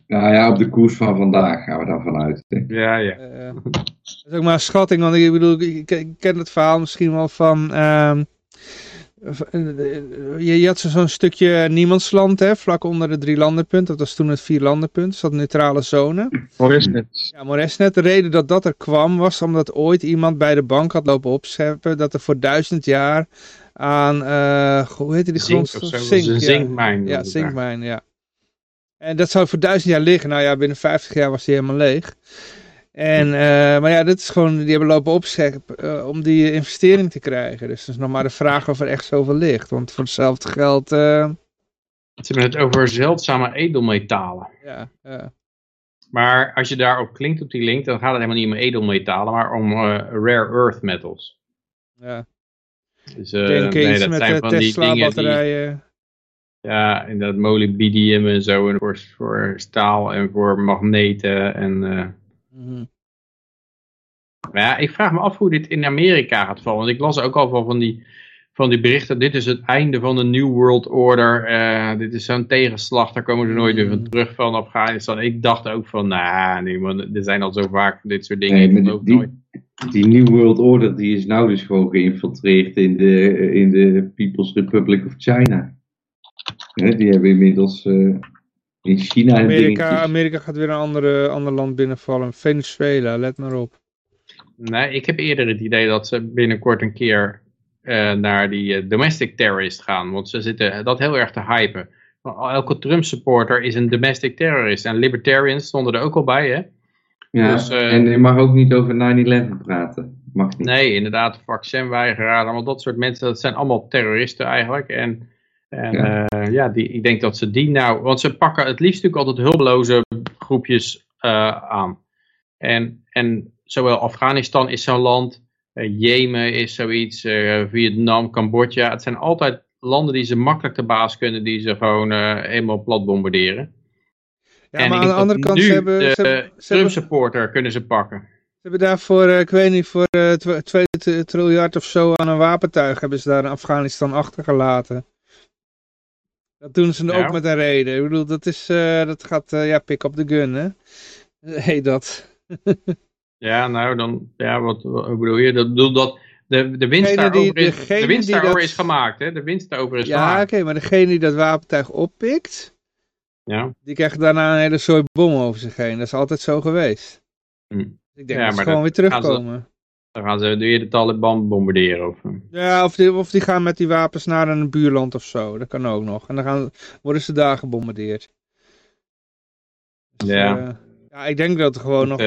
ja, ja, op de koers van vandaag gaan we daarvan uit. Ja, ja. Uh, dat is ook maar een schatting, want ik bedoel, ik, ik ken het verhaal misschien wel van... Uh, je, je had zo'n stukje niemandsland, hè, vlak onder de drie landenpunt. Dat was toen het vier landenpunt, dus dat neutrale zone. Moresnet. Ja, Moresnet. De reden dat dat er kwam was omdat ooit iemand bij de bank had lopen opscheppen dat er voor duizend jaar aan, uh, hoe heette die grondstof? Zink, Zink, zinkmijn. Ja, zinkmijn, ja. En dat zou voor duizend jaar liggen. Nou ja, binnen vijftig jaar was die helemaal leeg. En, uh, maar ja, dit is gewoon, die hebben lopen opscheppen uh, om die investering te krijgen. Dus dat is nog maar de vraag of er echt zoveel ligt. Want voor hetzelfde geld... Uh... Ze hebben het over zeldzame edelmetalen. Ja, ja. Maar als je daarop klinkt op die link, dan gaat het helemaal niet om edelmetalen, maar om rare earth metals. Ja. Dus uh, nee, dat zijn van die die... Ja, en dat molybdenum en zo, en voor, voor staal en voor magneten en... Mm Maar ja, ik vraag me af hoe dit in Amerika gaat vallen. Want ik las ook al van die, van die berichten. Dit is het einde van de New World Order. Uh, dit is zo'n tegenslag. Daar komen ze nooit weer van terug van Afghanistan. Ik dacht ook van, nou, er zijn al zo vaak dit soort dingen. Nee, die, die, die, New World Order die is nou dus gewoon geïnfiltreerd in de, in de People's Republic of China. die hebben inmiddels... Uh, in China Amerika, Amerika gaat weer een andere, ander land binnenvallen. Venezuela, let maar op. Nee, ik heb eerder het idee dat ze binnenkort een keer uh, naar die uh, domestic terrorist gaan. Want ze zitten dat heel erg te hypen. elke Trump supporter is een domestic terrorist. En libertarians stonden er ook al bij, hè? Ja, Dus, eh, en je mag ook niet over 9-11 praten. Mag niet. Nee, inderdaad, vaccinweigeraar, allemaal dat soort mensen, dat zijn allemaal terroristen eigenlijk. En, en Ja. ja, ja die, ik denk dat ze die nou, want ze pakken het liefst natuurlijk altijd hulpeloze groepjes eh, aan. En, en zowel Afghanistan is zo'n land, eh, Jemen is zoiets, eh, Vietnam, Cambodja. Het zijn altijd landen die ze makkelijk de baas kunnen, die ze gewoon eh helemaal plat bombarderen. Ja, en maar aan de andere kant, ze hebben, de ze hebben, ze Trump hebben, supporter kunnen ze pakken. ze hebben daarvoor, eh, ik weet niet, voor eh, 2 triljard of zo aan een wapentuig hebben ze daar in Afghanistan achtergelaten. Dat doen ze Ja. ook met een reden. Ik bedoel, dat, is, eh, dat gaat, eh, ja, pick up the gun, hè. Heet dat. Ja, nou dan, ja, wat, wat bedoel je? Dat bedoel dat de, de winst Degene die- daarover, is, de winst daarover dat- is gemaakt, hè? De winst daarover is Ja, oké, gemaakt. maar degene die dat wapentuig oppikt, Ja, die krijgt daarna een hele soort bom over zich heen. Dat is altijd zo geweest. Hm. Ik denk Ja, dat ze gewoon weer terugkomen. Dan gaan ze weer de Taliban bombarderen. Of, eh. Ja, of die, of die gaan met die wapens naar een buurland of zo. Dat kan ook nog. En dan gaan, worden ze daar gebombardeerd. Dus, Ja. eh, ja, ik denk dat er gewoon nog een,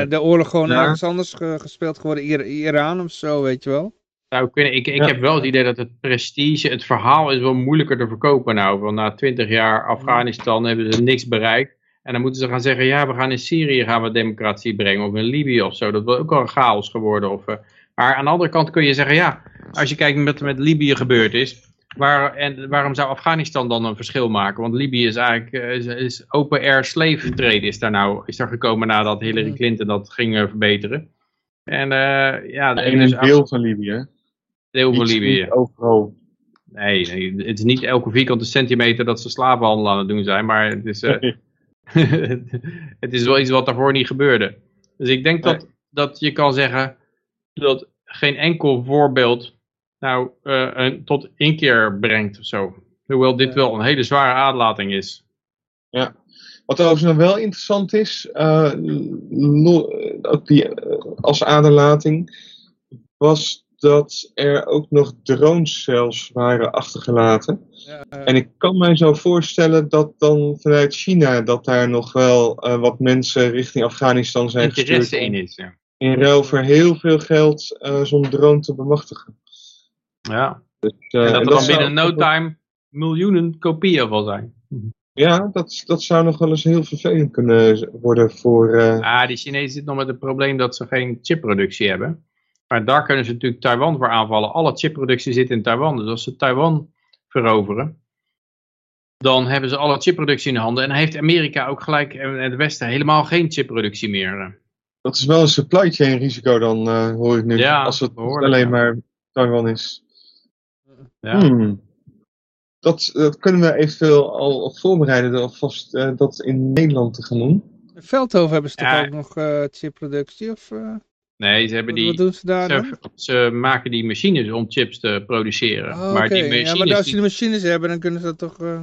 eh, de oorlog gewoon ja. ergens anders ge- gespeeld geworden. Ir Iran of zo, weet je wel. zou kunnen. Ik, ik Ja. heb wel het idee dat het prestige, het verhaal is wel moeilijker te verkopen nou. Want na twintig jaar Afghanistan hebben ze niks bereikt. En dan moeten ze gaan zeggen, ja, we gaan in Syrië gaan we democratie brengen. Of in Libië of zo. Dat wordt ook al een chaos geworden. Of, eh, maar aan de andere kant kun je zeggen, ja, als je kijkt wat er met Libië gebeurd is. Waar, en waarom zou Afghanistan dan een verschil maken? Want Libië is eigenlijk eh, is, is open air slave trade is daar nou is daar gekomen nadat Hillary Mhm. Clinton dat ging eh, verbeteren. En eh, ja, In dus een deel van Libië. deel van Libië. niet overal. Nee, nee, het is niet elke vierkante centimeter dat ze slavenhandel aan het doen zijn, maar het is, eh, het is wel iets wat daarvoor niet gebeurde. Dus ik denk dat, dat je kan zeggen dat geen enkel voorbeeld nou eh, een, tot inkeer brengt of zo. Hoewel dit Ja. wel een hele zware aanlating is. Wat overigens nog wel interessant is, eh, ook die, eh, als aderlating, was dat er ook nog drones zelfs waren achtergelaten. Ja, eh, En ik kan mij zo voorstellen dat dan vanuit China dat daar nog wel eh, wat mensen richting Afghanistan zijn gestuurd. Interesse in is. Ja. In ruil voor heel veel geld eh, zo'n drone te bemachtigen. ja. Dus, En eh, dat er en dan binnen no time miljoenen kopieën van zijn. Ja, dat, dat zou nog wel eens heel vervelend kunnen worden voor. eh, Ah, die Chinezen zitten nog met het probleem dat ze geen chipproductie hebben. Maar daar kunnen ze natuurlijk Taiwan voor aanvallen. Alle chipproductie zit in Taiwan. Dus als ze Taiwan veroveren, dan hebben ze alle chipproductie in de handen. En dan heeft Amerika ook gelijk en het Westen helemaal geen chipproductie meer. Dat is wel een supply chain risico dan, eh, hoor ik nu. Ja, als het alleen ja. maar Taiwan is. Ja. Hmm. Dat, dat kunnen we eventueel al voorbereiden, alvast eh, dat in Nederland te gaan doen. in Veldhoven hebben ze toch ook nog eh chipproductie? Of eh, Nee, ze hebben die... wat doen ze daar? Ze, ze maken die machines om chips te produceren. Oh, maar die machines... Ja, maar als ze die- de machines hebben, dan kunnen ze dat toch... eh,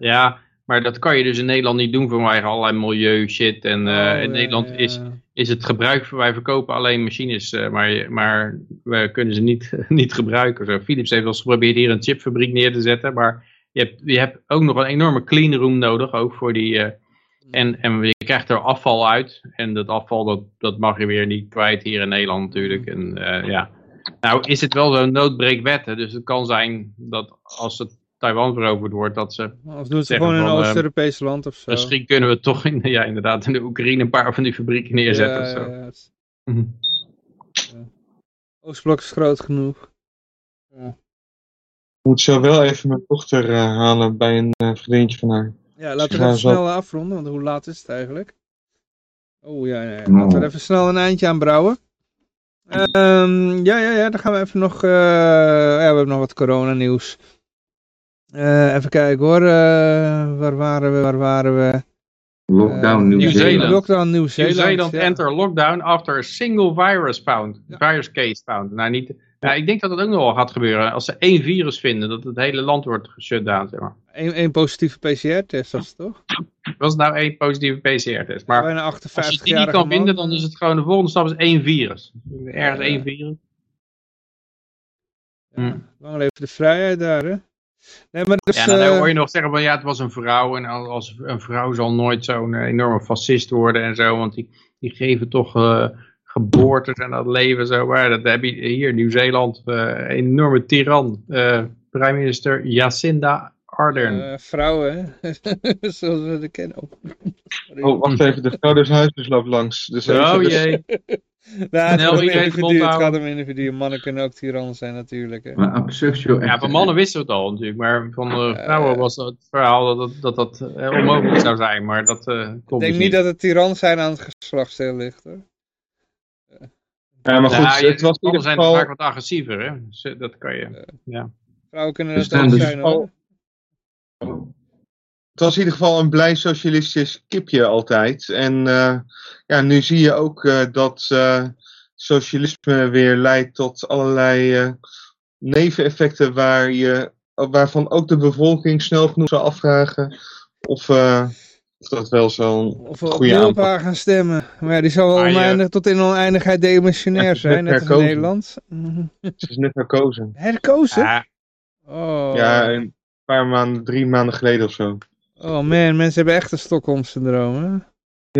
ja, maar dat kan je dus in Nederland niet doen vanwege allerlei milieu shit. En eh, oh, in ja, Nederland ja, is ja. is het gebruik, wij verkopen alleen machines, eh, maar, maar we kunnen ze niet, niet gebruiken. Zo, Philips heeft wel eens geprobeerd hier een chipfabriek neer te zetten, maar je hebt, je hebt ook nog een enorme cleanroom nodig, ook voor die, eh, en, en krijgt er afval uit, en dat afval dat, dat mag je weer niet kwijt hier in Nederland natuurlijk. En, eh, ja. Nou is het wel zo'n noodbreekwet, hè, dus het kan zijn dat als het Taiwan veroverd wordt, dat ze Anders doen ze gewoon in een van, eh, Oost-Europees land of zo. misschien kunnen we toch in, ja, inderdaad in de Oekraïne een paar van die fabrieken neerzetten Ja, of zo. ja, ja. Mhm. Oostblok is groot genoeg. Ik moet zo wel even mijn dochter eh, halen bij een eh, vriendje van haar. Ja, laten we even zo- snel afronden, want hoe laat is het eigenlijk? Oh ja, ja, ja. Nou. laten we er even snel een eindje aan brouwen. Ehm, ja, ja, ja, dan gaan we even nog, eh, ja, we hebben nog wat coronanieuws. Eh even kijken hoor, Eh, waar waren we, waar waren we? Lockdown Nieuw-Zeeland. Nieuw-Zeeland. Lockdown Nieuw-Zeeland. Nieuw-Zeeland ja. enter lockdown after a single virus found. Ja. Virus case found. Nou, niet, nou, ik denk dat het ook nog wel gaat gebeuren. Als ze één virus vinden, dat het hele land wordt geshutdown, zeg maar. Eén één positieve PCR-test was het toch? Was nou één positieve PCR-test? Maar Bijna als je 58 die niet kan vinden, dan is het gewoon de volgende stap is één virus. Ergens Ja. één virus. Lang leven de vrijheid daar, hè? Nee, maar dus, Ja, nou, dan eh, hoor je nog zeggen van ja, het was een vrouw. En als- een vrouw zal nooit zo'n eh, enorme fascist worden en zo. Want die, die geven toch eh, geboortes en dat leven zo. Maar dat heb je hier in Nieuw-Zeeland. eh, een enorme tiran. eh Prime Minister Jacinda Ardern. eh, vrouwen, hè? zoals we dat kennen. Oh, wacht even, de vrouw des huizes loopt langs. Dus oh de- jee. Nou, het, Snel gaat om de individuen, het houden. gaat om individuen. Mannen kunnen ook tiran zijn natuurlijk. Hè. Maar absurdo Ja, van mannen wisten we het al natuurlijk. Maar van de vrouwen was het verhaal dat dat, dat, dat eh, onmogelijk zou zijn. Maar dat eh Ik denk dus niet dat het tiran zijn aan het geslachtsdeel ligt. Hoor. Ja, maar goed, Ja, het was in ieder zijn geval... vaak wat agressiever. Hè? Dus, eh, dat kan je. Vrouwen kunnen Er het staan ook dus zijn hoor. Het was in ieder geval een blij socialistisch kipje altijd. En eh, ja, nu zie je ook eh, dat eh, socialisme weer leidt tot allerlei eh, neveneffecten waar je, waarvan ook de bevolking snel genoeg zou afvragen of, eh, of dat wel zo'n goede aanpak gaan stemmen. Maar ja, die zal wel je- oneindig, tot in oneindigheid demissionair net zijn, net als in. Nederland. Ze is net herkozen. Herkozen? Ja, Oh. Ja, een paar maanden, drie maanden geleden of zo. oh man, mensen hebben echt een Stockholm-syndroom. hè?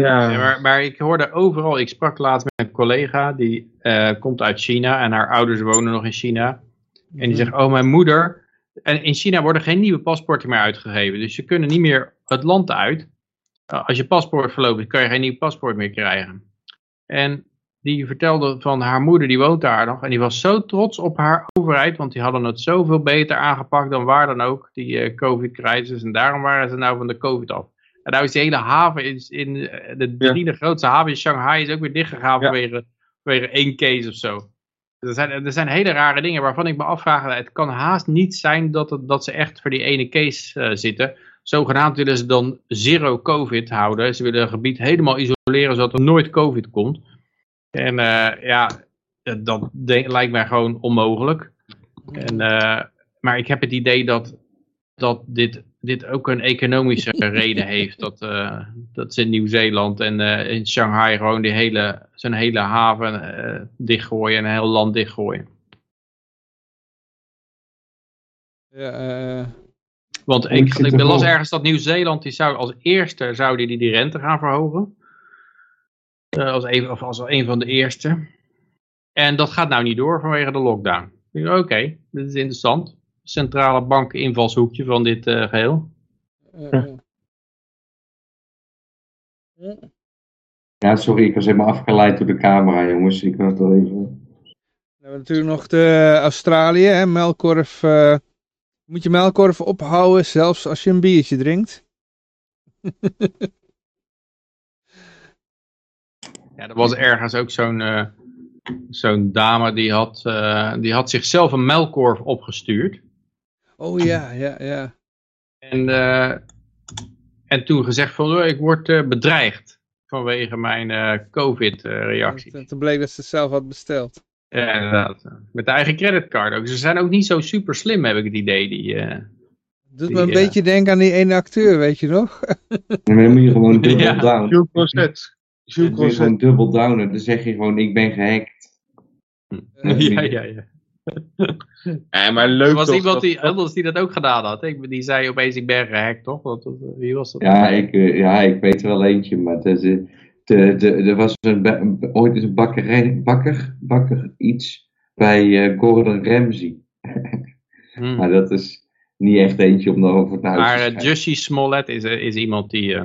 Ja, Ja, maar, maar ik hoorde overal, ik sprak laatst met een collega, die eh, komt uit China en haar ouders wonen nog in China. En die zegt, oh mijn moeder, en in China worden geen nieuwe paspoorten meer uitgegeven. Dus je kunnen niet meer het land uit. Uh, Als je paspoort verloopt, kan je geen nieuw paspoort meer krijgen. En die vertelde van haar moeder, die woont daar nog. En die was zo trots op haar overheid, want die hadden het zoveel beter aangepakt dan waar dan ook, die eh, covid-crisis. En daarom waren ze nou van de covid af. En nou is de hele haven, in, in eh, de Ja. derde grootste haven in Shanghai, is ook weer dichtgegaan Ja. vanwege, vanwege één case of zo. Er zijn, er zijn hele rare dingen waarvan ik me afvraag, het kan haast niet zijn dat, het, dat ze echt voor die ene case eh, zitten. Zogenaamd willen ze dan zero covid houden. Ze willen een gebied helemaal isoleren zodat er nooit covid komt. En eh, ja, dat- dat lijkt mij gewoon onmogelijk. En, eh, maar ik heb het idee dat, dat dit, dit ook een economische reden heeft. Dat, eh, dat ze in Nieuw-Zeeland en eh, in Shanghai gewoon die hele, zijn hele haven eh, dichtgooien en een heel land dichtgooien. Ja, eh, Want ik ik, ervoor. las ergens dat Nieuw-Zeeland die zou als eerste zou die, die, rente gaan verhogen. Eh, als, een, of als een van de eerste. En dat gaat nou niet door vanwege de lockdown. Oké, dit is interessant. Centrale bank invalshoekje van dit eh, geheel. eh, eh. Ja, sorry, ik was helemaal afgeleid door de camera, jongens. Ik was er even... We hebben natuurlijk nog de Australië, hè, melkkorf. eh, moet je melkkorf ophouden, zelfs als je een biertje drinkt. Ja, er was ergens ook zo'n eh, zo'n dame die had, eh, die had zichzelf een melkkorf opgestuurd. Oh ja, ja, ja. En, eh, en toen gezegd van, "Oh, ik word eh, bedreigd vanwege mijn eh, COVID-reactie. Toen- bleek dat ze zelf had besteld. Ja, inderdaad. Met de eigen creditcard ook. Ze zijn ook niet zo super slim, heb ik het idee. Die, eh, Doet Die, me een eh, beetje denken aan die ene acteur, weet je nog? Dan moet je gewoon dubbel Ja. down. Jules moet je gewoon Crozet. dubbel downen. Dan zeg je gewoon, ik ben gehackt. Eh, ja, ja, ja. Ja, maar leuk Er was toch, iemand dat- die, anders die dat ook gedaan had. Ik, die zei opeens, ik ben gehackt, toch? Wie was dat? Ja, ik, eh, ja, ik weet er wel eentje, maar het is, de, de, er was een, ooit eens een bakkerij, bakker, bakker iets bij eh, Gordon Ramsay. Hmm. Maar dat is niet echt eentje om nog over naar huis Maar te schrijven. Jussie Smollett is, eh, is iemand die, eh,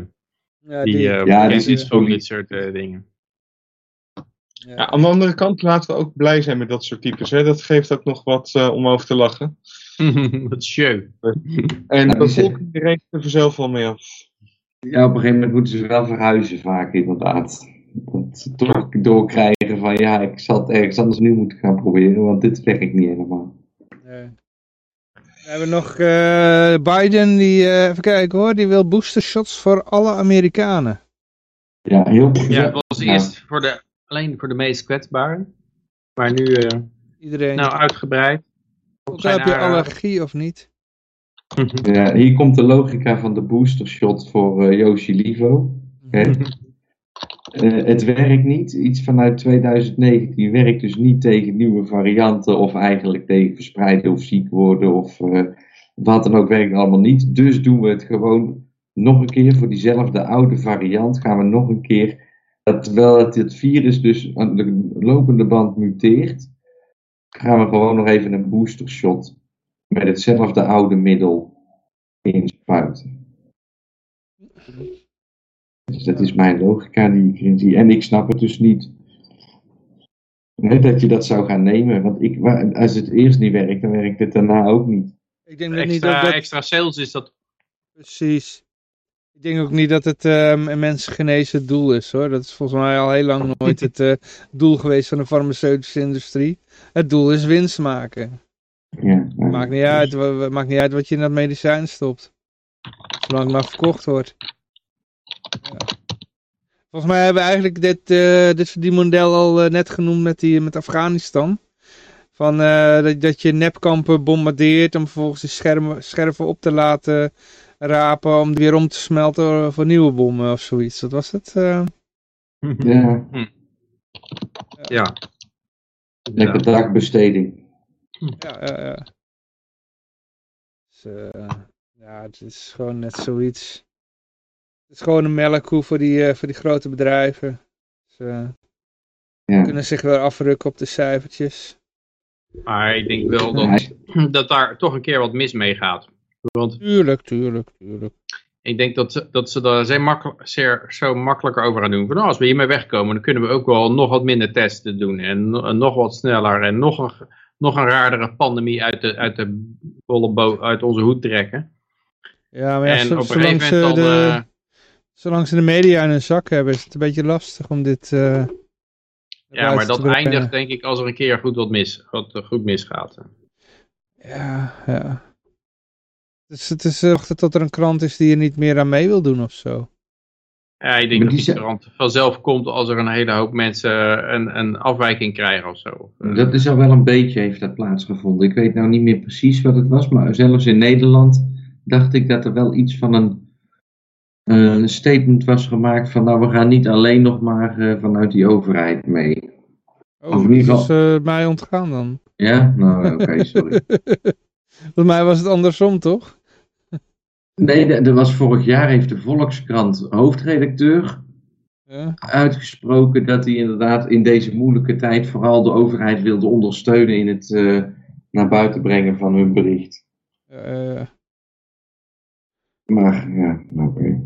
ja, die, Ja, is is van dit soort eh, dingen. ja. Ja, aan de andere kant laten we ook blij zijn met dat soort types. Hè? Dat geeft ook nog wat eh, om over te lachen. Wat show. En de bevolking rekent er vanzelf wel mee af. Ja, op een gegeven moment moeten ze wel verhuizen vaak, inderdaad. Dat ze toch doorkrijgen van, ja, ik zal het ergens anders nu moeten gaan proberen, want dit werkt niet helemaal. We hebben nog eh, Biden, die, eh, even kijken hoor, die wil booster shots voor alle Amerikanen. Ja, heel Ja, het was Ja. eerst voor de, alleen voor de meest kwetsbaren. Maar nu eh, Iedereen. nou uitgebreid. Ook heb je allergie of niet. Ja, hier komt de logica van de booster shot voor eh Yoshi Livo. Hè? Eh, het werkt niet. Iets vanuit 2019 werkt dus niet tegen nieuwe varianten of eigenlijk tegen verspreiden of ziek worden of eh, Wat dan ook werkt allemaal niet. Dus doen we het gewoon nog een keer voor diezelfde oude variant. Gaan we nog een keer. Dat, terwijl het, het virus dus aan de lopende band muteert. Gaan we gewoon nog even een booster shot. Met hetzelfde oude middel inspuiten. Dus dat is mijn logica die ik erin zie. En ik snap het dus niet. dat je dat zou gaan nemen. Want ik, als het eerst niet werkt, dan werkt het daarna ook niet. Ik denk extra, niet dat, dat... extra sales is dat. Precies. Ik denk ook niet dat het uh, mensen genezen het doel is hoor. Dat is volgens mij al heel lang nooit het uh, doel geweest van de farmaceutische industrie. Het doel is winst maken. Ja, maakt, niet uit, maakt niet uit wat je in dat medicijn stopt. Zolang het maar verkocht wordt. Volgens mij hebben we eigenlijk dit, uh, dit die model al uh, net genoemd met, die, met Afghanistan. Van, uh, dat, dat je nepkampen bombardeert om vervolgens die schermen, scherven op te laten rapen om die weer om te smelten voor nieuwe bommen of zoiets. Dat was het? Ja. Ja. Lekker dagbesteding. Ja, ja, ja. Dus, ja, het is gewoon net zoiets. Het is gewoon een melkkoe voor die, uh, voor die grote bedrijven. Dus, uh, ja. kunnen zich weer afrukken op de cijfertjes. Maar ik denk wel dat, dat daar toch een keer wat mis mee gaat. Want tuurlijk, tuurlijk, tuurlijk. Ik denk dat, ze, dat ze daar zeer, makkelijk, zeer zo makkelijker over gaan doen. Van, nou, als we hiermee wegkomen, dan kunnen we ook wel nog wat minder testen doen. En, en nog wat sneller. En nog een, nog een raardere pandemie uit, de, uit, de uit onze hoed trekken. Ja, maar ja, en op een gegeven moment dan... De... Uh, Zolang ze de media in hun zak hebben, is het een beetje lastig om dit... Uh, ja, maar dat eindigt denk ik als er een keer goed wat, mis, wat eh, goed misgaat. Ja, ja. Dus het is wachten tot er een krant is die er niet meer aan mee wil doen of zo. Ja, ik denk dat die krant vanzelf komt als er een hele hoop mensen een, een afwijking krijgen of zo. Dat is al wel een beetje, heeft dat plaatsgevonden. Ik weet nou niet meer precies wat het was, maar zelfs in Nederland dacht ik dat er wel iets van een een statement was gemaakt van nou we gaan niet alleen nog maar uh, vanuit die overheid mee. Oh, of in ieder geval... is uh, mij ontgaan dan. Ja? Nou oké, sorry. Volgens mij was het andersom toch? Nee, er was vorig jaar heeft de Volkskrant hoofdredacteur ja. uitgesproken dat hij inderdaad in deze moeilijke tijd vooral de overheid wilde ondersteunen in het uh, naar buiten brengen van hun bericht. Uh, maar ja, oké. Okay.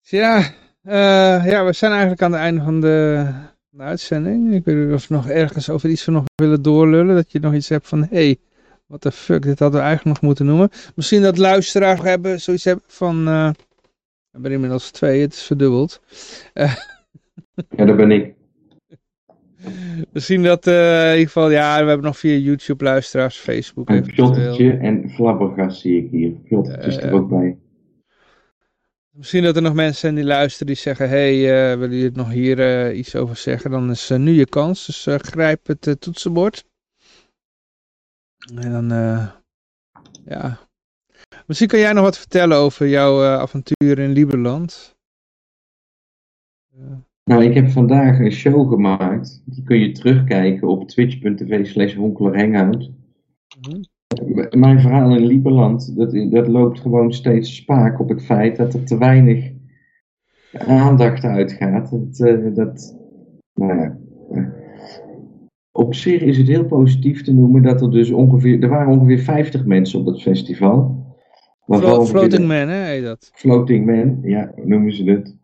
Ja, uh, ja, we zijn eigenlijk aan het einde van de, de, uitzending. Ik weet niet of we nog ergens over iets nog willen doorlullen. Dat je nog iets hebt van, hé, hey, what the fuck, dit hadden we eigenlijk nog moeten noemen. Misschien dat luisteraars hebben, zoiets hebben van, uh, we hebben inmiddels twee, het is verdubbeld. Uh, ja, dat ben ik. Misschien dat uh, in ieder geval, ja, we hebben nog vier YouTube luisteraars, Facebook. Een Fjottertje en Flabbergast zie ik hier. Fjottertje is er ook bij. Misschien dat er nog mensen zijn die luisteren die zeggen, hey, willen jullie nog hier iets over zeggen? Dan is nu je kans, dus grijp het toetsenbord. En dan, ja. Misschien kan jij nog wat vertellen over jouw avontuur in Lieberland. Nou, ik heb vandaag een show gemaakt. Die kun je terugkijken op twitch.tv slash. Mhm. Mijn verhaal in Lieberland, dat, dat loopt gewoon steeds spaak op het feit dat er te weinig aandacht uitgaat. Dat, uh, dat, nou ja, eh, op zich is het heel positief te noemen dat er dus ongeveer, er waren ongeveer 50 mensen op dat festival. Floating Man, hè, heet dat? Floating Man, ja, noemen ze het.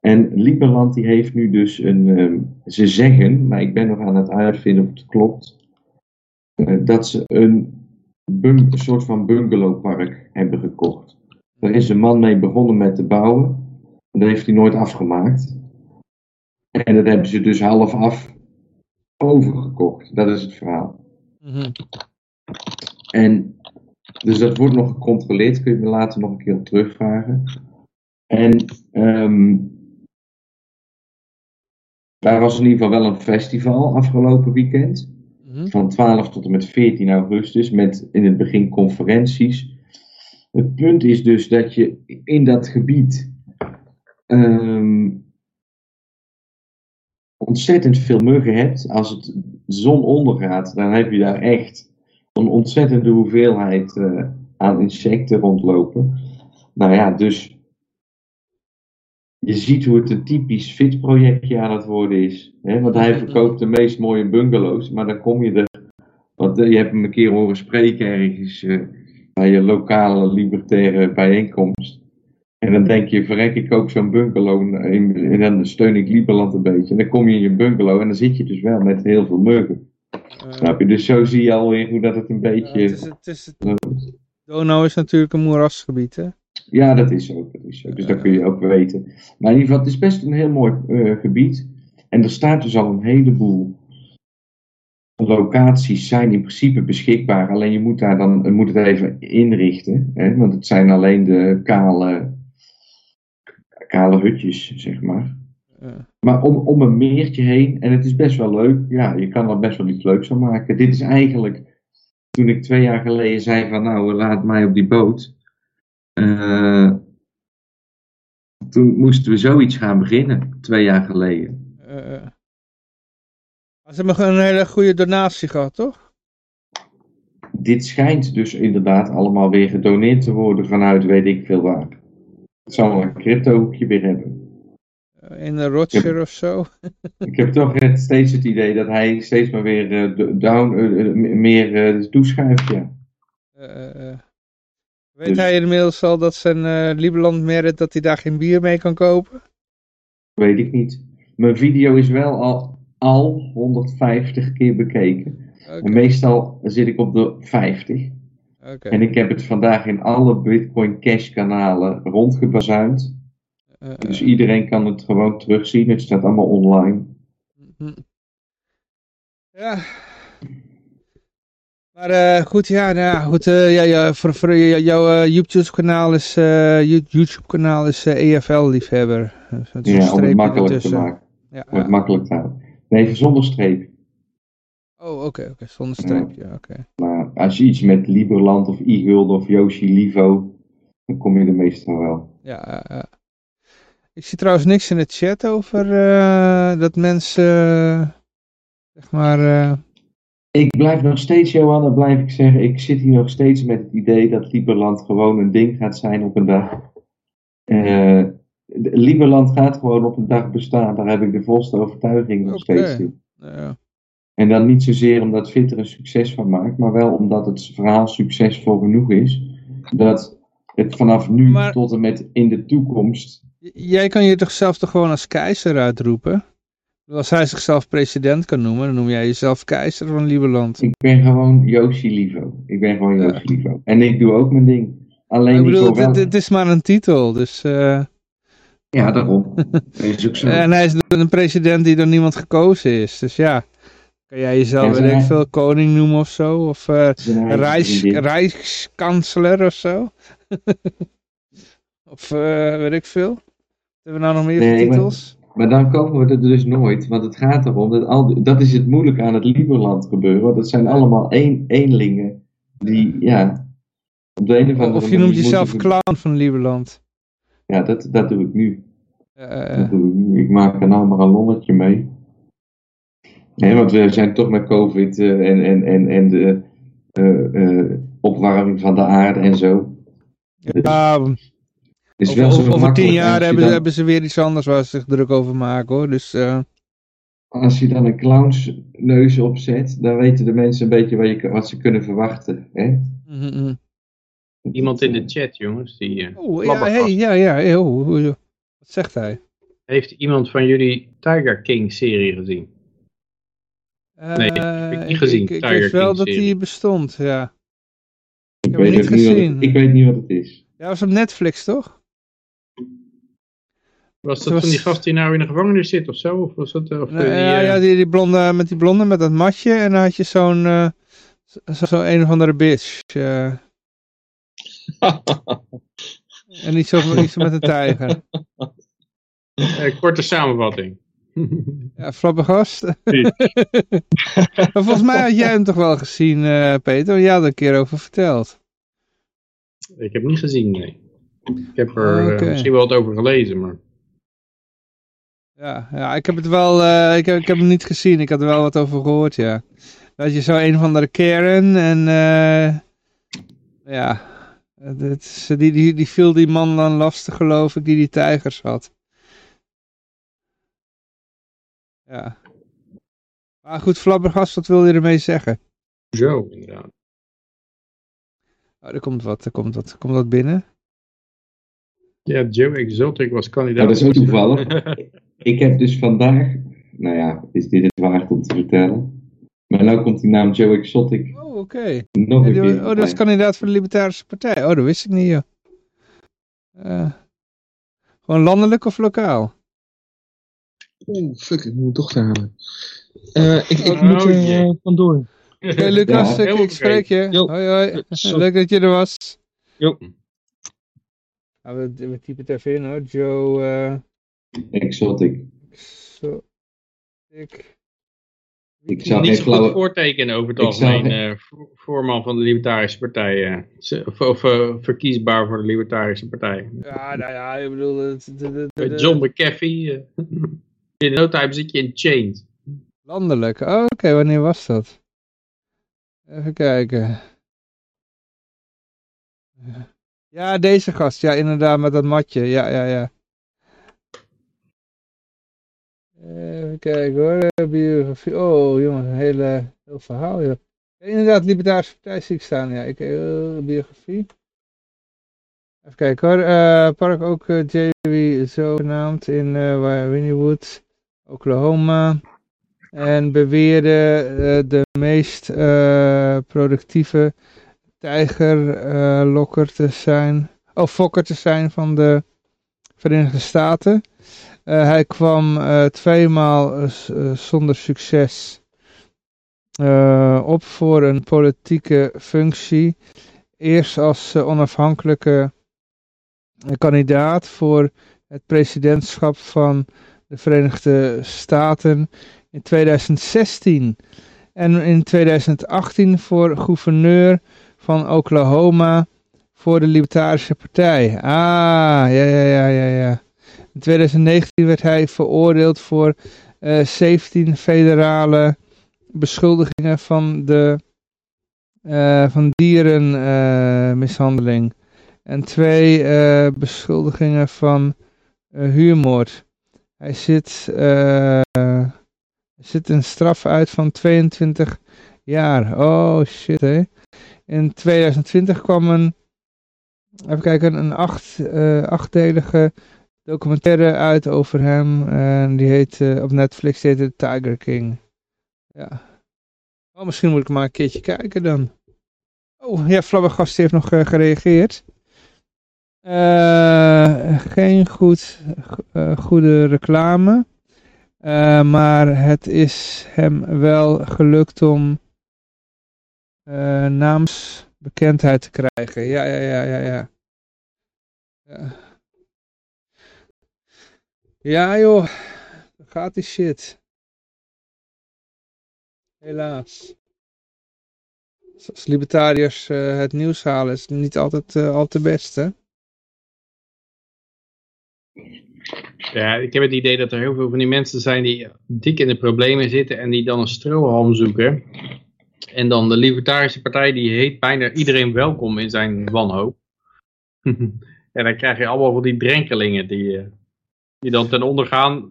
En Lieberland die heeft nu dus een, ehm, ze zeggen, maar ik ben nog aan het uitvinden of het klopt, uh, dat ze een, een, soort van bungalowpark hebben gekocht. Daar is een man mee begonnen met te bouwen. En dat heeft hij nooit afgemaakt. En dat hebben ze dus half af overgekocht. Dat is het verhaal. Mm En dus dat wordt nog gecontroleerd. Kun je me later nog een keer op terugvragen. En um, daar was in ieder geval wel een festival afgelopen weekend. Mhm. Van 12 tot en met 14 augustus. Met in het begin conferenties. Het punt is dus dat je in dat gebied ehm, ontzettend veel muggen hebt. Als het de zon ondergaat, dan heb je daar echt een ontzettende hoeveelheid uh, aan insecten rondlopen. Nou ja, dus je ziet hoe het een typisch fit-projectje aan het worden is. Hè? Want hij verkoopt de meest mooie bungalows, maar dan kom je er. Want je hebt hem een keer horen spreken ergens bij je lokale libertaire bijeenkomst. En dan denk je, verrek ik ook zo'n bungalow en dan steun ik Lieberland een beetje. En dan kom je in je bungalow en dan zit je dus wel met heel veel muggen. Uh, Snap je? Dus zo zie je alweer hoe dat het een beetje... Uh, het is, het is, Donau is natuurlijk een moerasgebied, hè? Ja, dat is zo. Dat is zo. Dus dat kun je ook weten. Maar in ieder geval, het is best een heel mooi uh, gebied. En er staat dus al een heleboel locaties zijn in principe beschikbaar. Alleen je moet daar dan moet het even inrichten. Hè? Want het zijn alleen de kale kale hutjes, zeg maar. Maar om, om een meertje heen, en het is best wel leuk, ja, je kan er best wel iets leuks van maken. Dit is eigenlijk, toen ik twee jaar geleden zei van nou, laat mij op die boot. Uh, toen moesten we zoiets gaan beginnen, twee jaar geleden. Uh, ze hebben een hele goede donatie gehad, toch? Dit schijnt dus inderdaad allemaal weer gedoneerd te worden vanuit weet ik veel waar. Het zal een crypto hoekje weer hebben. Eh, in een Roger of zo? ik heb toch steeds het idee dat hij steeds maar weer uh, down, uh, meer uh, toeschuift, ja. weet dus... hij inmiddels al dat zijn Lieberland merit dat hij daar geen bier mee kan kopen? Weet ik niet. Mijn video is wel al, al 150 keer bekeken. Okay. En meestal zit ik op de 50. En ik heb het vandaag in alle Bitcoin Cash kanalen rondgebazuind. Uh, dus iedereen kan het gewoon terugzien. Het staat allemaal online. Mhm. Ja. Maar uh, goed, ja, nou, goed uh, ja, ja, voor, voor jouw YouTube-kanaal is, YouTube-kanaal is EFL-liefhebber. ja, om het makkelijk te maken. Ja, om het makkelijk te houden. Nee, zonder streep. Oh, oké, oké, zonder streepje, ja. oké. Maar als je iets met Liberland of e-gulden of Yoshi Livo, dan kom je er meestal wel. Ja, ja. Ik zie trouwens niks in de chat over uh, dat mensen, uh, zeg maar... Uh... Ik blijf nog steeds, Johanna, blijf ik zeggen, ik zit hier nog steeds met het idee dat Liberland gewoon een ding gaat zijn op een dag. Liberland gaat gewoon op een dag bestaan, daar heb ik de volste overtuiging nog okay. steeds in. Ja. En dan niet zozeer omdat Twitter een succes van maakt, maar wel omdat het verhaal succesvol genoeg is. Dat het vanaf nu tot en met in de toekomst. Jij kan je toch zelf toch gewoon als keizer uitroepen? Als hij zichzelf president kan noemen, dan noem jij jezelf keizer van Lieberland. Ik ben gewoon Yoshi Livo. Ik ben gewoon Yoshi ja. Livo. En ik doe ook mijn ding. Alleen ik bedoel, dit, dit, is maar een titel, dus... Uh... Ja, daarom. is ook zo. En hij is een president die door niemand gekozen is, dus ja. Kan jij jezelf, weet ik veel, koning noemen of zo? Of uh, Rijks, Rijkskansler of zo? of uh, weet ik veel? Hebben we nou nog meer nee, titels? Maar, maar, dan komen we er dus nooit, want het gaat erom, dat, al, dat is het moeilijke aan het Lieberland gebeuren, want dat zijn allemaal een, eenlingen die, ja, op de een of andere Of je noemt jezelf clown van Lieberland. Ja, dat, dat doe ik nu. Uh, dat doe ik nu. Ik maak er nou maar een lolletje mee. Want we zijn toch met COVID uh, en, en, en, en de uh, opwarming van de aarde en zo. Ja, dus, is wel over, zo over tien jaar hebben, dan, hebben ze weer iets anders waar ze zich druk over maken hoor. Dus, Als je dan een clownsneus opzet, dan weten de mensen een beetje wat, je, wat ze kunnen verwachten. Hè? Mm -hmm. Iemand in de chat, jongens. Die, oh, ja, hey, ja, ja. Oh, wat zegt hij? Heeft iemand van jullie Tiger King serie gezien? Nee, heb ik niet gezien. Ik, ik wist wel dat hij bestond, ja. Ik, ik weet niet gezien. Ik weet niet wat het is. Ja, was op Netflix, toch? Was dat was... van die gast die nou in de gevangenis zit of zo? Of was dat, of nee, die, ja, uh... ja die, die blonde, met die blonde met dat matje. En dan had je zo'n uh, zo, zo een of andere bitch. Uh. en niet zo, niet zo met een tijger. korte samenvatting. Ja, flabbergast. maar volgens mij had jij hem toch wel gezien, uh, Peter? Jij had er een keer over verteld. Ik heb hem niet gezien, nee. Ik heb er uh, misschien wel wat over gelezen, maar... Ja, ja ik heb het wel, uh, ik, heb, ik heb hem niet gezien. Ik had er wel wat over gehoord, ja. dat je zo een van de Karen en eh, ja, is- die, die, die viel die man dan lastig geloof ik die die tijgers had. Ja. Maar goed, Flabbergast, wat wil je ermee zeggen? Zo, inderdaad. Oh, er komt wat, er komt wat. Komt dat binnen? Ja, Joe Exotic was kandidaat. Ja, dat is ook toevallig. Ik heb dus vandaag, nou ja, is dit het waard om te vertellen. Maar nu komt die naam Joe Exotic Oh, oké. nog Ja, een keer. Oh, dat is kandidaat voor de Libertarische Partij. Oh, dat wist ik niet, joh. Eh, gewoon landelijk of lokaal? Oeh, fuck, ik moet mijn dochter halen. Eh, ik ik Oh, moet er eh, vandoor. Oké, Lucas, Ja. ik, ik spreek je. Hoi, hoi. Leuk dat je er was. Jo. Nou, we, we typen het even in, hoor. Joe, eh Exotic. ik... Ik zou Niet geen zo goed flauwe... voortekenen over het Ik zou algemeen. eh, vo- voorman van de Libertarische Partij. eh, of of eh, verkiesbaar voor de Libertarische Partij. Ja, nou ja, ik bedoel... Het- Met John McAfee. in no time zit je in chained. Landelijk. Oh, oké, wanneer was dat? Even kijken. Ja, deze gast. Ja, inderdaad, met dat matje. Ja, ja, ja. Even kijken hoor. eh, Biografie. Oh, jongen, een hele, heel verhaal. Inderdaad, Libertarische Partij zie ik staan. Ja, ik, eh, biografie. Even kijken hoor. Eh, park ook eh, JW zogenaamd in waar Winniewood, Oklahoma. En beweerde eh, de meest eh, productieve tijgerlokker te zijn, of fokker te zijn van de Verenigde Staten. Eh, hij kwam eh, tweemaal eh, eh, zonder succes eh, op voor een politieke functie. Eerst als eh, onafhankelijke eh, kandidaat voor het presidentschap van de Verenigde Staten in 2016. En in 2018 voor gouverneur van Oklahoma voor de Libertarische Partij. Ah, ja, ja, ja, ja, ja. In 2019 werd hij veroordeeld voor eh 17 federale beschuldigingen van, de, eh, van dierenmishandeling. en twee eh, beschuldigingen van eh, huurmoord. Hij zit, er zit een straf uit van 22 jaar. Oh shit, hé. In 2020 kwam een, even kijken, een acht, eh, achtdelige documentaire uit over hem. En die heet eh, op Netflix heet Tiger King. Ja. Oh, misschien moet ik maar een keertje kijken dan. Oh, ja, Flabbergast heeft nog gereageerd. Eh, geen goed, eh, goede reclame. Eh, maar het is hem wel gelukt om naamsbekendheid te krijgen. Ja, ja, ja, ja, ja. Ja, joh. Dan gaat die shit. Helaas. Als libertariërs het nieuws halen is niet altijd al te best, hè? Ja, ik heb het idee dat er heel veel van die mensen zijn die dik in de problemen zitten en die dan een strohalm zoeken. En dan de Libertarische Partij die heet bijna iedereen welkom in zijn wanhoop. en dan krijg je allemaal van die drenkelingen die, eh, die dan ten onder gaan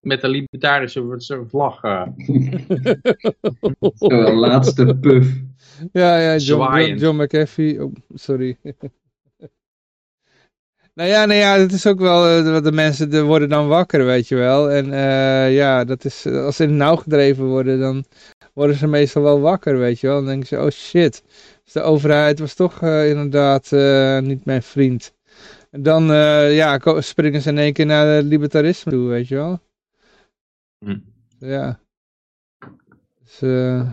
met de Libertarische vlag. eh. Zo, een laatste puff. Ja, ja, John. John McAfee. Oh, sorry. nou ja, nou ja, het is ook wel, eh, wat de mensen de worden dan wakker, weet je wel. En eh, ja, dat is, als ze in het nauw gedreven worden, dan worden ze meestal wel wakker, weet je wel. Dan denken ze, oh shit, dus de overheid was toch eh, inderdaad eh, niet mijn vriend. En dan eh, ja, springen ze in één keer naar het libertarisme toe, weet je wel. Hm. Ja. Dus, eh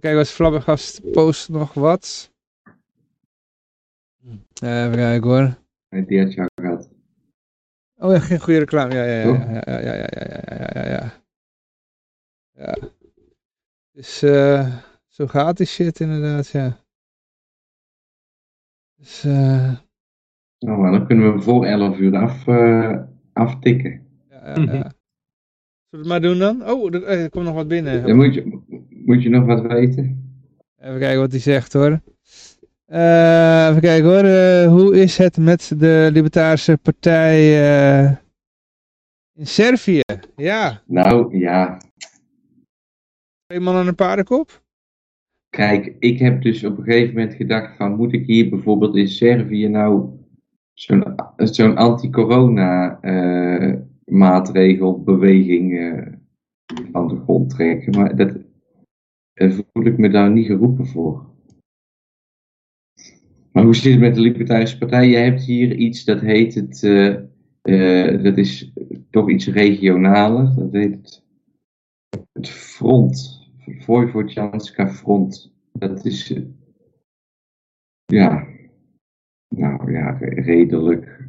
Kijk, als Flabbergast post nog wat. Eh, even kijken hoor. Die had je al gehad. Oh ja, geen goede reclame. Ja, ja, ja. Ja, ja, ja, ja, ja, ja, ja, ja. Ja. Dus eh zo gaat die shit inderdaad, ja. Dus eh Nou, dan kunnen we voor 11 uur af, eh, aftikken. ja, ja, ja. Zullen we het maar doen dan? Oh, er, komt nog wat binnen. Dan moet je, Moet je nog wat weten? Even kijken wat hij zegt hoor. Uh, even kijken hoor. Uh, hoe is het met de Libertarische Partij uh, in Servië? Ja. Nou, ja. Twee man aan een paardenkop? Kijk, ik heb dus op een gegeven moment gedacht van, moet ik hier bijvoorbeeld in Servië nou zo'n zo'n anti-corona maatregelbeweging aan de grond trekken? Maar dat, daar voel ik me daar niet geroepen voor. Maar hoe zit het met de Libertarische Partij? Je hebt hier iets dat heet het, uh, uh, dat is toch iets regionaler, dat heet het, het Front, Vojvodjanska Front. Dat is, uh, ja, nou ja, redelijk.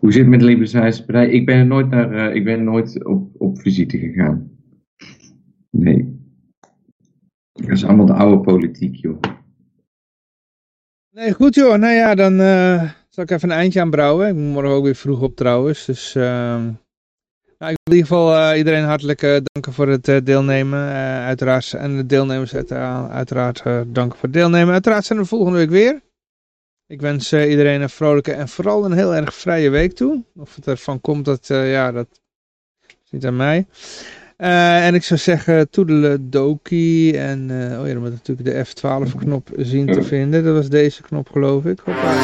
Hoe zit het met de Libertarische Partij? Ik ben er nooit, naar, ik ben nooit op, op visite gegaan. Nee. Dat is allemaal de oude politiek, joh. Nee, goed joh. Nou ja, dan uh, zal ik even een eindje aan brouwen. Ik moet morgen ook weer vroeg op trouwens. Dus uh, nou, ik wil in ieder geval uh, iedereen hartelijk danken voor het deelnemen. uiteraard, en de deelnemers uiteraard danken voor het deelnemen. Uiteraard zijn we volgende week weer. Ik wens iedereen een vrolijke en vooral een heel erg vrije week toe. Of het ervan komt, dat, ja, dat is niet aan mij. Uh, en ik zou zeggen toedeledokie. En uh, oh ja, dan moet natuurlijk de F12 knop zien te vinden. Dat was deze knop geloof ik. Hoppa.